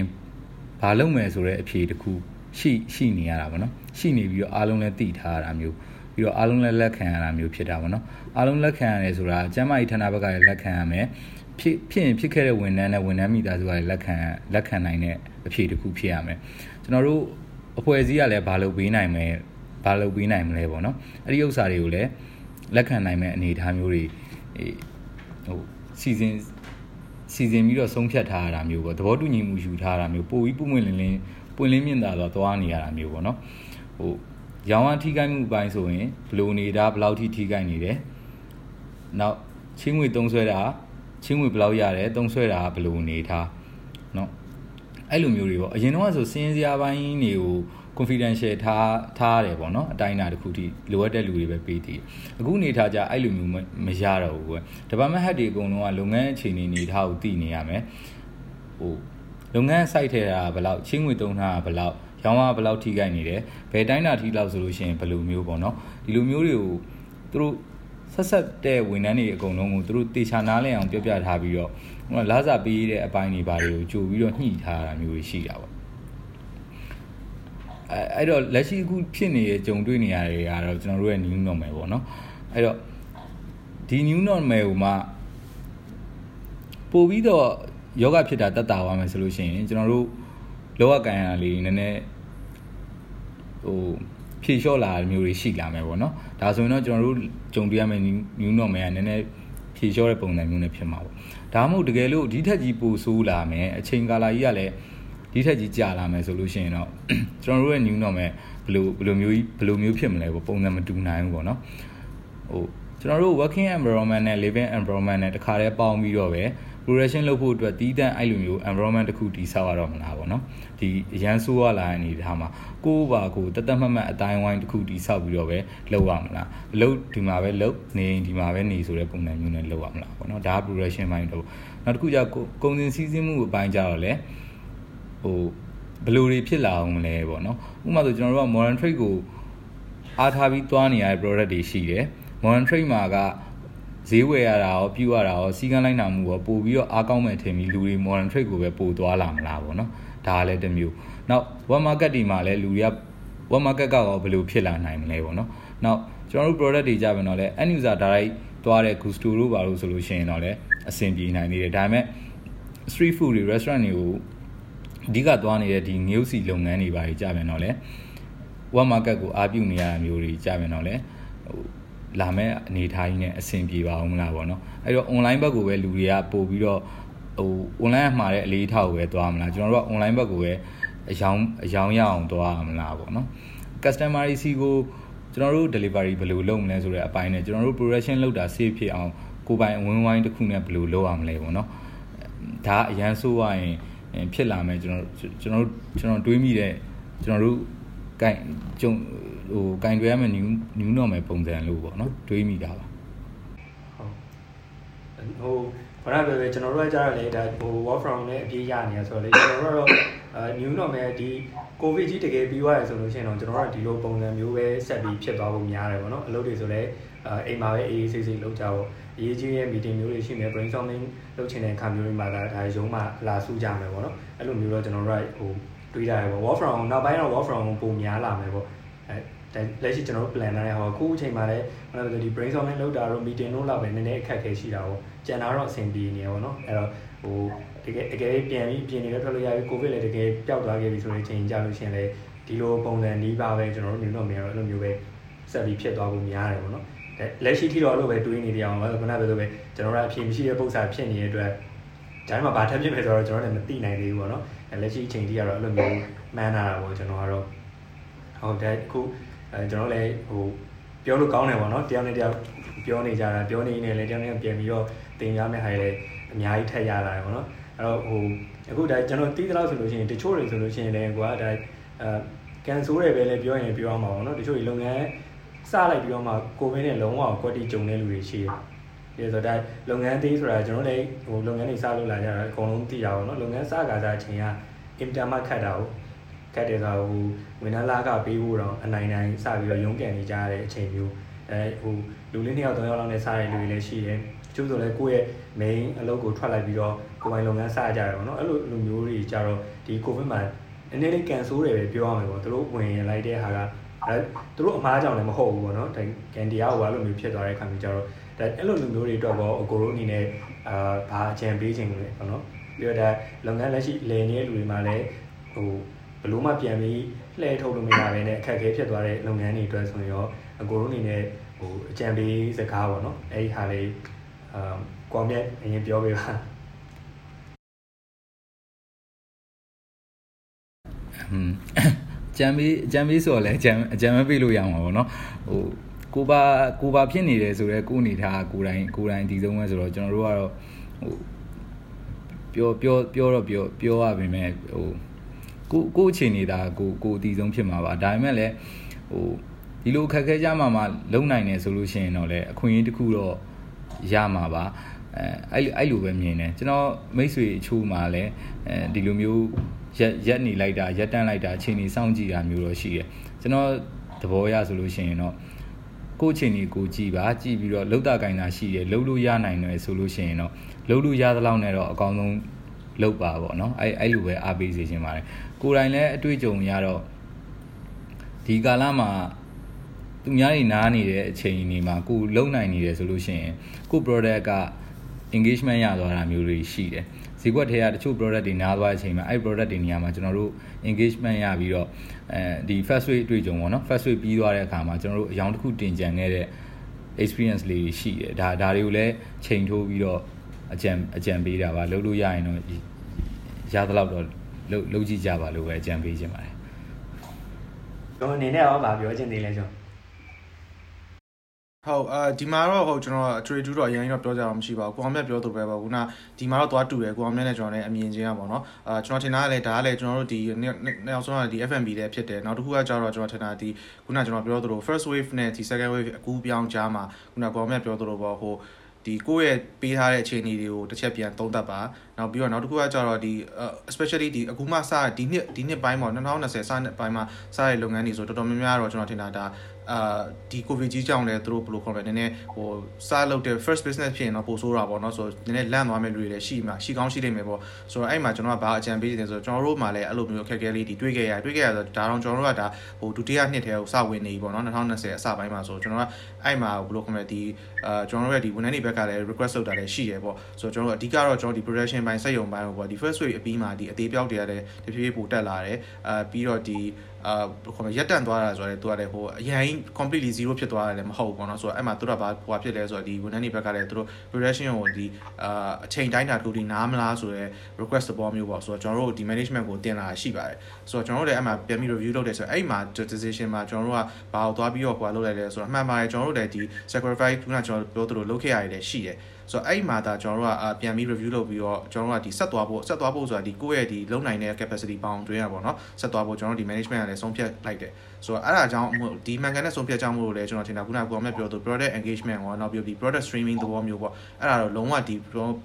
ဘာလုပ်မယ်ဆိုတဲ့အဖြေတခု ရှိရှိနေရတာပေါ့နော်ရှိနေပြီးတော့အားလုံးလည်းသိထားရတာမျိုးပြီးတော့အားလုံးလည်းလက်ခံရတာမျိုးဖြစ်တာပေါ့နော်အားလုံးလက်ခံရတယ်ဆိုတာကျမ်းမာရေးဌာနဘက်ကလည်းလက်ခံရမယ်ဖြစ်ဖြစ်ရင်ဖြစ်ခဲ့တဲ့ဝန်ထမ်းနဲ့ဝန်ထမ်းမိသားစုကလည်းလက်ခံလက်ခံနိုင်တဲ့အဖြေတစ်ခုဖြစ်ရမယ်ကျွန်တော်တို့အဖွဲ့အစည်းကလည်းဘာလုပ်ပေးနိုင်မယ်ဘာလုပ်ပေးနိုင်မလဲပေါ့နော်အဲ့ဒီဥစ္စာတွေကိုလည်းလက်ခံနိုင်မဲ့အနေအထားမျိုးတွေဟိုစီစဉ်စီစဉ်ပြီးတော့ဆုံးဖြတ်ထားရတာမျိုးပေါ့သဘောတူညီမှုယူထားတာမျိုးပိုပြီးပုံမှန်လင်းလင်း ပွင့်လင်းမြင့်သာစွာသွားနေရတာမျိုးပေါ့နော်ဟိုရောင်းအားထိခိုက်မှုပိုင်းဆိုရင်ဘလိုနေတာဘယ်လောက်ထိထိခိုက်နေတယ်နောက်ချင်းငွေသုံးဆွဲတာချင်းငွေဘယ်လောက်ရတယ်သုံးဆွဲတာဘယ်လိုနေထားเนาะအဲ့လိုမျိုးတွေပေါ့အရင်တော့ဆိုစင်းစရာပိုင်းတွေကိုဟ confidential ထားထားရတယ်ပေါ့နော်အတိုင်းအတာတစ်ခုထိလိုအပ်တဲ့လူတွေပဲပေးတည်အခုနေထားကြအဲ့လိုမျိုးမရတော့ဘူးကွယ် department head တွေအကုန်လုံးကလုပ်ငန်းအခြေအနေနေထားကိုသိနေရမယ်ဟို လုပ်ငန်း site ထဲတာဘယ်လောက်ချင်းငွေတုံးထားတာဘယ်လောက်ရောင်းရဘယ်လောက်ထိခိုက်နေတယ်ဘယ်တိုင်းတာထိလောက်ဆိုလို့ရှိရင်ဘယ်လိုမျိုးပေါ့နော်ဒီလိုမျိုးတွေကိုသူတို့ဆက်ဆက်တဲ့ဝန်ထမ်းတွေအကုန်လုံးကိုသူတို့တေချာနားလည်အောင်ပြောပြထားပြီးတော့ဟိုလာစာပေးတဲ့အပိုင်းတွေဘာတွေကိုကြိုပြီးတော့ညှိထားတာမျိုးတွေရှိတာပေါ့အဲအဲ့တော့လက်ရှိအခုဖြစ်နေတဲ့ကြုံတွေ့နေရတွေကတော့ကျွန်တော်တို့ရဲ့ new normal ပေါ့နော်အဲ့တော့ဒီ new normal ကိုမှပို့ပြီးတော့ ယောဂဖြစ်တာတက်တာသွားမယ်ဆိုလို့ရှိရင်ကျွန်တော်တို့လောကကန်ရလေးနည်းနည်းဟိုဖြေလျှော့လာမျိုးတွေရှိလာမယ်ပေါ့နော်ဒါဆိုရင်တော့ကျွန်တော်တို့ကြုံတွေ့ရမယ့် new normal ကနည်းနည်းဖြေလျှော့တဲ့ပုံစံမျိုးနဲ့ဖြစ်မှာပေါ့ဒါမှမဟုတ်တကယ်လို့ဒီထက်ကြီးပိုဆိုးလာမယ်အချိန်ကာလကြီးကလည်းဒီထက်ကြီးကြာလာမယ်ဆိုလို့ရှိရင်တော့ကျွန်တော်တို့ရဲ့ new normal ဘယ်လိုဘယ်လိုမျိုးဘယ်လိုမျိုးဖြစ်မလဲပေါ့ပုံစံမတူနိုင်ဘူးပေါ့နော်ဟိုကျွန်တော်တို့ working environment နဲ့ living environment နဲ့တခါတည်းပေါင်းပြီးတော့ပဲ progression လုပ်ဖို့အတွက်တီးတန့်အဲ့လိုမျိုး environment တစ်ခုတည်ဆောက်ရတော့မလားပေါ့နော်ဒီအရန်ဆိုးရလာတဲ့အနေထားမှာကိုယ့်ဘာကိုတသက်မှတ်မှတ်အတိုင်းဝိုင်းတစ်ခုတည်ဆောက်ပြီးတော့ပဲလုပ်ရမလားအလုပ်ဒီမှာပဲလုပ်နေဒီမှာပဲနေဆိုတဲ့ပုံစံမျိုးနဲ့လုပ်ရမလားပေါ့နော်ဒါက progression ပိုင်းတော့နောက်တစ်ခုကျကုန်စင်စည်းစိမ်မှုအပိုင်းကြတော့လေဟိုဘယ်လိုတွေဖြစ်လာအောင်မလဲပေါ့နော်ဥပမာဆိုကျွန်တော်တို့က modern trade ကိုအားထားပြီးသွားနေရတဲ့ product တွေရှိတယ် modern trade မှာက ဈေးဝယ်ရတာရောပြုရတာရောစီကန်းလိုက်နာမှုရောပို့ပြီးတော့အားကောင်းမဲ့ထင်ပြီးလူတွေ modern trade ကိုပဲပို့သွားလာမလားပေါ့နော်ဒါကလည်းတစ်မျိုးနောက် web market ဒီမှာလည်းလူတွေက web market ကရောဘယ်လိုဖြစ်လာနိုင်မလဲပေါ့နော်နောက်ကျွန်တော်တို့ product တွေကြပြန်တော့လဲ end user direct သွားတဲ့ gusto တို့ပါလို့ဆိုလို့ရှိရင်တော့လည်းအဆင်ပြေနိုင်သေးတယ်ဒါပေမဲ့ street food တွေ restaurant တွေကိုအဓိကသွားနေတဲ့ဒီငရုတ်စီလုပ်ငန်းတွေပါကြီးကြပြန်တော့လဲ web market ကိုအားပြုနေရတာမျိုးတွေကြပြန်တော့လဲဟို လာမဲ့အနေထားကြီးနဲ့အဆင်ပြေပါအောင်မလားပေါ့နော်အဲ့တော့ online ဘက်ကိုပဲလူတွေကပို့ပြီးတော့ဟို online မှာတဲ့အလေးထားကိုပဲသွားမလားကျွန်တော်တို့က online ဘက်ကိုပဲအယောင်အယောင်ရအောင်သွားမလားပေါ့နော် customer စီကိုကျွန်တော်တို့ delivery ဘယ်လိုလုပ်မလဲဆိုတဲ့အပိုင်းနဲ့ကျွန်တော်တို့ production လုပ်တာ safe ဖြစ်အောင်ကိုပိုင်အဝင်းဝိုင်းတစ်ခုနဲ့ဘယ်လိုလုပ်ရမလဲပေါ့နော်ဒါအရန်ဆိုးရရင်ဖြစ်လာမယ်ကျွန်တော်ကျွန်တော်ကျွန်တော်တွေးမိတဲ့ကျွန်တော်တို့ကင်ကျုံ ဟိုကင်တွေရမယ် new new normal ပုံစံလို့ပေါ့နော်တွေးမိတာပါဟုတ်ဟိုဘာလို့လဲကျွန်တော်တို့ကကြားရလေဒါဟို work from နဲ့အပြေးရနေရဆိုတော့လေကျွန်တော်တို့ကတော့အဲ new normal ဒီ covid ကြီးတကယ်ပြီးသွားရဆိုလို့ရှိရင်တော့ကျွန်တော်တို့ကဒီလိုပုံစံမျိုးပဲဆက်ပြီးဖြစ်သွားဖို့များတယ်ပေါ့နော်အလုပ်တွေဆိုလည်းအဲအိမ်မှာပဲအေးအေးဆေးဆေးလုပ်ကြဖို့အရေးကြီးရဲ့ meeting မျိုးတွေရှိနေ brainstorming လုပ်ချင်တဲ့အခါမျိုးတွေမှာဒါဒါရုံးမှာလာစုကြမယ်ပေါ့နော်အဲ့လိုမျိုးတော့ကျွန်တော်တို့ကဟိုတွေးတာရပေါ့ work from နောက်ပိုင်းတော့ work from ပုံများလာမယ်ပေါ့အဲ လက်ရှိကျွန်တော်တို့ plan ထားတဲ့ဟောအခုအချိန်မှာလည်းဟိုဒီ brainstorming လုပ်တာတော့ meeting လုပ်လာပဲနည်းနည်းအခက်အခဲရှိတာပေါ့ကျန်တာတော့အဆင်ပြေနေရပေါ့နော်အဲ့တော့ဟိုတကယ်တကယ်ပြန်ပြီးပြင်နေတော့ထွက်လို့ရပြီ covid လည်းတကယ်ပျောက်သွားခဲ့ပြီဆိုတဲ့အချိန်ကြလို့ရှိရင်လည်းဒီလိုပုံစံနီးပါပဲကျွန်တော်တို့မြင်တော့မြင်တော့အဲ့လိုမျိုးပဲဆက်ပြီးဖြစ်သွားဖို့များတယ်ပေါ့နော်လက်ရှိထိတော့အဲ့လိုပဲတွေးနေကြအောင်ပါခုနကပြောလို့ပဲကျွန်တော်တို့အဖြေမရှိတဲ့ပုံစံဖြစ်နေတဲ့အတွက်ဒါမှမဘာထပ်ဖြစ်မယ်ဆိုတော့ကျွန်တော်လည်းမသိနိုင်သေးဘူးပေါ့နော်လက်ရှိအချိန်ထိကတော့အဲ့လိုမျိုးမှန်းလာတာပေါ့ကျွန်တော်ကတော့ဟုတ်တယ်အခု အဲကျွန်တော်လည်းဟိုပြောလို့ကောင်းတယ်ပေါ့နော်တယောက်နဲ့တယောက်ပြောနေကြတာပြောနေနေလည်းတယောက်နဲ့ပြန်ပြီးတော့တင်ရမယ့်ဟာလည်းအများကြီးထက်ရလာတယ်ပေါ့နော်အဲ့တော့ဟိုအခုဒါကျွန်တော်တီးသလောက်ဆိုလို့ရှိရင်တချို့တွေဆိုလို့ရှိရင်လည်းကွာဒါအဲကန်ဆိုးတယ်ပဲလည်းပြောရင်ပြောအောင်ပါပေါ့နော်တချို့ဒီလုပ်ငန်းစလိုက်ပြီးတော့မှကိုဗစ်နဲ့လုံးဝကွက်တီကြုံတဲ့လူတွေရှိတယ်ဒီဆိုတော့လုပ်ငန်းသေးဆိုတာကျွန်တော်လည်းဟိုလုပ်ငန်းတွေစလုပ်လာကြတာအကုန်လုံးသိရအောင်နော်လုပ်ငန်းစကားစားအချိန်ကအင်တာမတ်ခတ်တာကို ခက်တယ်ဆိုတော့ဟိုဝန်ထမ်းလာကပေးဖို့တော့အနိုင်နိုင်စပြီးတော့ရုံးကန်နေကြရတဲ့အချိန်မျိုးအဲဟိုလူလေးနှစ်ယောက်သုံးယောက်လောက်နဲ့စတဲ့လူတွေလည်းရှိတယ်တချို့ဆိုလည်းကိုယ့်ရဲ့ main အလုပ်ကိုထွက်လိုက်ပြီးတော့ကိုယ်ပိုင်လုပ်ငန်းစကြရတယ်ပေါ့နော်အဲ့လိုလူမျိုးတွေကြတော့ဒီ covid မှာနည်းနည်းလေးကန်ဆိုးတယ်ပဲပြောရမယ်ပေါ့သူတို့ဝင်လိုက်တဲ့ဟာကအဲသူတို့အမားကြောင့်လည်းမဟုတ်ဘူးပေါ့နော်ဒါကန်တရားဟိုအဲ့လိုမျိုးဖြစ်သွားတဲ့ခါမျိုးကြတော့ဒါအဲ့လိုလူမျိုးတွေအတွက်ပေါ့အကိုတို့အနေနဲ့အာဘာအကြံပေးခြင်းလဲပေါ့နော်ပြီးတော့ဒါလုပ်ငန်းလက်ရှိလည်နေတဲ့လူတွေမှာလည်းဟို ဘလို့မှပြန်ပြီးလှည့်ထုတ်လို့မရဘဲနဲ့အခက်အခဲဖြစ်သွားတဲ့လုပ်ငန်းတွေအတွက်ဆိုရင်ရောအကိုတို့အနေနဲ့ဟိုအကြံပေးစကားပေါ့နော်အဲ့ဒီဟာလေးအာကွန်မြတ်အရင်ပြောပေးပါอืมကြံပေးကြံပေးဆိုတော့လည်းအကြံအကြံမပေးလို့ရမှာပေါ့နော်ဟိုကိုပါကိုပါဖြစ်နေတယ်ဆိုတော့ကိုအနေထားကိုတိုင်းကိုတိုင်းဒီဆုံးပဲဆိုတော့ကျွန်တော်တို့ကတော့ဟိုပြောပြောပြောတော့ပြောပြောရပါမယ်ဟို ကိုကိုအခြေအနေဒါကိုကိုအတီးဆုံးဖြစ်မှာပါဒါပေမဲ့လည်းဟိုဒီလိုခက်ခဲကြမှာမှလုံနိုင်တယ်ဆိုလို့ရှိရင်တော့လေအခွင့်အရေးတစ်ခုတော့ရမှာပါအဲအဲ့အဲ့လိုပဲမြင်တယ်ကျွန်တော်မိတ်ဆွေအချို့မှာလည်းအဲဒီလိုမျိုးရက်ရက်နေလိုက်တာရက်တန်းလိုက်တာအချိန်ကြီးစောင့်ကြည့်တာမျိုးတော့ရှိတယ်ကျွန်တော်သဘောရဆိုလို့ရှိရင်တော့ကိုယ့်ချိန်ကြီးကိုကြည့်ပါကြည့်ပြီးတော့လှုပ်တာကင်တာရှိတယ်လှုပ်လို့ရနိုင်တယ်ဆိုလို့ရှိရင်တော့လှုပ်လို့ရသလောက်နဲ့တော့အကောင်းဆုံးလှုပ်ပါပေါ့နော်အဲ့အဲ့လိုပဲအားပေးစေချင်ပါတယ် ကိုယ်တိုင်လည်းအတွေ့အကြုံရတော့ဒီကာလမှာသူများတွေနားနေတဲ့အချိန်တွေမှာကိုလုံနိုင်နေတယ်ဆိုလို့ရှိရင်ကို product က engagement ရသွားတာမျိုးတွေရှိတယ်ဈေးကွက်ထဲကတချို့ product တွေနားသွားတဲ့အချိန်မှာအဲ့ product တွေနေရာမှာကျွန်တော်တို့ engagement ရပြီးတော့အဲဒီ first rate အတွေ့အကြုံပေါ့နော် first rate ပြီးသွားတဲ့အခါမှာကျွန်တော်တို့အယောင်တစ်ခုတင်ကြံခဲ့တဲ့ experience လေးရှိတယ်ဒါဒါတွေကိုလည်းချိန်ထိုးပြီးတော့အကြံအကြံပေးတာပါလုပ်လို့ရရင်တော့ရသလောက်တော့ လုပ်လုပ်ကြည့်ကြပါလို့ပဲအကြံပေးခြင်းပါတယ်ကျွန်တော်အနေနဲ့ရောဗာပြောချင်သေးလဲကျွန်တော်ဟုတ်အာဒီမှာတော့ဟုတ်ကျွန်တော်အထွေထူးတော့အရင်တော့ပြောကြအောင်မရှိပါဘူးကိုအောင်မြတ်ပြောသူပဲပေါ့ခုနဒီမှာတော့သွားတူတယ်ကိုအောင်မြတ်နဲ့ကျွန်တော်လည်းအမြင်ချင်းอ่ะပေါ့နော်အာကျွန်တော်ထင်တာကလည်းဒါကလည်းကျွန်တော်တို့ဒီနောက်ဆုံးကဒီ FMB လည်းဖြစ်တယ်နောက်တစ်ခုကကျတော့ကျွန်တော်ထင်တာဒီခုနကျွန်တော်ပြောသလို first wave နဲ့ဒီ second wave အကူပြောင်းကြားမှာခုနကိုအောင်မြတ်ပြောသလိုပေါ့ဟို ဒီကိုယ့်ရဲ့ပေးထားတဲ့အခြေအနေတွေကိုတစ်ချက်ပြန်သုံးသပ်ပါနောက်ပြီးတော့နောက်တစ်ခုကကျတော့ဒီ especially ဒီအခုမှစဒီနှစ်ဒီနှစ်ပိုင်းပေါ့2020စနှစ်ပိုင်းမှာစတဲ့လုပ်ငန်းတွေဆိုတော်တော်များများတော့ကျွန်တော်ထင်တာဒါ အာဒီ covid ကြီးကြောင့်လည်းသူတို့ဘယ်လိုခေါ်မလဲနည်းနည်းဟိုစားလုပ်တဲ့ first business ဖြစ်ရင်တော့ပိုဆိုးတာပေါ့နော်ဆိုတော့နည်းနည်းလန့်သွားမဲ့လူတွေလည်းရှိမှာရှိကောင်းရှိနေမယ်ပေါ့ဆိုတော့အဲ့မှာကျွန်တော်ကဘာအကြံပေးနေဆိုတော့ကျွန်တော်တို့မှလည်းအဲ့လိုမျိုးအခက်အခဲလေးဒီတွေးခဲ့ရတွေးခဲ့ရဆိုတော့ဒါတော့ကျွန်တော်တို့ကဒါဟိုဒုတိယနှစ်ထဲကိုစဝင်နေပြီပေါ့နော်2020အစပိုင်းမှာဆိုတော့ကျွန်တော်ကအဲ့မှာဘယ်လိုခေါ်မလဲဒီအာကျွန်တော်တို့ရဲ့ဒီဝန်ထမ်းတွေဘက်ကလည်း request လုပ်တာလည်းရှိရပေါ့ဆိုတော့ကျွန်တော်တို့အဓိကတော့ကျွန်တော်ဒီ production ပိုင်းစက်ရုံပိုင်းပေါ့ဒီ first wave အပြီးမှာဒီအသေးပြောက်တွေကလည်းတဖြည်းဖြည်းပိုတက်လာတယ်အာပြီးတော့ဒီ အာခေါ်မရက်တန့်သွားတာဆိုတော့သူကလည်းဟိုအရင် completely zero ဖြစ်သွားတယ်လည်းမဟုတ်ဘူးပေါ့နော်ဆိုတော့အဲ့မှာသူတို့ကဘာဟိုဖြစ်လဲဆိုတော့ဒီဝန်ထမ်းတွေဘက်ကလည်းသူတို့ production ကိုဒီအာအချိန်တိုင်းတာတူဒီနားမလားဆိုတော့ request သဘောမျိုးပေါ့ဆိုတော့ကျွန်တော်တို့ဒီ management ကိုတင်လာရှိပါတယ်ဆိုတော့ကျွန်တော်တို့လည်းအဲ့မှာပြန်ပြီး review လုပ်တယ်ဆိုတော့အဲ့မှာ decision မှာကျွန်တော်တို့ကဘာကိုသွားပြီးတော့ဟိုလုပ်လိုက်လဲဆိုတော့အမှန်ပါတယ်ကျွန်တော်တို့လည်းဒီ sacrifice ခုနကကျွန်တော်ပြောသလိုလုပ်ခဲ့ရတယ်ရှိတယ် ဆိုတော့အဲ့မှာဒါကျွန်တော်တို့ကပြန်ပြီး review လုပ်ပြီးတော့ကျွန်တော်တို့ကဒီဆက်သွားဖို့ဆက်သွားဖို့ဆိုတာဒီကိုယ့်ရဲ့ဒီလုံနိုင်တဲ့ capacity ပေါင်းတွင်းရပါတော့ဆက်သွားဖို့ကျွန်တော်တို့ဒီ management ကလည်းဆုံးဖြတ်လိုက်တယ် ဆိုတော့အဲ့ဒါကြောင့်ဒီမှန်ကန်တဲ့ဆုံးဖြတ်ကြောင့်မို့လို့လည်းကျွန်တော်ထင်တာခုနကကိုအောင်မြတ်ပြောသူ product engagement ရောနောက်ပြီးဒီ product streaming သဘောမျိုးပေါ့အဲ့ဒါတော့လုံးဝဒီ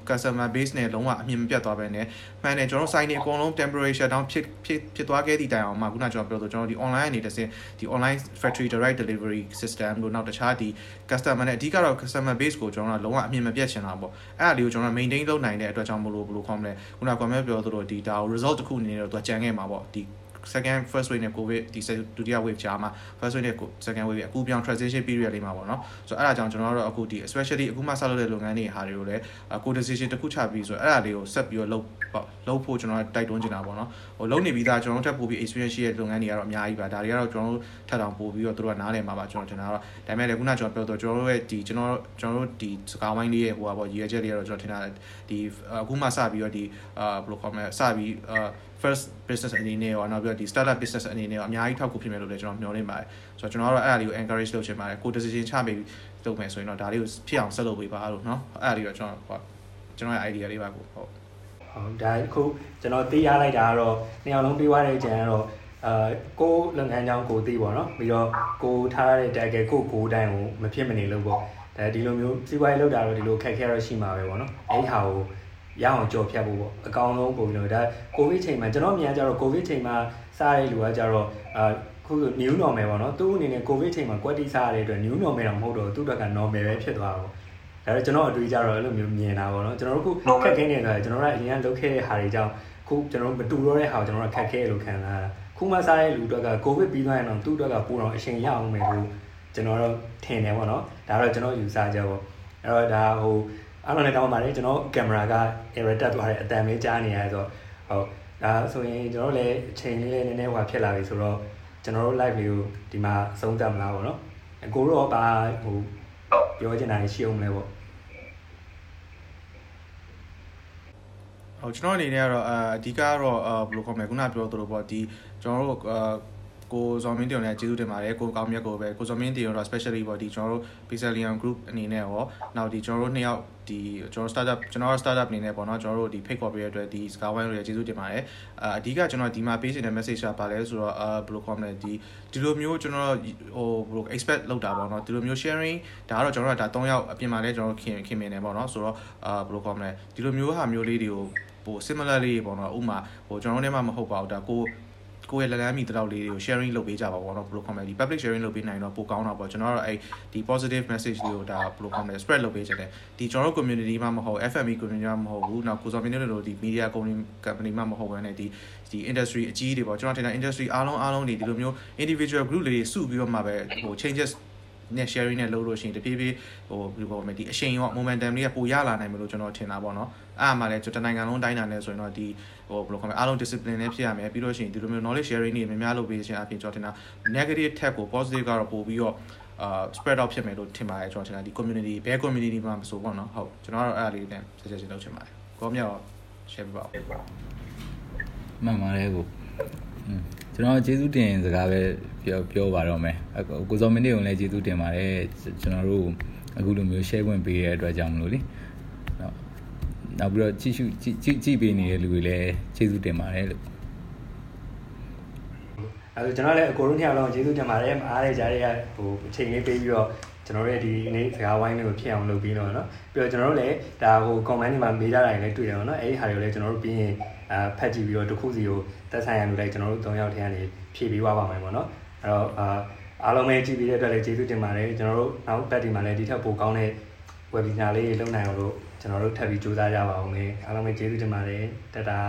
customer base နဲ့လုံးဝအမြင်မပြတ်သွားပဲနဲ့မှန်တယ်ကျွန်တော် site တွေအကုန်လုံး temperature shutdown ဖြစ်ဖြစ်ဖြစ်သွားခဲ့သည့်တိုင်အောင်မှခုနကကျွန်တော်ပြောသူကျွန်တော်ဒီ online အနေနဲ့စင်ဒီ online factory direct delivery system လို့နောက်တခြားဒီ customer နဲ့အဓိကတော့ customer base ကိုကျွန်တော်ကလုံးဝအမြင်မပြတ်ချင်တာပေါ့အဲ့ဒါလေးကိုကျွန်တော် maintain လုပ်နိုင်တဲ့အတွက်ကြောင့်မလို့ဘယ်လိုခေါ်မလဲခုနက comment ပြောသလိုဒီဒါကို result တစ်ခုအနေနဲ့တော့သူကြံခဲ့မှာပေါ့ဒီ second first wave နဲ့ covid ဒီဒုတိယ wave ကြားမှာ first wave နဲ့ second wave အခုပြောင်း transition period လေးမှာပေါ့နော်ဆိုတော့အဲ့ဒါကြောင့်ကျွန်တော်တို့အခုဒီ especially အခုမှစလုပ်တဲ့လုပ်ငန်းတွေဟာတွေကိုလည်းကို decision တစ်ခုချပြီးဆိုတော့အဲ့ဒါလေးကိုဆက်ပြီးတော့လုပ် လုပ်ဖို့ကျွန်တော်တိုက်တွန်းနေတာပေါ့နော်ဟိုလုပ်နေပြီးသားကျွန်တော်တို့ထပ်ပို့ပြီး experience ရှိတဲ့လုပ်ငန်းတွေကတော့အများကြီးပါဒါတွေကတော့ကျွန်တော်တို့ထပ်တောင်ပို့ပြီးတော့တို့ကနားလည်မှာပါကျွန်တော်ထင်တာတော့ဒါပေမဲ့လည်းခုနကျွန်တော်ပြောတော့ကျွန်တော်တို့ရဲ့ဒီကျွန်တော်ကျွန်တော်တို့ဒီစကားဝိုင်းလေးရဲ့ဟိုပါပေါ့ရည်ရွယ်ချက်လေးကတော့ကျွန်တော်ထင်တာဒီအခုမှစပြီးတော့ဒီအာဘယ်လိုခေါ်မလဲစပြီးအာ first business အနေနဲ့ရောနောက်ပြီးတော့ဒီ startup business အနေနဲ့ရောအများကြီးထောက်ကူဖြစ်မယ်လို့လည်းကျွန်တော်မျှော်လင့်ပါတယ်ဆိုတော့ကျွန်တော်ကတော့အဲ့ဒါလေးကို encourage လုပ်ချင်ပါတယ်ကို decision ချပြီးလုပ်မယ်ဆိုရင်တော့ဒါလေးကိုဖြစ်အောင်ဆက်လုပ်ပေးပါလို့เนาะအဲ့ဒါလေးတော့ကျွန်တော်ဟောကျွန်တော်ရဲ့ idea လေးပါကိုဟုတ်ဟုတ် ဒါအခုကျွန်တော်သိရလိုက်တာကတော့နှစ်ယောက်လုံးပြီးသွားတဲ့ကြံကတော့အာကိုလုပ်ငန်းကြောင်းကိုသိပေါ့နော်ပြီးတော့ကိုထားရတဲ့ tag ကိုကိုတိုင်းကိုမဖြစ်မနေလို့ပေါ့ဒါဒီလိုမျိုးစီးပွားရေးလုပ်တာတော့ဒီလိုခက်ခဲရရှိမှာပဲပေါ့နော်အဲ့ဒီဟာကိုရအောင်ကြော်ဖြတ်ဖို့ပေါ့အကောင်ဆုံးပုံလို့ဒါကိုဗစ်ချိန်မှာကျွန်တော်မြန်ကြတော့ကိုဗစ်ချိန်မှာစားရတဲ့လူကကြတော့အာခုဆို new normal ပေါ့နော်သူ့အနေနဲ့ကိုဗစ်ချိန်မှာကွက်တိစားရတဲ့အတွက် new normal တော့မဟုတ်တော့သူ့အတွက်က normal ပဲဖြစ်သွားတော့ ဒါတော့ကျွန်တော်အတွေ့ကြတော့အဲ့လိုမျိုးမြင်တာပေါ့နော်ကျွန်တော်တို့ခုခက်ခဲနေတာကျွန်တော်တို့ကအရင်ကလုပ်ခဲ့တဲ့ဟာတွေကြောင့်ခုကျွန်တော်တို့မတူတော့တဲ့ဟာကိုကျွန်တော်တို့ခက်ခဲလို့ခံစားတာခုမှစားတဲ့လူအတွက်ကကိုဗစ်ပြီးသွားရင်တော့သူ့အတွက်ကပိုတော့အချိန်ရအောင်မယ်လို့ကျွန်တော်တို့ထင်တယ်ပေါ့နော်ဒါတော့ကျွန်တော်ယူဆကြပေါ့အဲ့တော့ဒါဟိုအားလုံးလည်းတောင်းပါတယ်ကျွန်တော်ကင်မရာက error တက်သွားတဲ့အတန်လေးကြားနေရတယ်ဆိုတော့ဟုတ်ဒါဆိုရင်ကျွန်တော်လည်းအချိန်လေးလေးနည်းနည်းဟွာဖြစ်လာပြီဆိုတော့ကျွန်တော်တို့ live လေးကိုဒီမှာအဆုံးသတ်မလားပေါ့နော်အကိုတော့ဘာဟိုပြောချင်တာရှိအောင်လဲပေါ့ ဟုတ်ကျွန်တော်အနေနဲ့ကတော့အအဓိကတော့ဘယ်လိုခေါ်မလဲခုနပြောသလိုပေါ့ဒီကျွန်တော်တို့ကိုဇော်မင်းတင်လည်းကျေးဇူးတင်ပါတယ်ကိုကောင်းမြတ်ကိုပဲကိုဇော်မင်းတင်တော့ specially ပေါ့ဒီကျွန်တော်တို့ Pixelium Group အနေနဲ့ရောနောက်ဒီကျွန်တော်တို့နှစ်ယောက်ဒီကျွန်တော် startup ကျွန်တော် startup အနေနဲ့ပေါ့နော်ကျွန်တော်တို့ဒီ fake copy ရဲ့အတွက်ဒီစကားဝိုင်းတွေကျေးဇူးတင်ပါတယ်အာအဓိကကျွန်တော်ဒီမှာပေးချင်တဲ့ message ကပါလဲဆိုတော့အာဘယ်လို comment ဒီဒီလိုမျိုးကျွန်တော်ဟိုဘယ်လို expect လုပ်တာပေါ့နော်ဒီလိုမျိုး sharing ဒါကတော့ကျွန်တော်တို့ဒါ3ယောက်အပြင်မှာလဲကျွန်တော်ခင်ခင်မြင်နေပေါ့နော်ဆိုတော့အာဘယ်လို comment ဒီလိုမျိုးဟာမျိုးလေးတွေကို ဟို similarly ပေါ့နော်ဥမာဟိုကျွန်တော်တို့ထဲမှာမဟုတ်ပါဘူးဒါကိုကိုယ့်ရဲ့လက်လမ်းမီတလောက်လေးတွေကို sharing လုပ်ပေးကြပါဘောနော်ဘယ်လို comment ဒီ public sharing လုပ်ပေးနိုင်တော့ပိုကောင်းတာပေါ့ကျွန်တော်ကတော့အဲ့ဒီ positive message တွေကိုဒါဘယ်လို comment spread လုပ်ပေးချင်တယ်ဒီကျွန်တော်တို့ community မှာမဟုတ် FME community မှာမဟုတ်ဘူးနောက်ကိုစော်မင်းတို့လိုဒီ media company company မှာမဟုတ်ဘဲနဲ့ဒီဒီ industry အကြီးတွေပေါ့ကျွန်တော်ထင်တာ industry အားလုံးအားလုံးတွေဒီလိုမျိုး individual group တွေစုပြီးတော့မှပဲဟို changes နဲ့ sharing နဲ့လုပ်လို့ရှိရင်တဖြည်းဖြည်းဟိုဘယ်လိုပြောမလဲဒီအရှိန်ရော momentum လေးကပိုရလာနိုင်မလို့ကျွန်တော်ထင်တာပေါ့နော်အဲ့အမှလည်းကျွန်တော်နိုင်ငံလုံးတိုင်းတာနဲ့ဆိုရင်တော့ဒီဟိုဘယ်လိုခေါ်မလဲအားလုံး discipline နဲ့ဖြစ်ရမယ်ပြီးလို့ရှိရင်ဒီလိုမျိုး knowledge sharing တွေများများလုပ်ပေးခြင်းအပြင်ကျွန်တော်ထင်တာ negative tag ကို positive ကတော့ပို့ပြီးတော့အာ spread out ဖြစ်မယ်လို့ထင်ပါတယ်ကျွန်တော်ထင်တာဒီ community ဘယ် community မှာမဆိုပေါ့နော်ဟုတ်ကျွန်တော်ကတော့အဲ့အလေးနဲ့ suggestion လုပ်ချင်ပါတယ်ကောမြောက် share ပြပါဦးမှန်ပါတယ်ကိုอืม ကျွန်တော်ကျေးဇူးတင်စကားပဲပြောပြောပါတော့မယ်ကိုစောမင်းတွေကိုလည်းကျေးဇူးတင်ပါတယ်ကျွန်တော်တို့အခုလိုမျိုး share ဝင်ပေးရတဲ့အတွက်ကြောင့်မလို့လေနော်နောက်ပြီးတော့ကြည့်ရှုကြည့်ကြည့်ပေးနေတဲ့လူတွေလည်းကျေးဇူးတင်ပါတယ်လို့အဲဆိုကျွန်တော်လည်းအကိုတို့နှစ်ယောက်လုံးကျေးဇူးတင်ပါတယ်အားရကြတဲ့ဟိုအချိန်လေးပေးပြီးတော့ ကျွန်တော်တို့ရဲ့ဒီနေ့စကားဝိုင်းလေးကိုဖြစ်အောင်လုပ်ပြီးတော့เนาะပြီးတော့ကျွန်တော်တို့လည်းဒါဟို comment တွေမှာမေးကြတာတွေလည်းတွေ့တယ်เนาะအဲ့ဒီဟာတွေကိုလည်းကျွန်တော်တို့ပြီးရင်အာဖတ်ကြည့်ပြီးတော့တစ်ခုစီကိုသက်ဆိုင်ရလူလိုက်ကျွန်တော်တို့၃ယောက်ထဲကနေဖြည့်ပေးသွားပါမယ်ပေါ့เนาะအဲ့တော့အာအားလုံးပဲကြည့်ပြီးတဲ့အတွက်လည်းကျေးဇူးတင်ပါတယ်ကျွန်တော်တို့နောက်ပတ်ဒီမှာလည်းဒီထက်ပိုကောင်းတဲ့ webinar လေးလုပ်နိုင်အောင်လို့ကျွန်တော်တို့ထပ်ပြီးကြိုးစားကြပါဦးမယ်အားလုံးပဲကျေးဇူးတင်ပါတယ်တတာ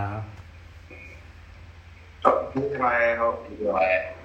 ဟုတ်ဒီမှာဟုတ်ဒီမှာ